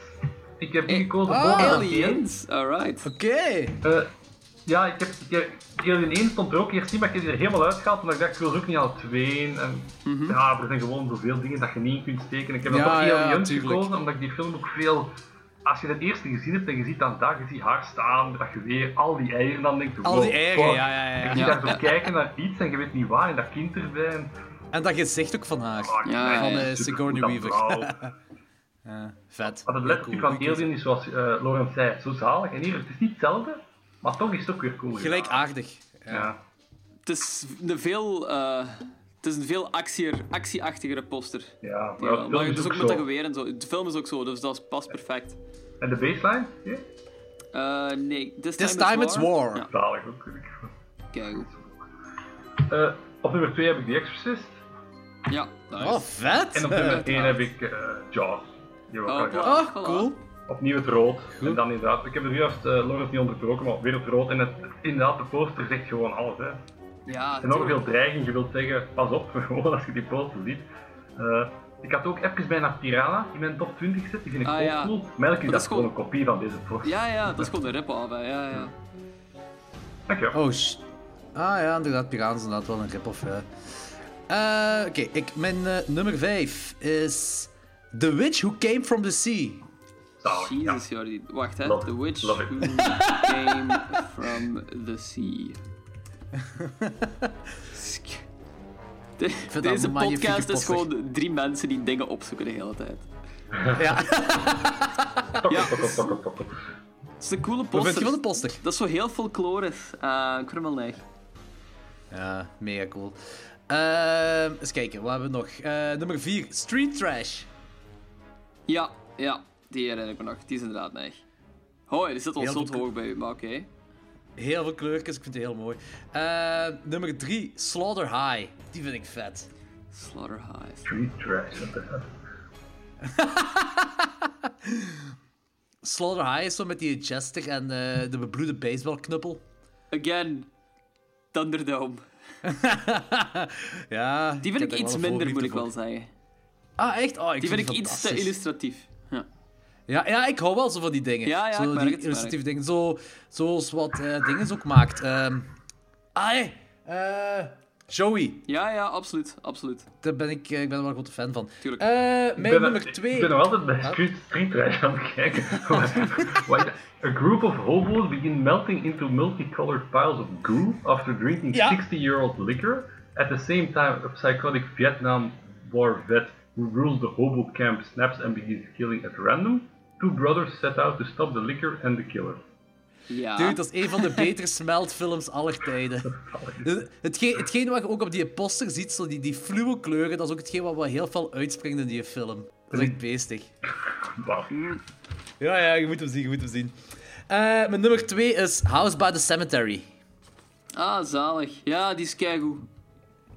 Ik heb die gekozen Ah, boven Aliens, alright. Oké. Eh, ja, ik heb, ik heb, Alien 1 stond er ook eerst niet, maar ik heb die er helemaal uitgehaald, omdat ik dacht, ik wil ze ook niet al twee. En, Ja, er zijn gewoon zoveel dingen dat je niet in kunt steken. Ik heb dan Ja, toch ja, Aliens tuurlijk. gekozen, omdat ik die film ook veel... Als je de eerste gezien hebt en je ziet dan daar, je ziet haar staan, dat je weer al die eieren dan denkt, Al wow, die eieren, ja, ja, ja. En je ziet daar zo kijken naar iets en je weet niet waar, en dat kind erbij. En, En dat gezicht ook van haar. ah, Ja, Van ja, eh, Sigourney Weaver. Ja, vet. Maar het cool. van Alien is zoals eh Laurent zei, zo zalig. En hier, het is niet hetzelfde, maar toch is het ook weer cool. Gelijkaardig. Ja. Ja. Het is een veel, eh, het is een veel actieer, actieachtigere poster. Ja, maar Ja, het maar is het is ook ook met dat zo. geweer en zo. De film is ook zo, dus dat is- past perfect. En de baseline? Ja? Eh, nee, This, This time it's war. Ja, Zalig ook. kijk goed. Eh, op nummer 2 heb ik The Exorcist. Ja, nice. Oh, vet. En op nummer 1 heb ik eh, Jaws. Die heb ik Oh, al. Oh, cool. Opnieuw het rood. En dan inderdaad, ik heb er juist uh, Lawrence niet onderbroken, maar weer het rood. En het, inderdaad, de poster zegt gewoon alles. Hè. Ja, Enorm tuurlijk. veel dreiging. Je wilt zeggen, pas op, gewoon als je die poster ziet. Eh, ik had ook even bijna Piranha in mijn top 20 gezet. Die vind ik Ah, ook ja. cool. Maar eigenlijk is dat dat is gewoon gewoon- een kopie van deze poster. Ja, ja, dat is gewoon de rip-off, hè. Ja, ja. Dankjewel. Oh, sh- Ah ja, inderdaad, Piranha is inderdaad wel een rip-off, ja. Eh, Oké, ik mijn eh, nummer 5 is The Witch Who Came From The Sea. Zalig, ja. Jezus, Jordi. Wacht, hè. Love The it, witch who came from the sea. De- deze podcast is gewoon drie mensen die dingen opzoeken de hele tijd. Ja. Ja, het is een coole Wat vind poster. je van de poster? Dat is zo heel folklorisch. Eh ik vind hem wel neig. Ja, mega cool. Ehm eens kijken, wat hebben we nog? Eh, nummer 4, Street Trash. Ja, ja, die herinner ik me nog. Die is inderdaad neig. Hoi, die zit al veel- hoog bij u, maar oké. Heel veel kleurtjes, ik vind het heel mooi. Eh, nummer 3, Slaughter High. Die vind ik vet. Slaughter High. Street trash, what the hell. Slaughter High is zo met die Jester en eh, de bebloede baseballknuppel. Again, Thunderdome. Ja, Die vind ik iets minder, moet ik wel zeggen. Ah, echt? Oh, ik Die vind ik iets te illustratief. Ja. Ja, ja, ik hou wel zo van die dingen. Ja, ja, zo die het, illustratieve dingen. Zo, zoals wat eh dingen ook maakt. Ehm ah, hey, eh, Joey. ja, ja, absoluut, absoluut. Daar ben ik, eh, ik ben er wel een grote fan van. Tuurlijk. Eh, Ik mijn ben, nummer ik 2. ben nog altijd bij Street, street Trash aan het kijken. What- A group of hobos begin melting into multicolored piles of goo after drinking Ja. 60-year-old liquor. At the same time, a psychotic Vietnam War vet who rules the hobo camp snaps and begins killing at random. Two brothers set out to stop the liquor and the killer. Ja. Dude, dat is een van de betere smeltfilms aller tijden. Hetgeen, hetgeen wat je ook op die poster ziet, zo die, die fluwe kleuren, dat is ook hetgeen wat wel heel veel uitspringt in die film. Dat is echt beestig. Ja, ja, je moet hem zien, je moet hem zien. Eh, mijn nummer 2 is House by the Cemetery. Ah, zalig. Ja, die is keigoed.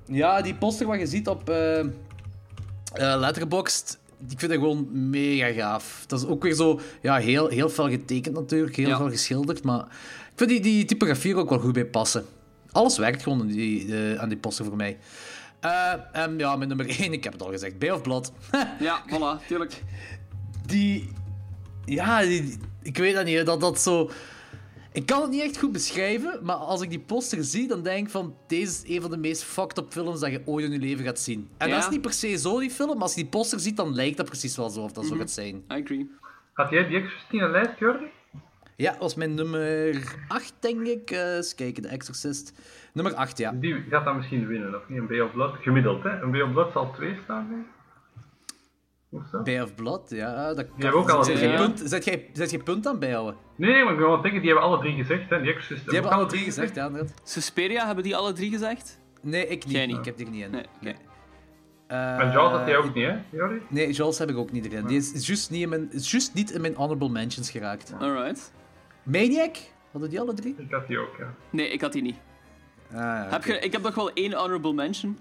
Ja, die poster wat je ziet op eh eh, Letterboxd, ik vind dat gewoon mega gaaf. Dat is ook weer zo, ja, heel, heel fel getekend natuurlijk, heel Ja. veel geschilderd, maar ik vind die, die typografie er ook wel goed bij passen. Alles werkt gewoon aan die, eh, aan die poster voor mij. Eh, en ja, mijn nummer 1, ik heb het al gezegd, Bay of Blood. Ja, voilà, tuurlijk. die, ja, die- ik weet dat niet, dat dat zo... Ik kan het niet echt goed beschrijven, maar als ik die poster zie, dan denk ik van... Deze is een van de meest fucked up films dat je ooit in je leven gaat zien. En Ja. dat is niet per se zo, die film, maar als je die poster ziet, dan lijkt dat precies wel zo of dat zo gaat zijn. I agree. Had jij die Exorcist in een lijst, Jordi? Ja, dat was mijn nummer 8, denk ik. Eh eens kijken, The Exorcist. Nummer 8, ja. Die gaat dan misschien winnen, of niet? Een Bay of Blood, gemiddeld, hè? Een Bay of Blood zal 2 staan, denk ik. Bay of Blood, ja. Dat hebben ook alle Zet drie, jij ja. punt, zet jij, zet jij punt aan bijhouden? Nee, nee, maar ik wil wel denken, die hebben alle drie gezegd, hè? Die Exorcist Die hebben alle drie gezegd, ja, inderdaad. Suspiria, hebben die alle drie gezegd? Nee, ik niet. Jij niet. Ik heb die er niet in. Nee, oké. Eh, En Jaws had jij ook niet, hè, Jordi? Nee, Jules heb ik ook niet erin. Die is is juist niet in mijn, is juist niet in mijn honorable mentions geraakt. Alright. Maniac? Hadden die alle drie? Ik had die ook, ja. Nee, ik had die niet. Ah, ja, Heb je, ik heb nog wel één honorable mention.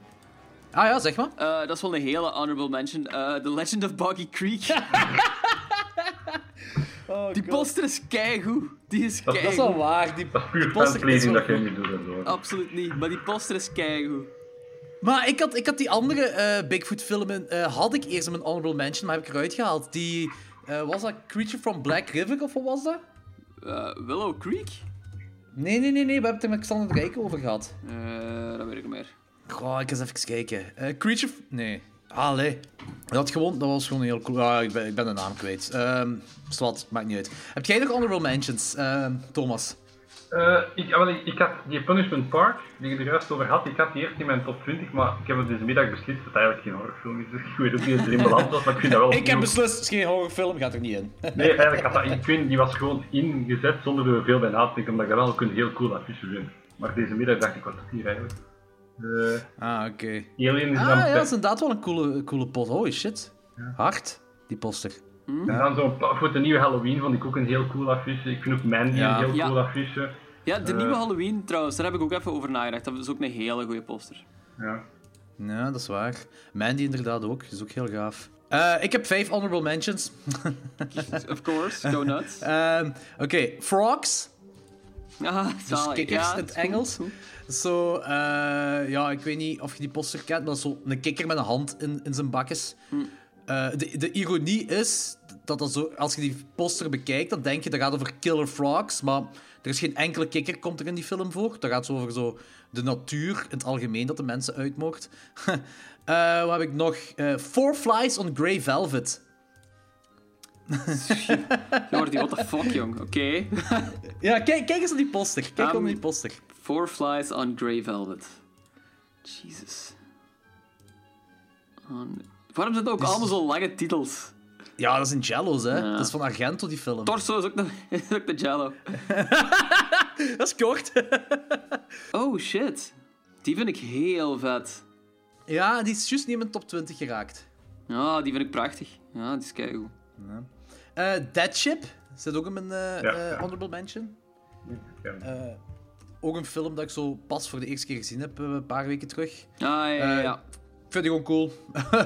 Ah ja, zeg maar. Eh, dat is wel een hele honorable mention. Eh, The Legend of Boggy Creek. die poster is keigoed. Die is Dat- dat Dat is wel keigoed. waar. Die, Dat is poster is wel dat jij nu doet. Absoluut niet, maar die poster is keigoed. Maar ik had, ik had die andere eh, Bigfoot-filmen, eh, had ik eerst in mijn honorable mention, maar heb ik eruit gehaald. Die, eh, was dat Creature from Black River of wat was dat? Eh, Willow Creek? Nee, nee, nee, nee, we hebben het er met Xander de Rijk over gehad. Eh, dat weet ik niet meer. Goh, ik eens even kijken. Eh, Creature... Nee. Allee. Dat, gewoon, dat was gewoon heel cool. Ah, ik, ben, ik ben de naam kwijt. Ehm Zwat, maakt niet uit. Heb jij nog honorable mentions, ehm, Thomas? Eh, ik, ah, wel, ik, ik had die Punishment Park, die je er juist over had, ik had die eerst in mijn top 20, maar ik heb het deze middag beslist dat het eigenlijk geen horrorfilm is. Dus ik weet ook niet of het erin beland was, maar ik vind dat wel... Ik heb beslist, het is geen horrorfilm, gaat er niet in. Nee, eigenlijk had dat, ik vind, die was gewoon ingezet zonder er veel bij na te denken, omdat ik dat wel een heel cool affiche vind. Maar deze middag dacht ik, wat is hier eigenlijk? Eh, Ah, oké. Alien is Ah, dan, ja, dat is inderdaad wel een coole, coole poster. Holy shit. Hard, die poster. en dan pa- voor de nieuwe Halloween vond ik ook een heel cool affiche. Ik vind ook Mandy Ja. een heel Ja. cool affiche. Ja, de Eh. nieuwe Halloween trouwens, daar heb ik ook even over nagedacht. Dat is ook een hele goede poster. Ja. Ja, dat is waar. Mandy inderdaad ook, is ook heel gaaf. Eh, ik heb vijf honorable mentions. Of course, go nuts. Ehm, Oké, frogs. Ah, Dus kikkers ja, in het goed, Engels. goed. Zo, eh, ja, ik weet niet of je die poster kent, maar dat is zo een kikker met een hand in, in zijn bakjes. Eh, de, de ironie is dat, dat zo, als je die poster bekijkt, dan denk je dat gaat over killer frogs, maar er is geen enkele kikker komt er in die film voor. Dat gaat zo over zo de natuur in het algemeen dat de mensen uitmoord. Eh wat heb ik nog? Four Flies on Grey Velvet. Jordi, what the fuck, jong. Oké. Ja, kijk, kijk eens naar die poster. Kijk Um, naar die poster. Four Flies on Grey Velvet. Jesus. Nee. Waarom zijn het ook allemaal zo lange titels? Ja, dat is in Jello's, hè. Ja. Dat is van Argento, die film. Torso is ook de, is ook de Jello. Dat is kort. Oh shit. Die vind ik heel vet. ja, die is juist niet in mijn top 20 geraakt. Ja, die vind ik prachtig. Ja, die is keigoed. Eh Dead Ship zit ook in mijn eh, Ja, eh, ja. honorable mention. Ook een film dat ik zo pas voor de eerste keer gezien heb, eh, een paar weken terug. Ah, ja, ja, Eh, ja. Ik vind die gewoon cool.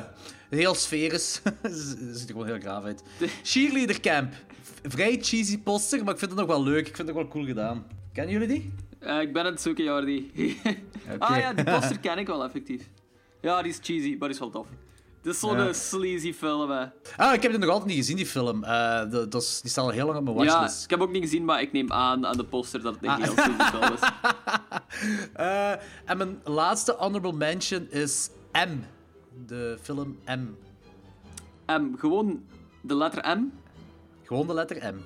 heel sferisch. Ze ziet er gewoon heel graaf uit. Cheerleader Camp. Vrij cheesy poster, maar ik vind het nog wel leuk. Ik vind het ook wel cool gedaan. Kennen jullie die? Eh, ik ben aan het zoeken, Jordi. Ah ja, die poster ken ik wel effectief. Ja, die is cheesy, maar die is wel tof. Dit is zo'n Ja. eh, sleazy film, hè. Ah, ik heb die nog altijd niet gezien, die film. Eh, de- dat is, die staat al heel lang op mijn Ja, watchlist. ik heb ook niet gezien, maar ik neem aan aan de poster dat het een Ah. heel sleazy film is. Eh, en mijn laatste honorable mention is M. De film M. M, gewoon de letter M. Gewoon de letter M.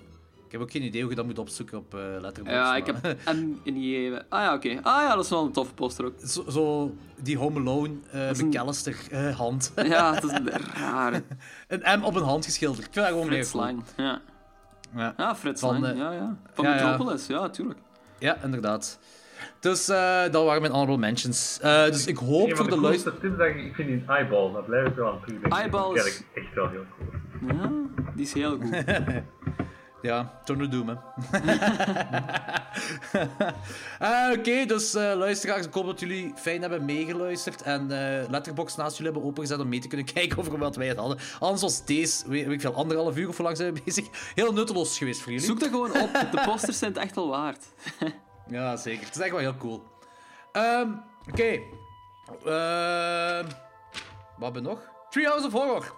Ik heb ook geen idee hoe je dat moet opzoeken op eh Letterboxd. Ja, ik maar- heb M ingegeven. Ah ja, oké. Ah ja, dat is wel een toffe poster ook. Zo, zo die Home Alone eh is een- McAllister eh, hand. Ja, het is een rare. een M op een hand geschilderd. Ik vind dat gewoon Frits. Lang. Ja. Ja. ja, Frits Van, Lang. Ja, ja. Van ja. Metropolis, ja, tuurlijk. ja, inderdaad. Dus eh, dat waren mijn honorable mentions. Eh, dus ik hoop voor de de luister... coolste tips dat ik, ik vind die eyeball, dat blijf ik wel aan. Dat vind ik echt wel heel cool. Ja, die is heel goed. Ja, Turner Doom, hè. Eh, Oké, dus eh, luisteraars, ik hoop dat jullie fijn hebben meegeluisterd en eh Letterboxd naast jullie hebben opengezet om mee te kunnen kijken over wat wij het hadden. Anders was deze, weet, weet ik veel, anderhalf uur of hoe lang zijn we bezig? Heel nutteloos geweest voor jullie. Zoek dat gewoon op. De posters zijn het echt wel waard. Ja, zeker. Het is echt wel heel cool. Ehm, Oké. Ehm, wat hebben we nog? Treehouse of Horror.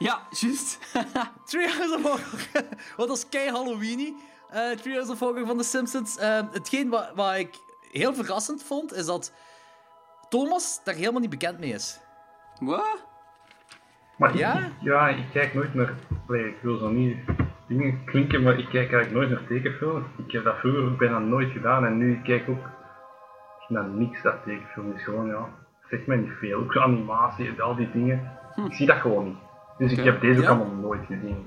Ja, juist. Treehouse of Horror. Wat was kei Halloweeny. eh Treehouse of Horror van The Simpsons. Ehm, hetgeen wat, wat ik heel verrassend vond, is dat Thomas daar helemaal niet bekend mee is. Wat? Maar Ja? ik, ja, ik kijk nooit naar... Allee, ik wil zo niet dingen klinken, maar ik kijk eigenlijk nooit naar tekenfilms. Ik heb dat vroeger ook bijna nooit gedaan en nu kijk ik ook echt naar niks dat tekenfilm is. Gewoon, ja, zegt mij niet veel. Ook zo animatie, al die dingen. Ik zie dat gewoon niet. Dus ik heb deze ook allemaal nooit gezien.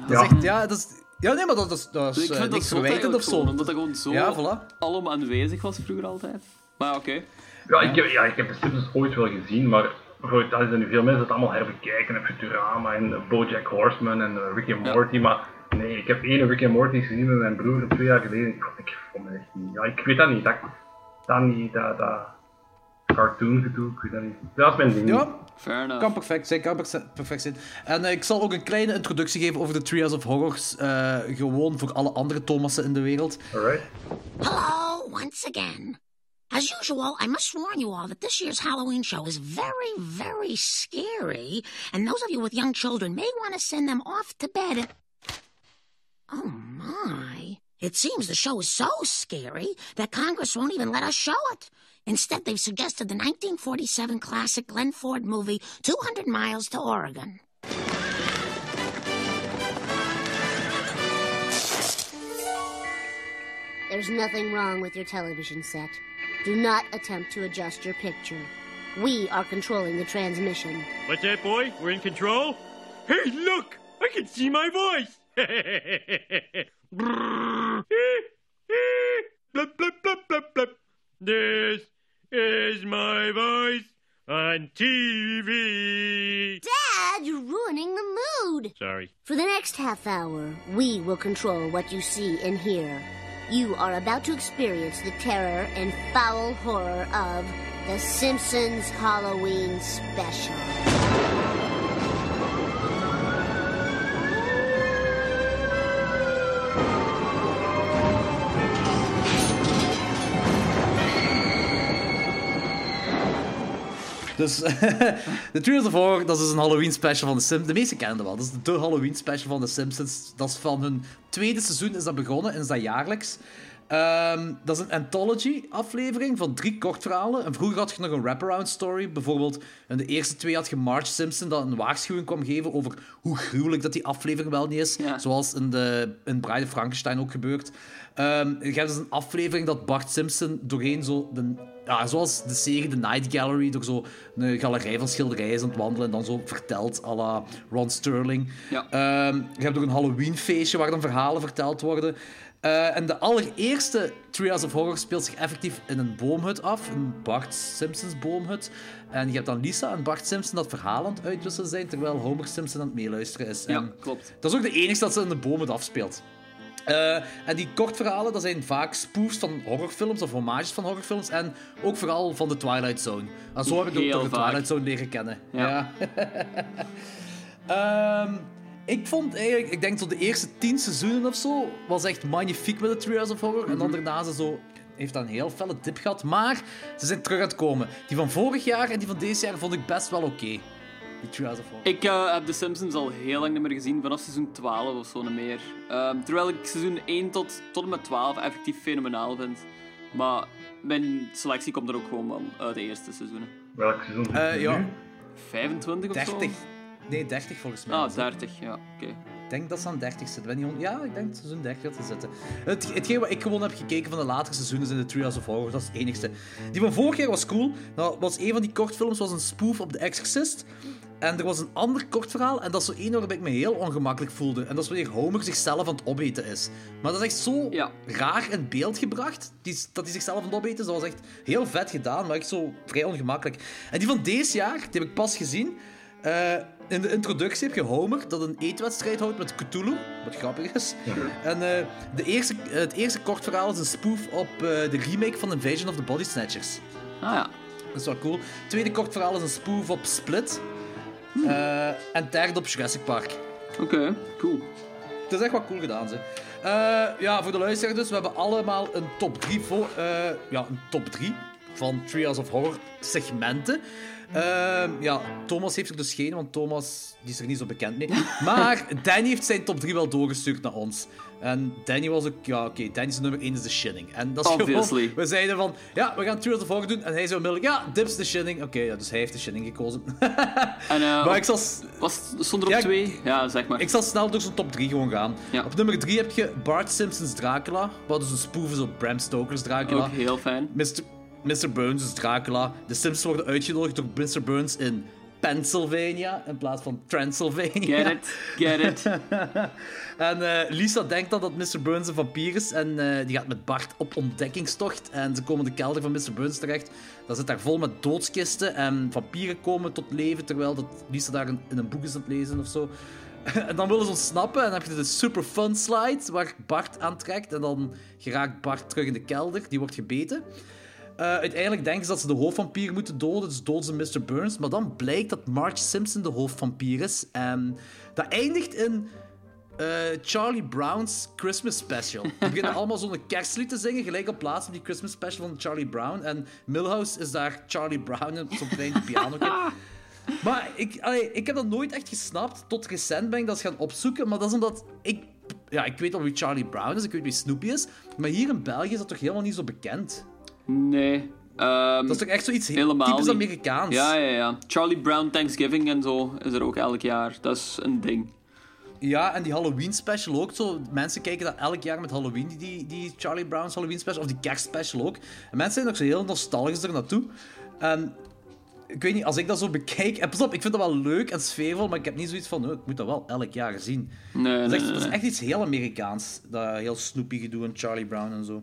Dat Ja. is echt, ja, dat is... Ja, nee, maar dat is, dat is ik eh, vind dat niks zo verwijtend of zo. Omdat dat gewoon zo Ja, voilà. alom aanwezig was vroeger altijd. Maar oké. Ja, ik heb, ja, ik heb de Simpsons ooit wel gezien, maar voor dat zijn nu veel mensen het allemaal herbekijken. En Futurama en Bojack Horseman en eh, Rick and Ja. Morty. Maar nee, ik heb één Rick and Morty gezien met mijn broer twee jaar geleden. Ik, ik vond het echt niet. Ja, ik weet dat niet. Dat, dat niet, dat, dat cartoon gedoe, ik weet dat niet. Dat is mijn ding. Ja, Fair enough. kan perfect zijn, kan perfe- perfect zijn. En eh, ik zal ook een kleine introductie geven over de Treehouse of Horrors. eh, gewoon voor alle andere Thomassen in de wereld. Alright. Hello, once again. As usual, I must warn you all that this year's Halloween show is very, very scary, and those of you with young children may want to send them off to bed. Oh my. It seems the show is so scary that Congress won't even let us show it. Instead, they've suggested the 1947 classic Glenn Ford movie, 200 Miles to Oregon. There's nothing wrong with your television set. Do not attempt to adjust your picture. We are controlling the transmission. What's that, boy? We're in control? Hey, look! I can see my voice! blub, blub, blub, blub, blub. This is my voice on TV. Dad, you're ruining the mood. Sorry. For the next half hour, we will control what you see and hear. You are about to experience the terror and foul horror of The Simpsons Halloween Special. Dus de Treehouse of Horror, dat is een Halloween special van de Simpsons. De meeste kennen dat wel. Dat is de Halloween special van de Simpsons. Dat is van hun tweede seizoen is dat begonnen en is dat jaarlijks. Ehm, dat is een anthology-aflevering van drie kortverhalen. En vroeger had je nog een wraparound story. Bijvoorbeeld, in de eerste twee had je Marge Simpson dat een waarschuwing kwam geven over hoe gruwelijk dat die aflevering wel niet is. Ja. Zoals in, de, in Bride of Frankenstein ook gebeurt. Ehm, je hebt dus een aflevering dat Bart Simpson doorheen zo... De, ja, zoals de serie The Night Gallery, door zo een galerij van schilderijen aan het wandelen en dan zo vertelt, à la Ron Sterling. Ja. Ehm, je hebt ook een Halloween-feestje waar dan verhalen verteld worden. Eh, en de allereerste Trials of Horror speelt zich effectief in een boomhut af. Een Bart Simpsons boomhut. En je hebt dan Lisa en Bart Simpson dat verhaal aan het uitwisselen zijn, terwijl Homer Simpson aan het meeluisteren is. Ja, En klopt. dat is ook de enige dat ze in de boomhut afspeelt. Eh, en die kortverhalen, dat zijn vaak spoofs van horrorfilms of homages van horrorfilms. En ook vooral van de Twilight Zone. En zo heb ik ook de. Twilight Zone leren kennen. Ja. Ehm, ik vond eigenlijk, ik denk tot de eerste tien seizoenen of zo, was echt magnifiek met de Trials of Horror. En dan daarna ze zo, heeft dat een heel felle dip gehad. Maar ze zijn terug aan het komen. Die van vorig jaar en die van deze jaar vond ik best wel oké. Ik eh, heb The Simpsons al heel lang niet meer gezien, vanaf seizoen 12 of zo niet meer. Ehm, terwijl ik seizoen 1 tot, tot en met 12 effectief fenomenaal vind. Maar mijn selectie komt er ook gewoon van uit de eerste seizoenen. Welk seizoen Eh, ja, nu? 25 of 30. zo? Nee, 30 volgens mij. Ah, 30, ja, oké. Ik denk dat ze aan 30 zitten. Ja, ik denk dat seizoen 30 gaat zitten. Het, hetgeen wat ik gewoon heb gekeken van de latere seizoenen zijn de Trials of Horror. Dat is het enigste. Die van vorig jaar was cool. Dat was een van die kortfilms was een spoof op The Exorcist. En er was een ander kort verhaal. En dat is zo één waarbij ik me heel ongemakkelijk voelde. En dat is wanneer Homer zichzelf aan het opeten is. Maar dat is echt zo Ja. raar in beeld gebracht. Die, dat hij zichzelf aan het opeten is. Dat was echt heel vet gedaan. Maar echt zo vrij ongemakkelijk. En die van deze jaar, die heb ik pas gezien. Eh, in de introductie heb je Homer dat een eetwedstrijd houdt met Cthulhu, wat grappig is. En eh, de eerste, het eerste kort verhaal is een spoof op eh, de remake van Invasion of the Body Snatchers. Ah ja. Dat is wel cool. Het tweede kort verhaal is een spoof op Split. Eh, en derde op Jurassic Park. Oké, cool. Het is echt wel cool gedaan, ze. Eh, ja, voor de luisteraar dus, we hebben allemaal een top 3 voor, eh, ja, een top 3 van Trials of Horror segmenten. Ehm, ja, Thomas heeft er dus geen, want Thomas die is er niet zo bekend mee. Maar Danny heeft zijn top 3 wel doorgestuurd naar ons. En Danny was ook, ja, oké, Danny's nummer 1 is de Shinning. En dat is Obviously. gewoon, we zeiden van, ja, we gaan Trials of Horror doen. En hij zei onmiddellijk, ja, Dips de Shinning. Oké, ja, dus hij heeft de Shinning gekozen. En eh, maar op- ik zal, was, stond er op Ja, twee? Ja, zeg maar. ik zal snel door zijn top 3 gewoon gaan. Ja. Op nummer 3 heb je Bart Simpson's Dracula, wat dus een spoof is op Bram Stoker's Dracula. Ook heel fijn. Mr. Mr. Burns is Dracula. De Simpsons worden uitgenodigd door Mr. Burns in Pennsylvania in plaats van Transylvania. Get it, get it. En eh, Lisa denkt dan dat Mr. Burns een vampier is en eh, die gaat met Bart op ontdekkingstocht. En ze komen de kelder van Mr. Burns terecht. Dat zit daar vol met doodskisten en vampieren komen tot leven terwijl dat Lisa daar in, in een boek is aan het lezen of zo. En dan willen ze ontsnappen en dan heb je de super fun slide waar Bart aantrekt en dan geraakt Bart terug in de kelder. Die wordt gebeten. Eh, uiteindelijk denken ze dat ze de hoofdvampier moeten doden, dus doden ze Mr. Burns. Maar dan blijkt dat Marge Simpson de hoofdvampier is. En dat eindigt in eh, Charlie Brown's Christmas Special. Die beginnen allemaal zo'n kerstlied te zingen, gelijk op plaats op die Christmas Special van Charlie Brown. En Milhouse is daar Charlie Brown op zo'n klein piano. Maar ik, allee, ik heb dat nooit echt gesnapt. Tot recent ben ik dat gaan opzoeken. Maar dat is omdat ik... Ja, ik weet al wie Charlie Brown is, ik weet wie Snoopy is. Maar hier in België is dat toch helemaal niet zo bekend? Nee. ehm, Dat is toch echt zoiets heel helemaal typisch. Amerikaans? Ja, ja, ja. Charlie Brown Thanksgiving en zo is er ook elk jaar. Dat is een ding. Ja, en die Halloween special ook. Zo, mensen kijken dat elk jaar met Halloween, die- die, Charlie Brown's Halloween special, of die kerstspecial ook. En mensen zijn ook zo heel nostalgisch er naartoe. En ik weet niet, als ik dat zo bekijk... En pas op, ik vind dat wel leuk en sfeervol, maar ik heb niet zoiets van, oh, ik moet dat wel elk jaar zien. Nee, Dat is, echt, nee, dat is nee. echt iets heel Amerikaans. Dat heel Snoopy gedoe en Charlie Brown en zo.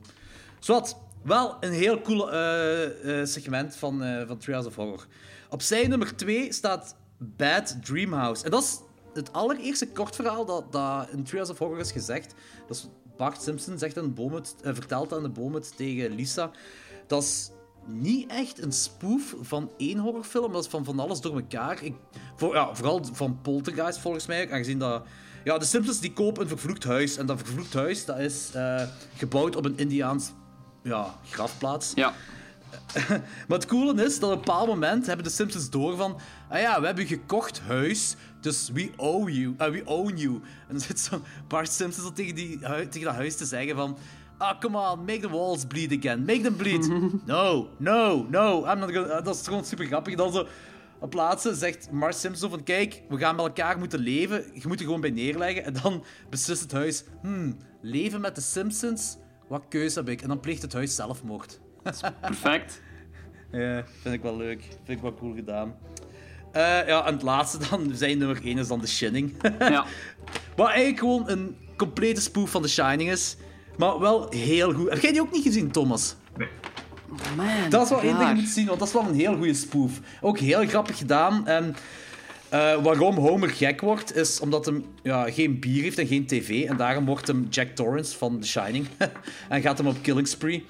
Zwat, wel een heel cool eh, eh, segment van, eh van Trials of Horror. Op zijn nummer 2 staat Bad Dreamhouse. En dat is het allereerste kortverhaal dat, dat in Trials of Horror is gezegd. Dat is Bart Simpson zegt aan vertelt aan de boomhut tegen Lisa. Dat is niet echt een spoof van één horrorfilm, dat is van van alles door elkaar. Ik, ja, vooral van Poltergeist volgens mij, aangezien dat... Ja, de Simpsons die kopen een vervloekt huis. En dat vervloekt huis dat is gebouwd op een Indiaans ja, grafplaats. Ja. Maar het coole is dat op een bepaald moment hebben de Simpsons door van... Ah ja, we hebben gekocht huis, dus we owe you. eh, we own you. En dan zit zo Bart Simpson zo tegen, die, tegen dat huis te zeggen van... ah, come on, make the walls bleed again. Make them bleed. no, no, no. I'm not gonna... dat is gewoon super grappig. Dan zo... Op plaatsen zegt Marge Simpson van... Kijk, we gaan met elkaar moeten leven. Je moet er gewoon bij neerleggen. En dan beslist het huis... Hmm, leven met de Simpsons? Wat keuze heb ik? En dan pleegt het huis zelfmoord. Perfect. Ja, vind ik wel leuk. Vind ik wel cool gedaan. Eh, ja, en het laatste dan, zijn nummer 1 is dan The Shining. Ja. Wat eigenlijk gewoon een complete spoof van The Shining is. Maar wel heel goed. Heb jij die ook niet gezien, Thomas? Man, Dat is wel één ding je moet zien, want dat is wel een heel goede spoof. Ook heel grappig gedaan. En eh, waarom Homer gek wordt, is omdat hij ja, geen bier heeft en geen tv. En daarom wordt hem Jack Torrance van The Shining. en gaat hem op killing spree.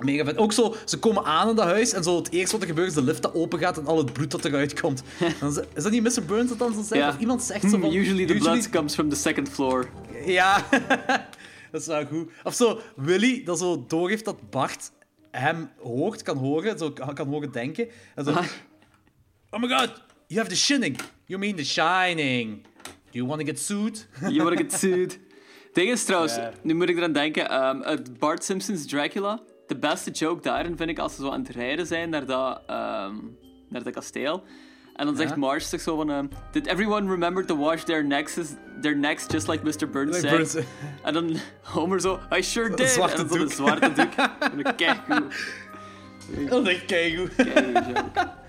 Mega vet. Ook zo, ze komen aan in dat huis en zo het eerste wat er gebeurt is de lift dat open gaat en al het bloed dat eruit komt. Dan is, is dat niet Mr. Burns dat dan zo zegt? Of iemand zegt zo Hmm, van... usually the blood comes from the second floor. Ja, dat is wel goed. Of zo, Willy, dat zo doorgeeft dat Bart hem hoort, kan horen, zo kan kan horen denken. En zo, Ah. oh my god, you have the shining. You mean the shining. Do you want to get sued? You wanna get sued. Ding is trouwens, nu moet ik eraan denken, ehm, uit Bart Simpson's Dracula, de beste joke daarin vind ik als ze zo aan het rijden zijn naar dat, ehm, naar dat kasteel. En dan zegt Ja. Marge zich zo van, ehm, did everyone remember to wash their necks, their necks just like Mr. Burns Like said? Burns. En dan Homer zo, I sure Een did. zwarte en dan zo'n doek. zwarte doek. En dan kijk goed. Dat is echt keigoed. Keigoed joke.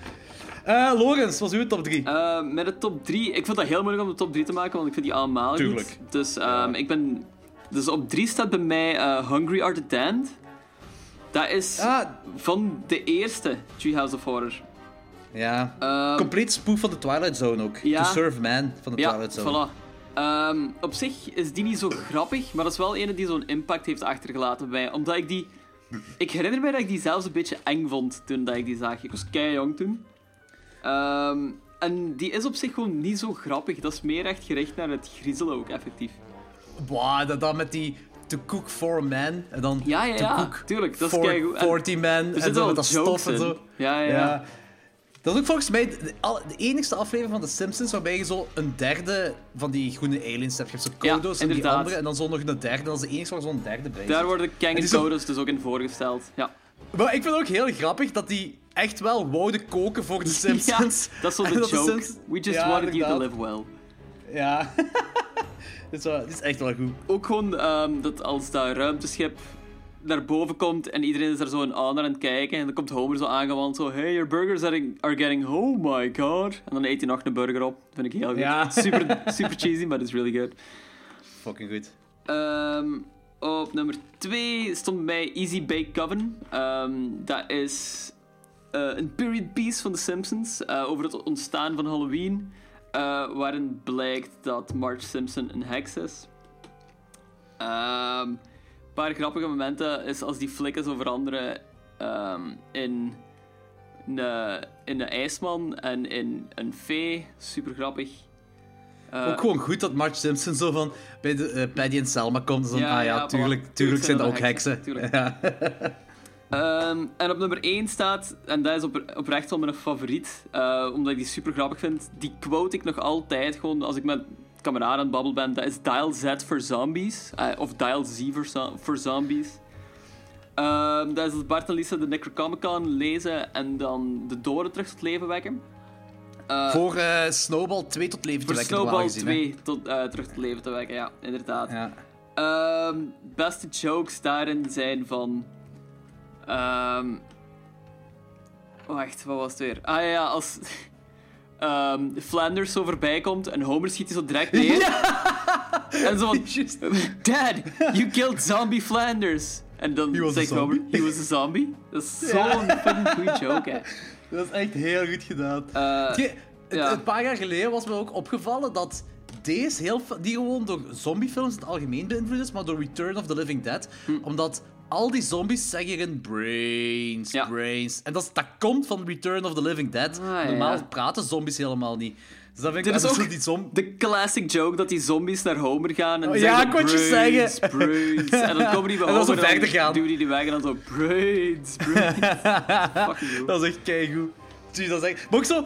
Eh Lorenz, wat is uw top 3? Eh, met de top 3. Ik vond dat heel moeilijk om de top 3 te maken, want ik vind die allemaal Tuurlijk. goed. Dus ehm, ik ben. Dus op 3 staat bij mij eh, Hungry Damned. Dat is Ah. van de eerste Treehouse of Horror. ja. Ehm, Compleet spoof van de Twilight Zone ook. Ja. To Serve Man van de ja, Twilight Zone. voilà. Ehm, op zich is die niet zo grappig, maar dat is wel een die zo'n impact heeft achtergelaten bij mij. Omdat ik die... Ik herinner me dat ik die zelfs een beetje eng vond toen dat ik die zag. Ik was kei jong toen. Ehm, en die is op zich gewoon niet zo grappig. Dat is meer echt gericht naar het griezelen ook, effectief. Wow, dat dan met die To Cook for a Man. En dan Ja, ja, ja. Cook Tuurlijk, dat is for. En 40 Man. Er En zitten zo met dat stof en zo. Ja, ja, ja. Dat is ook volgens mij de, de enigste aflevering van The Simpsons waarbij je zo een derde van die groene aliens hebt. Je hebt zo Kodos en die andere en dan zo nog een derde. Dat is de enigste waar zo'n derde bij Daar worden Kang En en Kodos dus ook in voorgesteld. Ja. Maar ik vind het ook heel grappig dat die echt wel wouden koken voor de Simpsons. Ja, dat is En de joke. Simpsons- We just Ja, wanted you to live well. Ja. dit, is wel, dit is echt wel goed. Ook gewoon ehm, dat als dat ruimteschip naar boven komt en iedereen is er zo een aan aan het kijken en dan komt Homer zo aangewand zo Hey, your burgers are, are getting... Oh my god. En dan eet hij nog een burger op. Dat vind ik heel goed. Ja. Super, super cheesy, maar it's really good. Fucking goed. Ehm, op nummer 2 stond bij Easy Bake Coven. Ehm, dat is een period piece van The Simpsons eh, over het ontstaan van Halloween. eh, waarin blijkt dat Marge Simpson een heks is. Ehm, een paar grappige momenten is als die flikken zo veranderen ehm, in, een, eh, in een ijsman en in een fee. Super grappig. Eh, ook gewoon goed dat Marge Simpson zo van bij de, eh, Paddy en Selma komt. Zo Ja, ah ja, tuurlijk, Tuurlijk tuurlijk zijn dat ook heksen. heksen. Ja. Ehm, en op nummer 1 staat, en dat is op, oprecht wel mijn favoriet, eh, omdat ik die super grappig vind. Die quote ik nog altijd gewoon als ik met kameraden aan het babbelen ben. Dat is Dial Z for Zombies. eh, of Dial Z for Zombies. Ehm, dat is als Bart en Lisa de Necronomicon lezen en dan de doden terug tot leven wekken. Eh, Voor Snowball 2 tot leven te voor wekken. Snowball normaal gezien, hè. 2 tot, terug tot leven te wekken, ja, inderdaad. Ja. Ehm, beste jokes daarin zijn van. Ehm wacht, wat was het weer? Ah ja, ja, als ehm, Flanders zo voorbij komt en Homer schiet hij zo direct neer. En zo van: Dad, you killed zombie Flanders. En dan zegt Homer. He was a zombie. Dat is zo'n Ja. fucking goede joke, hè. Dat is echt heel goed gedaan. Ge- ja. Een paar jaar geleden was me ook opgevallen dat deze heel, die gewoon door zombiefilms in het algemeen beïnvloed is, maar door Return of the Living Dead. Hm. Omdat al die zombies zeggen brains, Ja. brains. En dat, is- dat komt van Return of the Living Dead. Ah, Normaal ja. praten zombies helemaal niet. Dus dat vind ik Dit is en ook zo die zom- de classic joke dat die zombies naar Homer gaan en Oh, zeggen ja, ik je brains, zeggen. brains. En dan komen die bij En dan Homer verder gaan. duwen die die weg en dan zo brains, brains. Fucking. Dat is echt keigoed. Zie, dat is echt... Maar ook zo...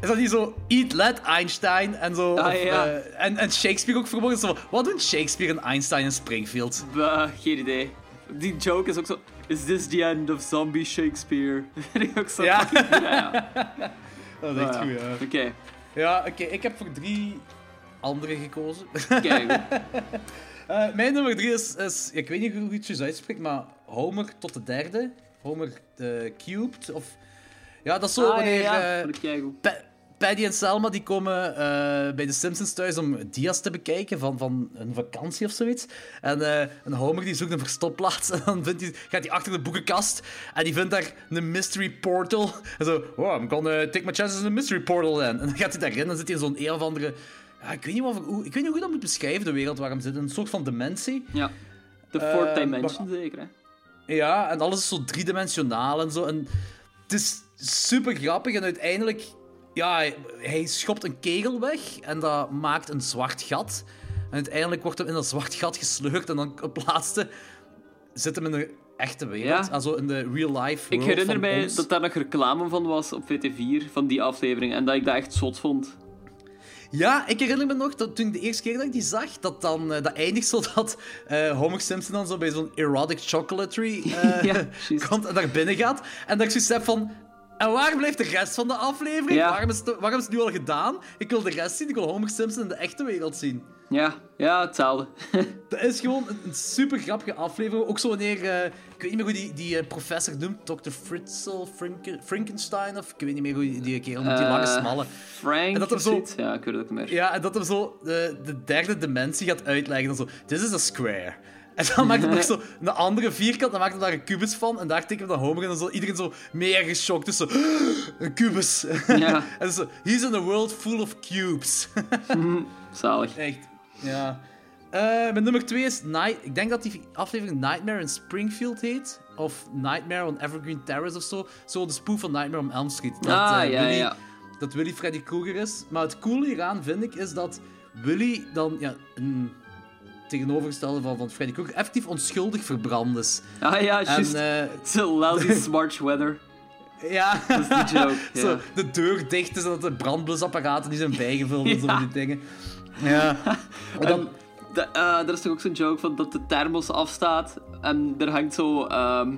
is dat niet zo Eat, Let, Einstein en zo. Ah, of, ja. eh, en, en Shakespeare ook vermogen. Wat doen Shakespeare en Einstein in Springfield? Bah, geen idee. Die joke is ook zo. Is this the end of zombie Shakespeare? Vind ik ook zo. Ja. ja, ja. Dat is echt Ah, goed, ja. ja. Oké, Ja, oké, ik heb voor drie andere gekozen. kijk. Eh, mijn nummer drie is, is, ik weet niet hoe je het juist uitspreekt, maar Homer tot de derde. Homer de Cubed, of... Ja, dat is zo Ah, ja, wanneer... ja. eh, ik keigoed. Pa- Paddy en Selma die komen eh, bij de Simpsons thuis om dia's te bekijken van, van een vakantie of zoiets. En eh, een Homer die zoekt een verstopplaats en dan vindt hij, gaat hij achter de boekenkast en die vindt daar een mystery portal. En zo, oh, I'm gonna take my chances in a mystery portal then. En dan gaat hij daarin en dan zit hij in zo'n een of andere... Ja, ik, weet niet wat, voor- hoe, ik weet niet hoe je dat moet beschrijven, de wereld waar hem zit. Een soort van dimensie. Ja. De Eh, fourth dimension, maar- zeker, hè? Ja, en alles is zo driedimensionaal en zo. En het is super grappig en uiteindelijk... Ja, hij- schopt een kegel weg en dat maakt een zwart gat. En uiteindelijk wordt hem in dat zwart gat gesleurd en dan op laatste zit hem in de echte wereld. Ja. Also in de real life Ik herinner mij ons. dat daar nog reclame van was op VT4, van die aflevering, en dat ik dat echt zot vond. Ja, ik herinner me nog dat toen ik de eerste keer dat ik die zag, dat dan eh, dat eindigt zo dat eh, Homer Simpson dan zo bij zo'n erotic chocolatory eh, Ja, komt en daar binnen gaat. En dat ik zoiets heb van... En waar blijft de rest van de aflevering? Ja. Waarom, is het, waarom is het nu al gedaan? Ik wil de rest zien. Ik wil Homer Simpson in de echte wereld zien. Ja, ja, hetzelfde. Dat is gewoon een, een super grappige aflevering. Ook zo wanneer... eh, ik weet niet meer hoe die, die eh, professor noemt. Dr. Fritzel Franken, Frankenstein? Of ik weet niet meer hoe die, die kerel noemt. Die lange Eh, smalle. Frank En dat er zo-? Ja, ik weet het ook niet meer. Ja, en dat hem zo de, de derde dimensie gaat uitleggen. Dan zo, this is a square. En dan maakt hij nog zo een andere vierkant, dan maakt hij daar een kubus van. En daar tekent dan Homer en dan zo iedereen zo meer geschokt. Dus zo, een kubus. Ja. en zo, he's in a world full of cubes. Zalig. Echt, ja. Eh, mijn nummer twee is, Night, ik denk dat die aflevering Nightmare in Springfield heet. Of Nightmare on Evergreen Terrace of zo. Zo de spoof van Nightmare on Elm Street. Dat, Ah, eh, ja, Willy, ja. dat Willy Freddy Krueger is. Maar het coole hieraan vind ik is dat Willy dan ja, een tegenovergestelde van, van Freddy Krueger effectief onschuldig verbrand is. Ah ja, En, juist. Zo lousy smart weather. ja, Dat is die joke, Zo, ja. de deur dicht is en dat de brandblusapparaten niet zijn bijgevuld en zo Ja. van die dingen. Ja. Maar dan, De, eh, er is toch ook zo'n joke van dat de thermos afstaat en er hangt zo ehm,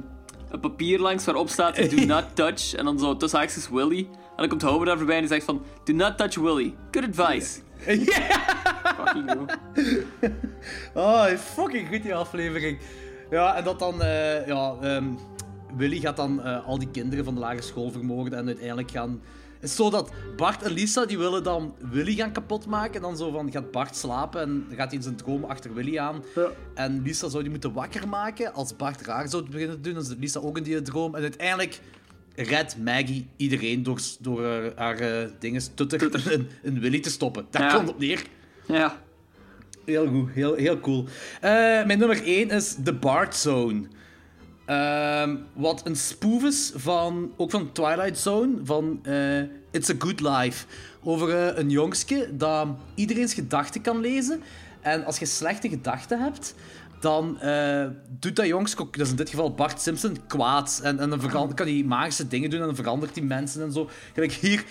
een papier langs waarop staat do not touch en dan zo tussen haakjes Willy. En dan komt Homer daar voorbij en die zegt van do not touch Willy. Good advice. Fucking Oh, fucking goed die aflevering. Ja, en dat dan, eh, ja, ehm, Willy gaat dan eh, al die kinderen van de lagere school vermoorden en uiteindelijk gaan... Het is zo dat Bart en Lisa, die willen dan Willy gaan kapotmaken en dan zo van, gaat Bart slapen en gaat hij in zijn droom achter Willy aan. En Lisa zou die moeten wakker maken als Bart raar zou beginnen te doen, dan zit Lisa ook in die droom. En uiteindelijk redt Maggie iedereen door, door haar, haar eh, dinges tutter, in, in Willy te stoppen. Daar Ja. komt het op neer. Ja. Heel goed, heel, heel cool. Eh, mijn nummer 1 is The Bart Zone. Ehm, wat een spoof is van, ook van Twilight Zone, van eh, It's a Good Life. Over eh, een jongske dat iedereen's gedachten kan lezen. En als je slechte gedachten hebt, dan doet dat jongske, dat is in dit geval Bart Simpson, kwaad. En, en dan kan hij magische dingen doen en dan verandert hij mensen en zo. Gelijk hier,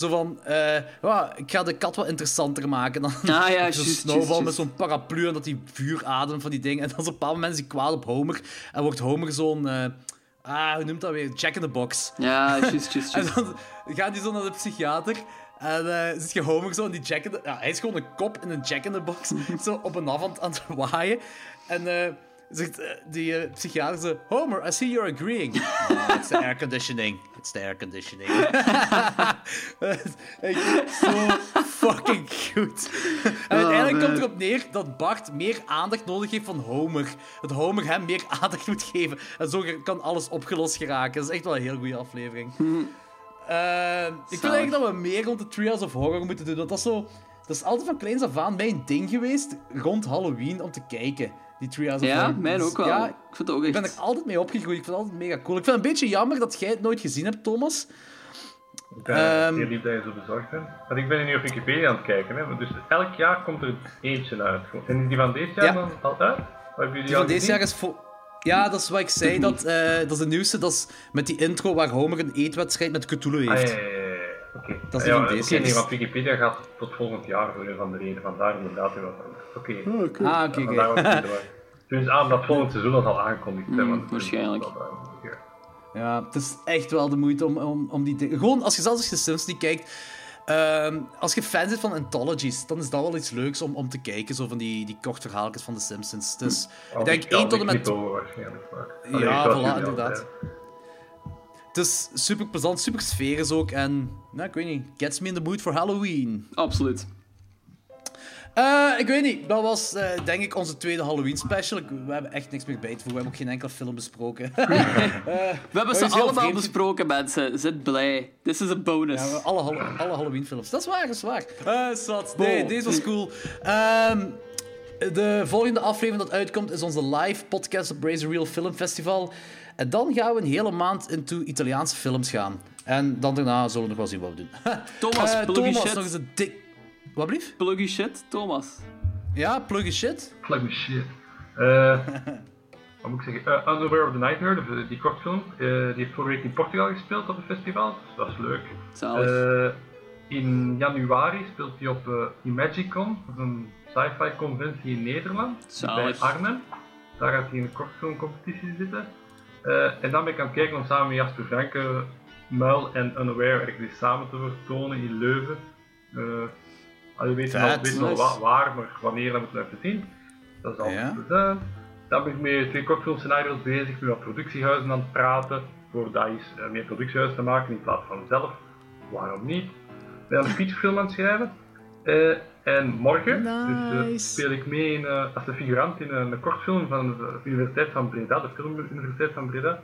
zo van, eh, ja, ik ga de kat wat interessanter maken. Dan Ah ja, zo'n snowball met zo'n paraplu en dat hij vuur ademt van die dingen. En dan op een bepaald moment is kwaad op Homer. En wordt Homer zo'n... eh, ah, hoe noemt dat weer? Jack in the Box. Ja, juist, juist, En dan gaat hij zo naar de psychiater. En eh zit je Homer zo in die Jack in the... Ja, hij is gewoon een kop in een Jack in the Box. zo op en af aan, aan het waaien. En eh, zegt eh, die eh, psychiater zo... Homer, I see you're agreeing. "Oh, it's the air conditioning. It's the air conditioning. Zo fucking goed. En uiteindelijk man. komt erop neer dat Bart meer aandacht nodig heeft van Homer. Dat Homer hem meer aandacht moet geven. En zo kan alles opgelost geraken. Dat is echt wel een heel goede aflevering. Eh, ik vind eigenlijk dat we meer rond de Trials of Horror moeten doen. Want dat is zo... Dat is altijd van kleins af aan mijn ding geweest rond Halloween om te kijken. Die Trials of Ja, mijn ook wel. Ja, Ik vind het ook ik ben er altijd mee opgegroeid. Ik vind het altijd mega cool. Ik vind het een beetje jammer dat jij het nooit gezien hebt, Thomas. Ik ben Ehm. zeer lief dat je zo bezorgd bent. Want ik ben nu op Wikipedia aan het kijken. Hè. Dus elk jaar komt er eentje uit. En is die van deze jaar Ja. dan al uit? Of hebben jullie Die al van deze gezien? jaar is voor... Ja, dat is wat ik zei. Dat, eh, dat is de nieuwste. Dat is met die intro waar Homer een eetwedstrijd met Cthulhu Ah, heeft. ja, ja, ja, ja. Oké. Dat is ja, van deze nee, series. want Wikipedia gaat tot volgend jaar voor een van de reden. Vandaar inderdaad. Oké. Ah, oké, Ja, oké. Dus aan dat volgend seizoen al zal aangekondigd. Mm, is waarschijnlijk. wel, ja. Het is echt wel de moeite om, om, om die te... Gewoon, als je zelfs als je Sims niet kijkt... ehm, als je fan bent van anthologies, dan is dat wel iets leuks om, om te kijken. Zo van die, die kort verhaaltjes van de Simpsons. Dus ik denk Ja, 1 tot en met... Allee, Ja, voilà, al inderdaad. Het is super plezant, super sferisch ook. En, nou, ik weet niet, gets me in the mood for Halloween. Absoluut. Eh, ik weet niet, dat was eh, denk ik onze tweede Halloween special. We hebben echt niks meer bij te voegen. We hebben ook geen enkele film besproken. We hebben ze allemaal vreemd. besproken, mensen. Zit blij. This is a bonus. Ja, alle, alle Halloween films. Dat is waar, dat is waar. Eh zat. Nee, deze was cool. Ehm, de volgende aflevering dat uitkomt is onze live podcast op Razor Real Film Festival. En dan gaan we een hele maand into Italiaanse films gaan. En dan daarna zullen we nog wel zien wat we doen. Thomas, pluggy Thomas, shit. nog eens een dik... Wat blief? Pluggy shit, Thomas. Ja, pluggy shit. Plug me shit. Eh, wat moet ik zeggen? Eh, Unaware of the Nightmare, de- die kortfilm, eh, die heeft vorige week in Portugal gespeeld op een festival. Dus dat is leuk. Zalig. Eh, in januari speelt hij op Imagicon, dat is een sci-fi conventie in Nederland, bij. Arnhem. Daar gaat hij in een kortfilmcompetitie zitten. Eh, en dan ben ik aan het kijken om samen met Jasper Franke Muil en Unaware ergens samen te vertonen in Leuven. Uh, je weet wel nice. wa- waar, maar wanneer dat moeten we even zien. Dat is al Ja. dus, eh, Dan ben ik met twee kortfilmscenario's bezig, met wat productiehuizen aan het praten, voor dat eens eh, meer productiehuizen te maken in plaats van zelf. Waarom niet? Ik ben een featurefilm aan het schrijven. Eh, en morgen dus, eh, speel ik mee in, eh, als de figurant in een, kortfilm van de Universiteit van Breda, de Filmuniversiteit van Breda.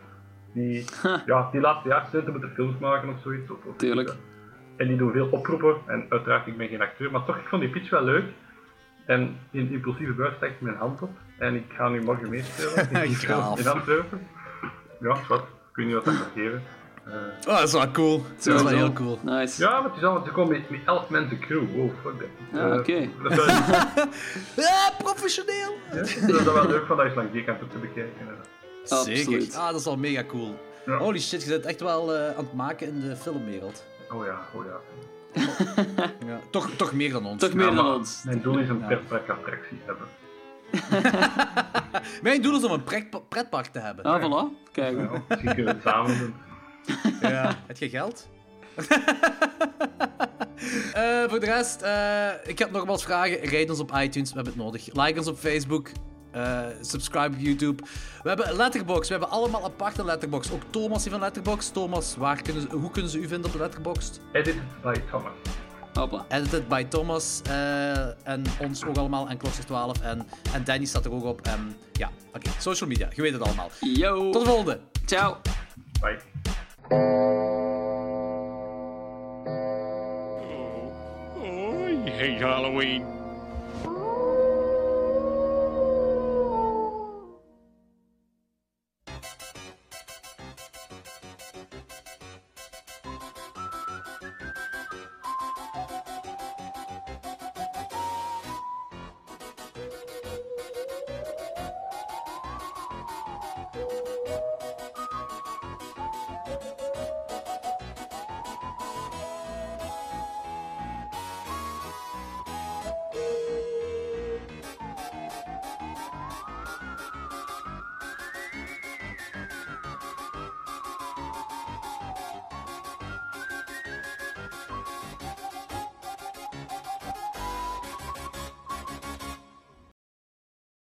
Die, ja, die laatste jaar studenten moeten films maken of zoiets. Of, of Tuurlijk. iets. En die doen veel oproepen. En uiteraard, ik ben geen acteur, maar toch, ik vond die pitch wel leuk. En in impulsieve buis stak ik mijn hand op. En ik ga nu morgen meespelen in, die film Gaaf. in Antwerpen. Ja, wat. Ik weet niet wat dat gaat geven. Oh, dat is wel cool. Dat is wel heel cool. Nice. ja, maar het is al, ze komen met, met 11 mensen crew. Wow, fuck that. Ja, Eh, oké. Ja, professioneel. Ja, dat is wel leuk van dat eens langs die kant op te bekijken. Zeker. Absoluut. Ah, dat is wel mega cool. Ja. Holy shit, je bent echt wel eh, aan het maken in de filmwereld. Oh ja, oh ja. Ja. Toch, toch meer dan ons. Toch meer dan ons. Mijn doel is een Ja. pretpark attractie hebben. Mijn doel is om een pret- pretpark te hebben. Ah, voilà. Kijk. Ja, misschien kunnen we het samen doen. Ja. Heb je geld? Eh, voor de rest, eh, ik heb nog wat vragen. Rijd ons op iTunes, we hebben het nodig. Like ons op Facebook. eh, subscribe op YouTube. We hebben Letterboxd. We hebben allemaal aparte Letterboxd. Ook Thomas heeft een Letterboxd. Thomas, waar kunnen ze, hoe kunnen ze u vinden op de Letterboxd? Edited by Thomas. Hopla. Edited by Thomas. eh, en ons ook allemaal. En Klokster 12. En, en Danny staat er ook op. En ja, oké. Social media. Je weet het allemaal. Yo. Tot de volgende. Ciao. Bye. Oh, oh, oh I hate Halloween.